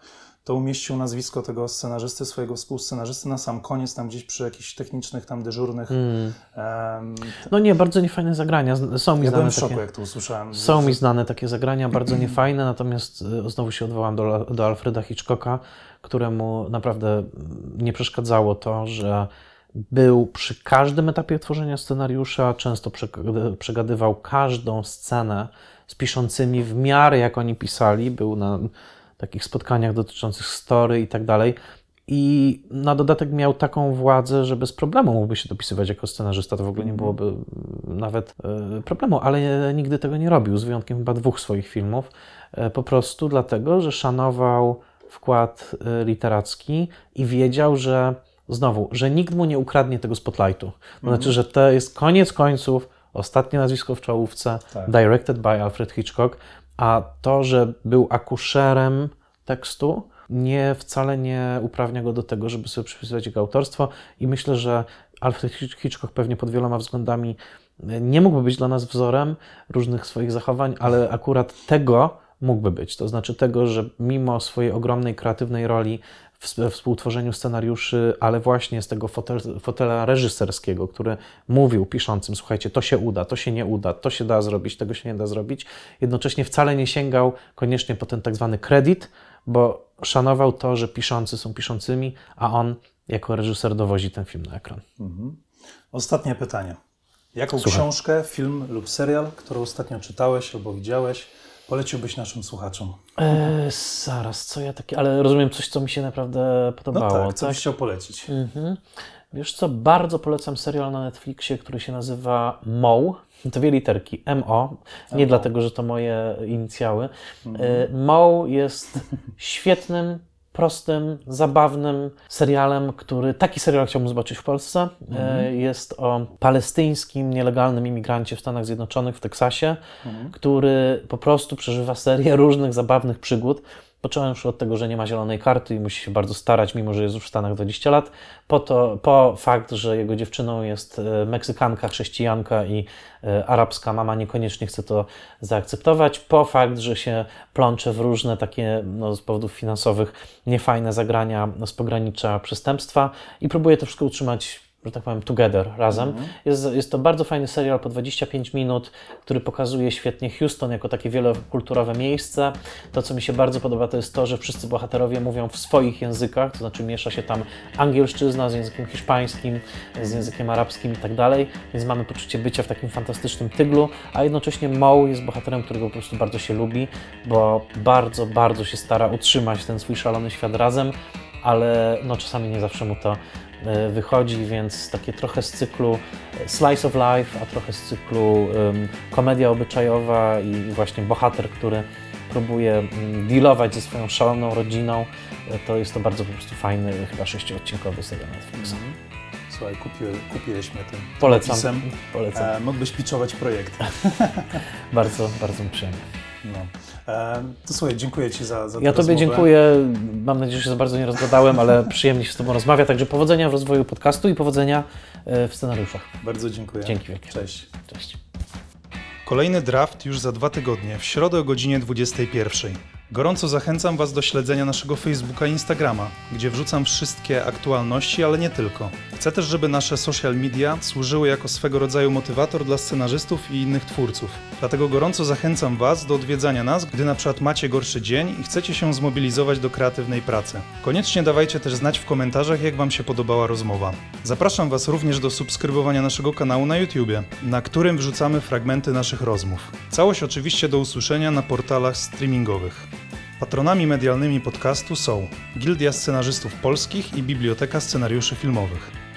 S1: to umieścił nazwisko tego scenarzysty, swojego współscenarzysty na sam koniec, tam gdzieś przy jakichś technicznych, tam dyżurnych. Mm. Um,
S2: no nie, bardzo niefajne zagrania. Są mi
S1: ja
S2: znane
S1: w szoku, takie, jak to usłyszałem.
S2: Są mi znane takie zagrania, bardzo niefajne, natomiast e, znowu się odwołam do, do Alfreda Hitchcocka, któremu naprawdę nie przeszkadzało to, że był przy każdym etapie tworzenia scenariusza, często przegadywał każdą scenę z piszącymi w miarę jak oni pisali, był na takich spotkaniach dotyczących story i tak dalej. I na dodatek miał taką władzę, że bez problemu mógłby się dopisywać jako scenarzysta. To w ogóle nie
S1: Mhm.
S2: byłoby nawet e, problemu, ale nigdy tego nie robił, z wyjątkiem chyba dwóch swoich filmów. E, Po prostu dlatego, że szanował wkład e, literacki i wiedział, że znowu, że nikt mu nie ukradnie tego spotlightu. To znaczy, że to jest koniec końców ostatnie nazwisko w czołówce,
S1: Tak.
S2: directed by Alfred Hitchcock, a to, że był akuszerem tekstu, nie wcale nie uprawnia go do tego, żeby sobie przypisywać jego autorstwo i myślę, że Alfred Hitch- Hitchcock pewnie pod wieloma względami e, nie mógłby być dla nas wzorem różnych swoich zachowań, ale akurat tego mógłby być. To znaczy tego, że mimo swojej ogromnej kreatywnej roli w w współtworzeniu scenariuszy, ale właśnie z tego fotel, fotela reżyserskiego, który mówił piszącym, słuchajcie, to się uda, to się nie uda, to się da zrobić, tego się nie da zrobić, jednocześnie wcale nie sięgał koniecznie po ten tak zwany kredyt, bo szanował to, że piszący są piszącymi, a on jako reżyser dowozi ten film na ekran.
S1: Ostatnie pytanie. Jaką
S2: Słucham.
S1: książkę, film lub serial, którą ostatnio czytałeś albo widziałeś, poleciłbyś naszym słuchaczom?
S2: Eee, zaraz, co ja takie, ale rozumiem coś, co mi się naprawdę
S1: No
S2: podobało,
S1: tak, co byś chciał polecić?
S2: Mhm. Wiesz co, bardzo polecam serial na Netflixie, który się nazywa Mo. Dwie literki, M-O. Nie dlatego, że to moje inicjały. E, Mo jest świetnym, prostym, zabawnym serialem, który taki serial chciałbym zobaczyć w Polsce. E, Jest o palestyńskim, nielegalnym imigrancie w Stanach Zjednoczonych, w Teksasie, który po prostu przeżywa serię różnych zabawnych przygód. Począwszy od tego, że nie ma zielonej karty i musi się bardzo starać, mimo że jest już w Stanach 20 lat, po, to, po fakt, że jego dziewczyną jest e, Meksykanka, chrześcijanka i e, arabska mama niekoniecznie chce to zaakceptować, po fakt, że się plącze w różne takie no, z powodów finansowych niefajne zagrania z pogranicza przestępstwa i próbuje to wszystko utrzymać że tak powiem, together, razem. Jest, jest to bardzo fajny serial po 25 minut, który pokazuje świetnie Houston jako takie wielokulturowe miejsce. To, co mi się bardzo podoba, to jest to, że wszyscy bohaterowie mówią w swoich językach, to znaczy miesza się tam angielszczyzna z językiem hiszpańskim, z językiem arabskim i tak dalej, więc mamy poczucie bycia w takim fantastycznym tyglu, a jednocześnie Mo jest bohaterem, którego po prostu bardzo się lubi, bo bardzo, bardzo się stara utrzymać ten swój szalony świat razem, ale no czasami nie zawsze mu to wychodzi, więc takie trochę z cyklu e, slice of life, a trochę z cyklu komedia obyczajowa i właśnie bohater, który próbuje mm, dealować ze swoją szaloną rodziną, e, to jest to bardzo po prostu fajny, chyba sześciodcinkowy serial Netflixa.
S1: Słuchaj, kupił, kupiłeś mnie tym
S2: Polecam,
S1: napisem.
S2: polecam.
S1: E, mógłbyś pitchować projekt.
S2: Bardzo, bardzo mi przyjemnie.
S1: No. To słuchaj, dziękuję Ci za, za
S2: Ja Tobie
S1: rozmowę.
S2: dziękuję. Mam nadzieję, że się za bardzo nie rozgadałem, ale przyjemnie się z Tobą rozmawia. Także powodzenia w rozwoju podcastu i powodzenia e, w scenariuszach.
S1: Bardzo dziękuję.
S2: Dzięki wielkie.
S1: Cześć.
S2: Cześć.
S1: Kolejny draft już za dwa tygodnie, w środę o godzinie 21. Gorąco zachęcam Was do śledzenia naszego Facebooka i Instagrama, gdzie wrzucam wszystkie aktualności, ale nie tylko. Chcę też, żeby nasze social media służyły jako swego rodzaju motywator dla scenarzystów i innych twórców. Dlatego gorąco zachęcam Was do odwiedzania nas, gdy na przykład macie gorszy dzień i chcecie się zmobilizować do kreatywnej pracy. Koniecznie dawajcie też znać w komentarzach, jak Wam się podobała rozmowa. Zapraszam Was również do subskrybowania naszego kanału na YouTubie, na którym wrzucamy fragmenty naszych rozmów. Całość oczywiście do usłyszenia na portalach streamingowych. Patronami medialnymi podcastu są Gildia Scenarzystów Polskich i Biblioteka Scenariuszy Filmowych.